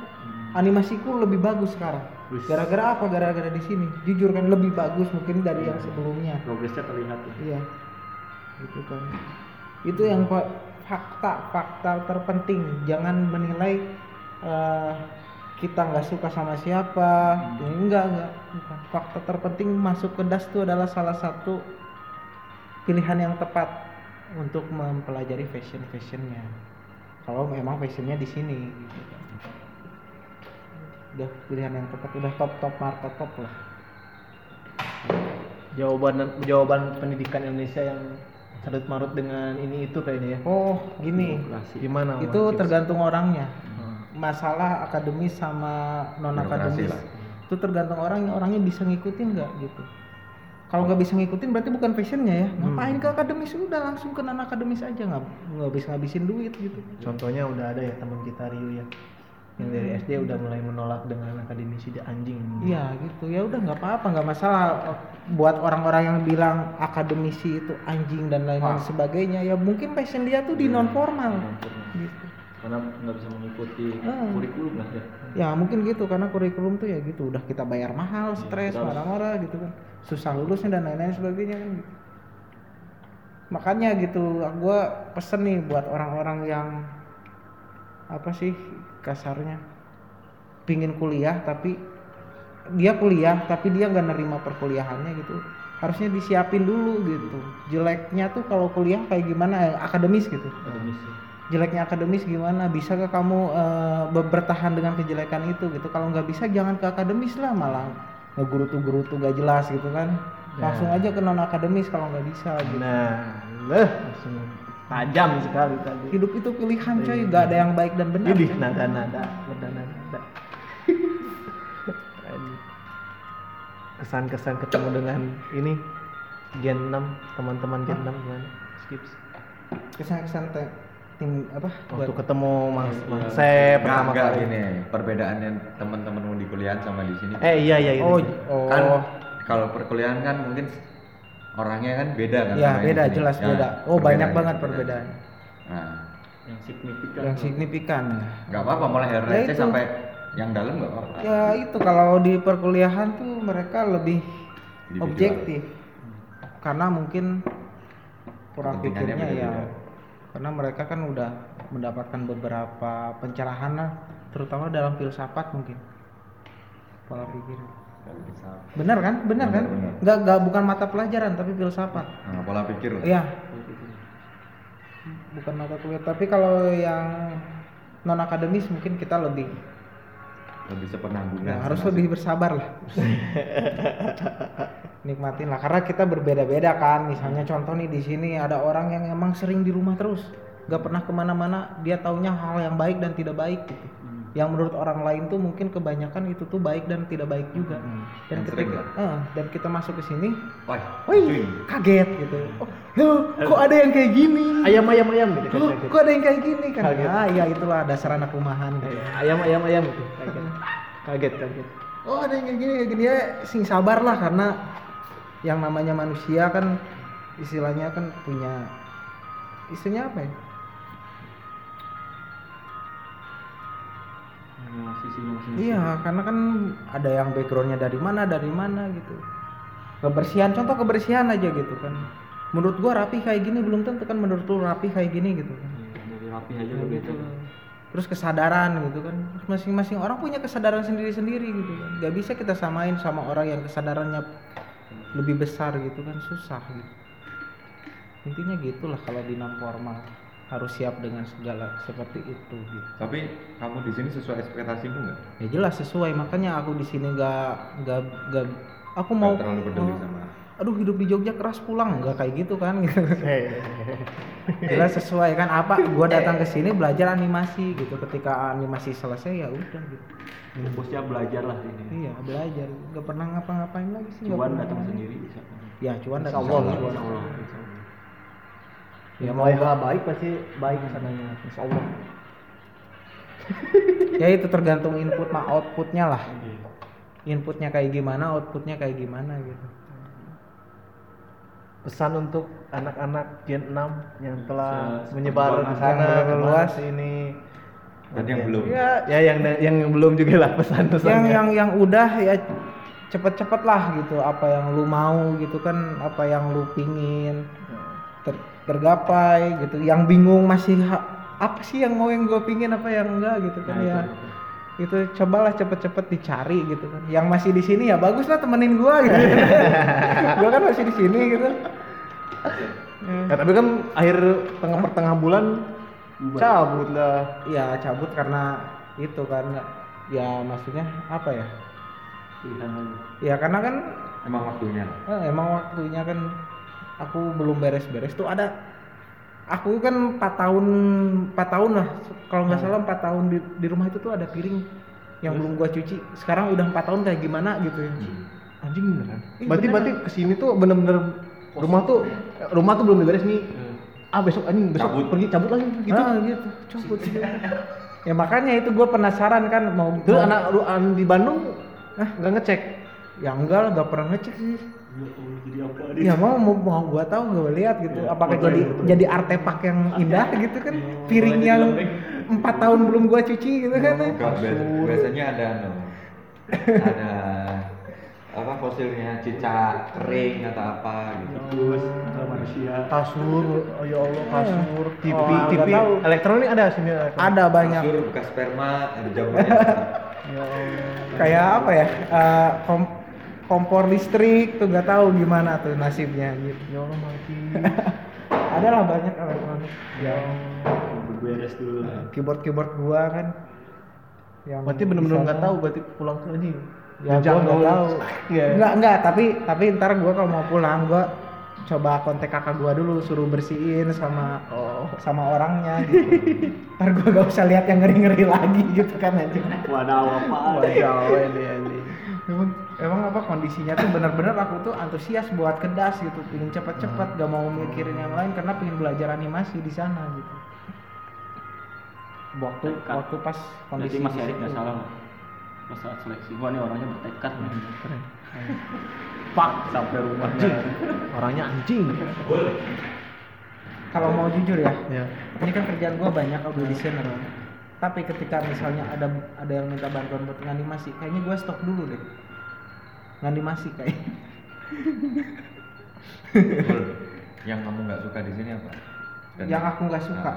animasiku lebih bagus sekarang gara-gara apa gara-gara di sini jujur kan lebih bagus mungkin dari yang sebelumnya progresnya terlihat ya. Iya, gitu kan. Itu yang fa- fakta fakta terpenting. Jangan menilai eh, kita nggak suka sama siapa. Ya, enggak enggak. Fakta terpenting masuk ke das itu adalah salah satu pilihan yang tepat untuk mempelajari fashion fashionnya. Kalau memang fashionnya di sini. Gitu kan. Udah pilihan yang tepat, udah top top market top lah. Jawaban jawaban pendidikan Indonesia yang sadut marut dengan ini itu kayaknya ya. Oh, gini. Demokrasi. Gimana? itu tergantung orangnya Hmm. masalah akademis sama non akademis itu tergantung orangnya orangnya bisa ngikutin nggak gitu kalau nggak bisa ngikutin berarti bukan passionnya ya ngapain ke akademis udah langsung ke non akademis aja nggak nggak bisa ngabisin duit gitu Contohnya udah ada ya teman kita Rio ya. Yang dari SD udah mulai menolak dengan akademisi dia anjing. iya gitu. Ya udah nggak apa-apa nggak masalah. Buat orang-orang yang bilang akademisi itu anjing dan lain-lain sebagainya ya mungkin passion dia tuh di non formal gitu. Karena nggak bisa mengikuti Hmm. kurikulum lah ya. Ya mungkin gitu karena kurikulum tuh ya gitu udah kita bayar mahal stres kita harus- marah-marah gitu kan. Susah lulusnya dan lain-lain sebagainya kan gitu. makanya gitu gue pesen nih buat orang-orang yang apa sih kasarnya. Pingin kuliah tapi dia kuliah tapi dia nggak nerima perkuliahannya gitu. Harusnya disiapin dulu gitu. Jeleknya tuh kalau kuliah kayak gimana? Akademis gitu. Akademis ya. jeleknya akademis gimana? Bisa ke kamu ber- bertahan dengan kejelekan itu gitu? Kalau nggak bisa jangan ke akademis lah malah. Ngegurutu gurutu gak jelas gitu kan? Langsung aja ke non akademis kalau nggak bisa gitu. Nah, leh. Langsung tajam sekali tadi. hidup itu pilihan coy gak ada yang baik dan benar coy. nada nada, nada nada. Kesan-kesan ketemu dengan ini Gen 6, teman-teman Gen 6 gimana? Skips. kesan-kesan tim apa Waktu buat ketemu Mas Iya. Mas Sep Enggak, pertama enggak kali. gini. Perbedaannya teman-temanmu di kuliahan sama di sini. Eh iya iya oh gitu. oh Kan kalau perkuliahan kan mungkin orangnya kan beda kan. ya beda di sini. jelas Ya, beda oh banyak perbedaannya, banget perbedaan Nah, yang signifikan yang signifikan nggak apa-apa mulai dari Ya itu. sampai yang dalam nggak apa-apa. ya itu kalau di perkuliahan tuh mereka lebih Individual. objektif karena mungkin kurang pikirnya ya karena mereka kan udah mendapatkan beberapa pencerahan lah terutama dalam filsafat mungkin pola pikir. Benar kan? Benar kan? Benar, benar. nggak nggak bukan mata pelajaran tapi filsafat. Nah, pola pikir lah. iya. Bukan mata kuliah tapi kalau yang non akademis mungkin kita lebih. Lebih sepenanggungan. ya, harus lebih bersabar lah. Nikmatin lah karena kita berbeda-beda kan. Misalnya contoh nih di sini ada orang yang emang sering di rumah terus. Nggak pernah ke mana-mana dia taunya hal yang baik dan tidak baik gitu yang menurut orang lain tuh mungkin kebanyakan itu tuh baik dan tidak baik juga. Dan Yang ketika eh, dan kita masuk ke sini Wah, cuy. kaget gitu. Oh, loh, kok ada yang kayak gini? Ayam ayam ayam gitu Loh, kaget. kok ada yang kayak gini? Kan? Kaget. ah ya itulah dasar anak rumahan gitu. ayam ayam ayam gitu kaget. Kaget kaget. Oh ada yang kayak gini kayak gini. Ya sing sabar lah karena yang namanya manusia kan istilahnya kan punya istilahnya apa ya Masing-masing. iya karena kan ada yang backgroundnya dari mana dari mana gitu. Kebersihan contoh kebersihan aja gitu kan. Menurut gua rapi kayak gini belum tentu kan menurut lu rapi kayak gini gitu kan. Iya, dari rapi aja Ya gitu. beda. terus kesadaran gitu kan. Masing-masing orang punya kesadaran sendiri-sendiri gitu kan. Nggak bisa kita samain sama orang yang kesadarannya lebih besar gitu kan susah gitu. Intinya gitulah kalau di non formal harus siap dengan segala seperti itu gitu Tapi kamu di sini sesuai ekspektasimu nggak? ya jelas sesuai makanya aku di sini nggak nggak nggak aku mau Nggak terlalu peduli mau- sama. aduh hidup di Jogja keras pulang nggak kayak gitu kan gitu jelas sesuai kan apa gua datang ke sini belajar animasi gitu ketika animasi selesai ya udah gitu Fokusnya belajar lah ini. iya belajar nggak pernah ngapa-ngapain lagi sih Cuan datang sendiri bisa. ya cuan datang Insya Allah. sendiri. Insya Allah. Ya mau nggak baik pasti baik ke sananya insya Allah. Ya itu tergantung input sama outputnya lah. Inputnya kayak gimana outputnya kayak gimana gitu. Pesan untuk anak-anak Gen 6 yang telah Se- menyebar di sana luas. sini. Dan yang belum. ya ya yang yang belum juga lah pesan-pesannya yang yang yang udah ya cepet-cepet lah gitu. Apa yang lu mau gitu kan. Apa yang lu pingin. Ter- tergapai gitu. Yang bingung masih apa sih yang mau yang gue pingin apa yang enggak? gitu kan. Nah, ya itu. itu cobalah cepet-cepet dicari gitu kan. Yang masih di sini ya bagus lah temenin gua gitu. Gua kan masih di sini gitu. Ya, tapi kan akhir tengah pertengah bulan cabut lah. Ya cabut karena itu karena ya maksudnya apa ya? Ya karena kan Emang waktunya. eh, emang waktunya kan aku belum beres-beres tuh ada aku kan 4 tahun 4 tahun lah. Kalau nggak salah 4 tahun di, di rumah itu tuh ada piring yang belum gua cuci. Sekarang udah 4 tahun kayak gimana gitu ya. Anjing beneran. Ih, berarti beneran. berarti ke sini tuh bener-bener rumah tuh rumah tuh belum diberes nih. Ah besok anjing besok Cabut. pergi cabut lagi gitu. Ah gitu. Cabut. Ya makanya itu gue penasaran kan mau terus mau- anak di Bandung ah nggak ngecek? Ya enggak lah gak pernah ngecek sih jadi apa ya mau mau, mau gua tahu gua lihat gitu. Apakah jadi jadi artefak yang indah gitu kan? Piring yang empat tahun belum gua cuci gitu kan Enggak, bias- biasanya ada anu. ada apa fosilnya? Cicak kering atau apa gitu. Terus ke manusia. kasur oh ya Allah kasur TV Oh, TV. tahu. elektronik ada sini elektronik. ada banyak. Kasur bekas sperma ada jamurnya. ya Allah. Kayak apa ya? Kom- kompor listrik tuh nggak tahu gimana tuh nasibnya gitu. Ya Allah mati ada lah banyak elektronik yang Beres dulu. keyboard keyboard gua kan yang berarti bener-bener di nggak tahu berarti pulang tuh anjing. Ya gua nggak tahu. Iya. nggak nggak tapi tapi ntar gua kalau mau pulang gua coba kontak kakak gua dulu suruh bersihin sama oh. sama orangnya gitu. Ntar gua gak usah lihat yang ngeri ngeri lagi gitu kan aja Waduh apa? wajah ini ini emang, apa kondisinya tuh benar-benar aku tuh antusias buat kedas gitu. Pingin cepet-cepet gak mau mikirin yang lain karena pingin belajar animasi di sana gitu. Waktu Tekad. waktu pas kondisi Berarti Mas di Erik nggak salah lah. Pas saat seleksi, wah ini orangnya bertekad nih. pak Sampai rumah. orangnya anjing. Kalau mau jujur ya ya. ini kan kerjaan gua banyak audio designer tapi ketika misalnya ada ada yang minta bantuan buat nganimasi kayaknya gua stop dulu deh nganimasi kayak yang kamu nggak suka di sini apa? Dan- yang aku nggak suka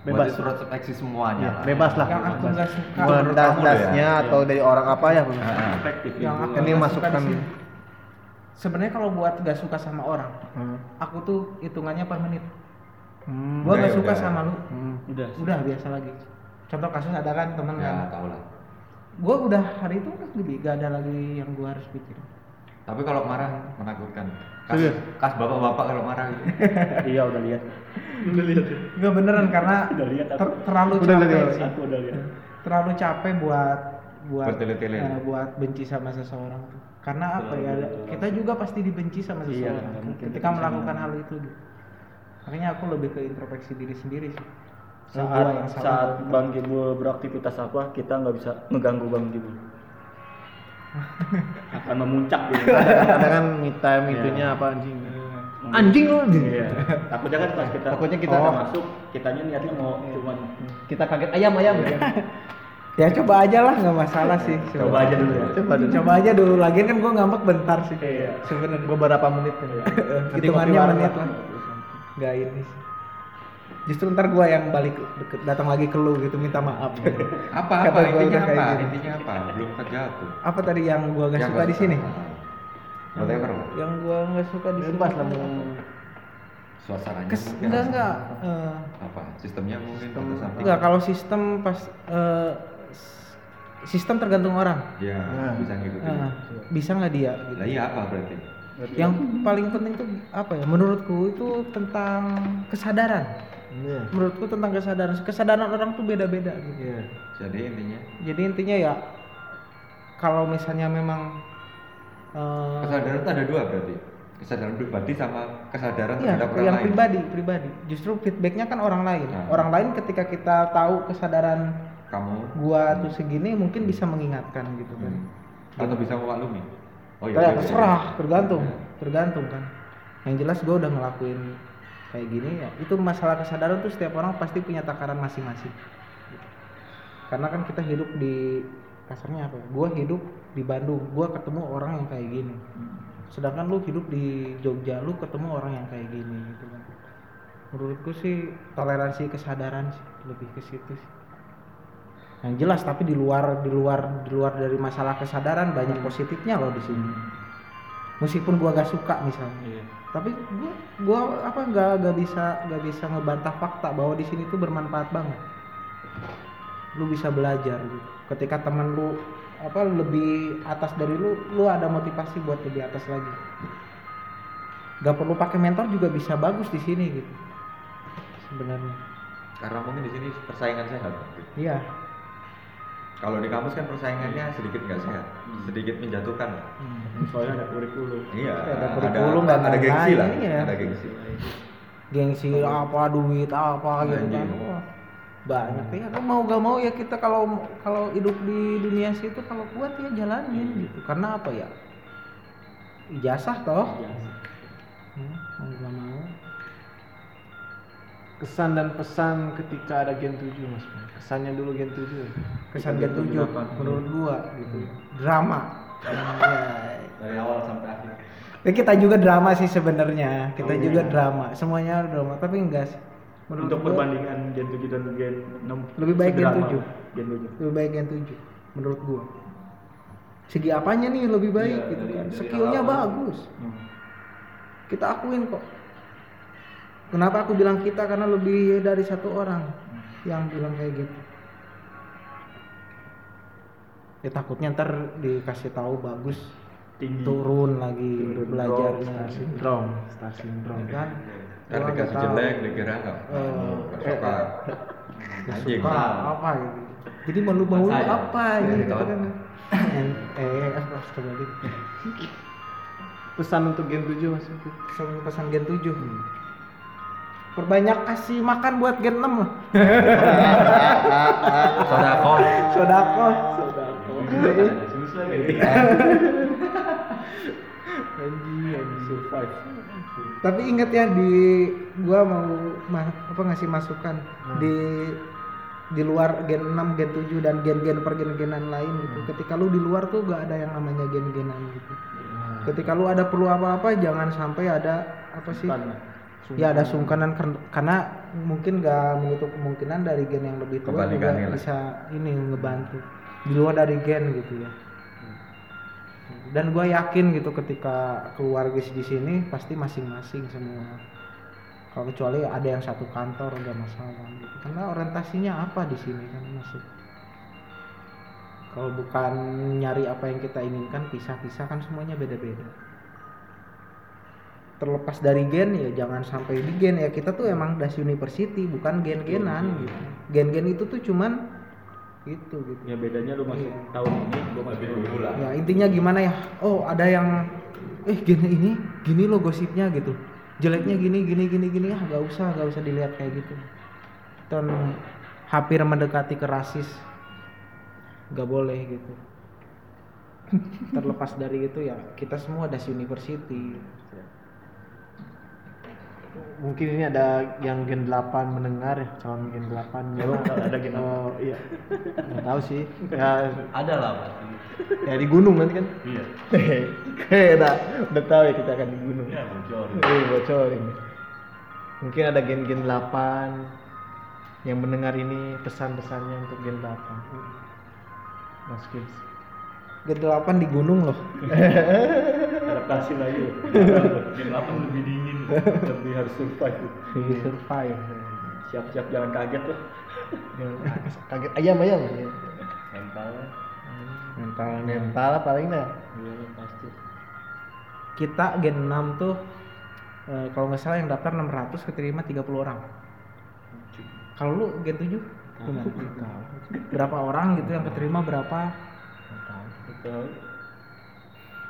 Nah, Bebas. Surat seleksi semuanya Ya, lah. bebas lah yang aku nggak suka loh ya? dasnya atau dari orang apa ya Ah, Efektif yang itu. aku Ini nggak masukkan. suka di sini. sebenarnya kalau buat gak suka sama orang Hmm. aku tuh hitungannya per menit Hmm. gua Udah, gak suka udah. sama lu Hmm. Udah. udah biasa lagi contoh kasus ada kan temen ya kan tahu lah. Gua udah hari itu udah lebih gak ada lagi yang gua harus pikirin Tapi kalau marah menakutkan. Kas, Iya. kas bapak-bapak kalau marah gitu. iya udah lihat Nggak beneran karena Udah lihat ter- terlalu Udah capek lihat, sih. aku udah lihat Terlalu capek buat buat eh, buat benci sama seseorang. Karena apa ya? Kita juga pasti dibenci sama Iya, seseorang mungkin ketika melakukan hal itu. gitu. Makanya aku lebih ke introspeksi diri sendiri sih. Saat Gua yang salah. saat bang Gibul beraktivitas apa kita nggak bisa ngeganggu bang Gibul akan memuncak gitu Ada kan me time Iya. itunya apa anjing. Anjing lu. iya takutnya kan pas kita Takutnya kita oh, ada- masuk kitanya niatnya mau cuman Kita kaget ayam ayam. Ya coba aja lah nggak masalah sih. coba aja dulu ya Coba dulu. Coba aja dulu. Lagian kan gua ngambek bentar sih. Iya. Sebenarnya. Beberapa menit. Nanti Hitungannya menit lah. Nggak ini sih. Justru ntar gua yang balik deket- datang lagi ke lu gitu minta maaf. Apa Kata apa gua intinya apa? gini. Intinya apa? Belum kejawab tuh. Apa tadi yang gua gak Yang suka di sini? Whatever. Yang gua nggak suka di sini. Lah mau Suasananya. Kes, enggak enggak. eh, Apa? Sistemnya mungkin Sistem- enggak kalau sistem pas eh, s- sistem tergantung orang. Ya, Nah. bisa ngikutin. Eh, bisa nggak dia? gitu. Lah iya apa berarti? Yang paling penting tuh apa ya? Menurutku itu tentang kesadaran. Iya. Menurutku tentang kesadaran. Kesadaran orang tuh beda-beda gitu. Iya. Jadi intinya Jadi intinya ya kalau misalnya memang eh, kesadaran itu ada dua berarti. Kesadaran pribadi sama kesadaran Iya, terhadap orang yang lain. pribadi, pribadi. Justru feedbacknya kan orang lain. Nah. Orang lain ketika kita tahu kesadaran Kamu gua tuh segini mungkin bisa mengingatkan gitu kan. hmm, atau bisa memaklumi. Oh iya. Terserah, tergantung, tergantung kan. Yang jelas gua udah ngelakuin kayak gini ya. Itu masalah kesadaran tuh setiap orang pasti punya takaran masing-masing. Karena kan kita hidup di kasarnya apa? ya? Gua hidup di Bandung, gua ketemu orang yang kayak gini. Sedangkan lu hidup di Jogja, lu ketemu orang yang kayak gini gitu kan. Menurutku sih toleransi kesadaran sih lebih ke situ sih. Yang jelas tapi di luar di luar di luar dari masalah kesadaran banyak positifnya loh di sini. Meskipun gua gak suka misalnya, Iya. Tapi gua gua apa nggak nggak bisa nggak bisa ngebantah fakta bahwa di sini tuh bermanfaat banget. Lu bisa belajar gitu. Ketika temen lu apa lebih atas dari lu, lu ada motivasi buat lebih atas lagi. Gak perlu pakai mentor juga bisa bagus di sini gitu. Sebenarnya. Karena mungkin di sini persaingan sehat. Iya. Kalau di kampus kan persaingannya sedikit nggak sehat, sedikit menjatuhkan. soalnya ada kurikulum Iya, Ada kurikulum ada, ada gengsi lah, iya. ada gengsi. Gengsi apa duit apa gitu kan. Wah, banyak ya kan mau gak mau ya kita kalau kalau hidup di dunia situ kalau kuat ya jalanin gitu. Karena apa ya? Ijazah toh. Hmm, Kesan dan pesan ketika ada Gen 7 Mas. Kesannya dulu Gen 7. Kesan Gen 7 menurut gua gitu. Drama. Anjay. dari awal sampai akhir Ya, kita juga drama sih sebenarnya. Kita juga drama. Semuanya drama, tapi enggak sih. Menurut untuk gua perbandingan Gen 7 dan Gen 6 Lebih baik Gen sederhana. 7. Gen 7 lebih baik Gen 7 menurut gua. Segi apanya nih lebih baik Iya, gitu dari- kan. Skillnya bagus. Kita akuin kok. Kenapa aku bilang kita karena lebih dari satu orang yang bilang kayak gitu. Ya takutnya ntar dikasih tahu bagus tinggi turun lagi belajarnya Star syndrome, star syndrome. Ya kan. Kan dikasih jelek dikira nggak Oh. nggak suka. Anjing. suka apa gitu. Jadi mau lu mau apa ini gitu kan. eh astagfirullahaladzim. Pesan untuk Gen 7 Mas. pesan pesan Gen 7 perbanyak kasih makan buat Gen 6 lah Sodako. sodako susah Survive. tapi ingat ya di gua mau ma- apa ngasih masukan di di luar gen 6, gen 7 dan gen-gen per gen-genan lain gitu. Ketika lu di luar tuh gak ada yang namanya gen-genan gitu. Ketika lu ada perlu apa-apa jangan sampai ada apa sih? Ya ada sungkanan karena mungkin gak menutup kemungkinan dari gen yang lebih tua juga lah. bisa ini ngebantu di luar dari gen gitu ya. Dan gue yakin gitu ketika keluar guys di sini pasti masing-masing semua. Kalau kecuali ada yang satu kantor udah masalah gitu. Karena orientasinya apa di sini kan masuk. kalau bukan nyari apa yang kita inginkan pisah-pisah kan semuanya beda-beda terlepas dari gen ya jangan sampai di gen. Ya kita tuh emang das university bukan gen-genan gitu. Gen-gen itu tuh cuman itu gitu. Ya bedanya lu masuk Iya. tahun ini, gua tahun dulu lah. ya intinya gimana ya? Oh ada yang eh gini ini gini lo gosipnya gitu. Jeleknya gini gini gini gini. Ah gak usah gak usah dilihat kayak gitu. Dan hampir mendekati ke rasis. Gak boleh gitu. Terlepas dari itu ya kita semua das university Mungkin ini ada yang gen 8 mendengar ya, calon gen 8 Emang ada gen Oh, iya. Enggak tahu sih. Ya Ada lah pasti. ya di gunung nanti kan. Iya. Kayak udah udah tahu ya kita akan di gunung. Ya bocor. Eh, bocorin. Mungkin ada gen-gen 8 yang mendengar ini pesan-pesannya untuk gen 8. Mas Kids. Gen 8 di gunung loh Adaptasi lagi. Gen 8 lebih dingin. Lebih harus survive. Survive Siap-siap jangan kaget loh. Kaget ayam ayam. Mental. mentalnya Mental paling dah. Iya pasti. kita gen 6 tuh eh, kalau nggak salah yang daftar 600 keterima 30 orang kalau lu gen 7 gimana? berapa orang gitu yang keterima berapa Betul.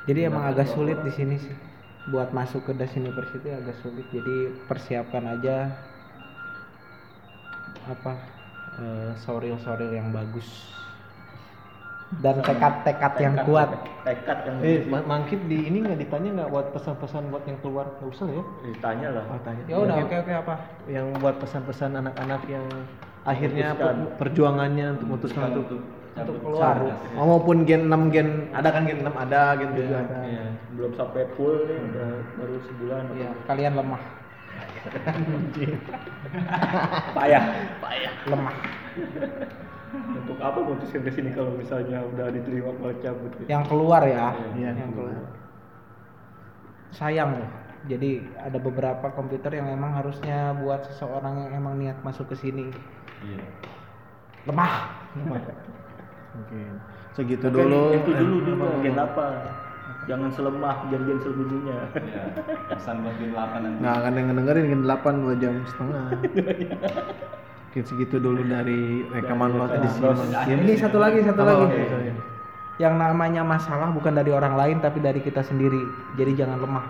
jadi emang agak sulit di sini sih buat masuk ke Das University agak sulit jadi persiapkan aja apa eh, soril-soril yang bagus dan tekad-tekad yang Tekad, kuat Tekad yang Eh, Ma- Mangkit di ini nggak ditanya nggak buat pesan-pesan buat yang keluar? Nggak usah ya. ditanya lah. Oh, tanya. ya udah oke oke apa Yang buat pesan-pesan anak-anak yang akhirnya per- perjuangannya untuk memutuskan untuk untuk keluar. Oh, maupun gen 6 gen ada kan gen 6 ada gen 7 ada. Iya, belum sampai full nih, udah baru sebulan. ya kalian lemah. Payah. lemah. Untuk apa mutusin ke sini kalau misalnya udah diterima malah cabut? ya? yang keluar ya. Iya, yang keluar. sayang loh. Jadi ada beberapa komputer yang emang harusnya buat seseorang yang emang niat masuk ke sini. Iya. lemah Mungkin segitu Oke, dulu. Itu dulu Eh, dulu apa-? Jangan selemah sebelumnya. Iya. Pesan buat gen 8 nanti. Nggak akan yang dengerin gen 8 2 jam setengah. Mungkin segitu dulu dari rekaman lot edisi Los. Mangkit. ini satu lagi satu Oh, lagi sorry. yang namanya masalah bukan dari orang lain tapi dari kita sendiri jadi jangan lemah.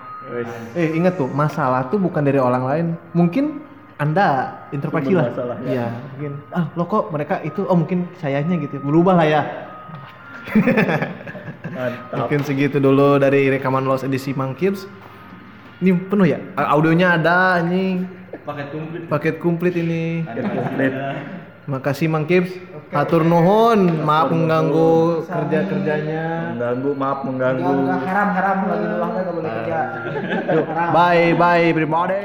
Eh ingat tuh masalah tuh bukan dari orang lain. Mungkin anda introspeksi lah. masalahnya. Iya, mungkin ah lo kok mereka itu oh mungkin sayanya gitu. Berubah lah ya. Mantap. Mungkin segitu dulu dari rekaman Los edisi Mangkips. Ini penuh ya? Audionya ada ini Paket komplit. paket komplit ini. Komplit. Makasih Mangkips. Hatur nuhun, maaf mengganggu kerja-kerjanya. Mengganggu, maaf mengganggu. Enggak, enggak, haram haram lagi nggak boleh kerja Yuk, bye bye everybody.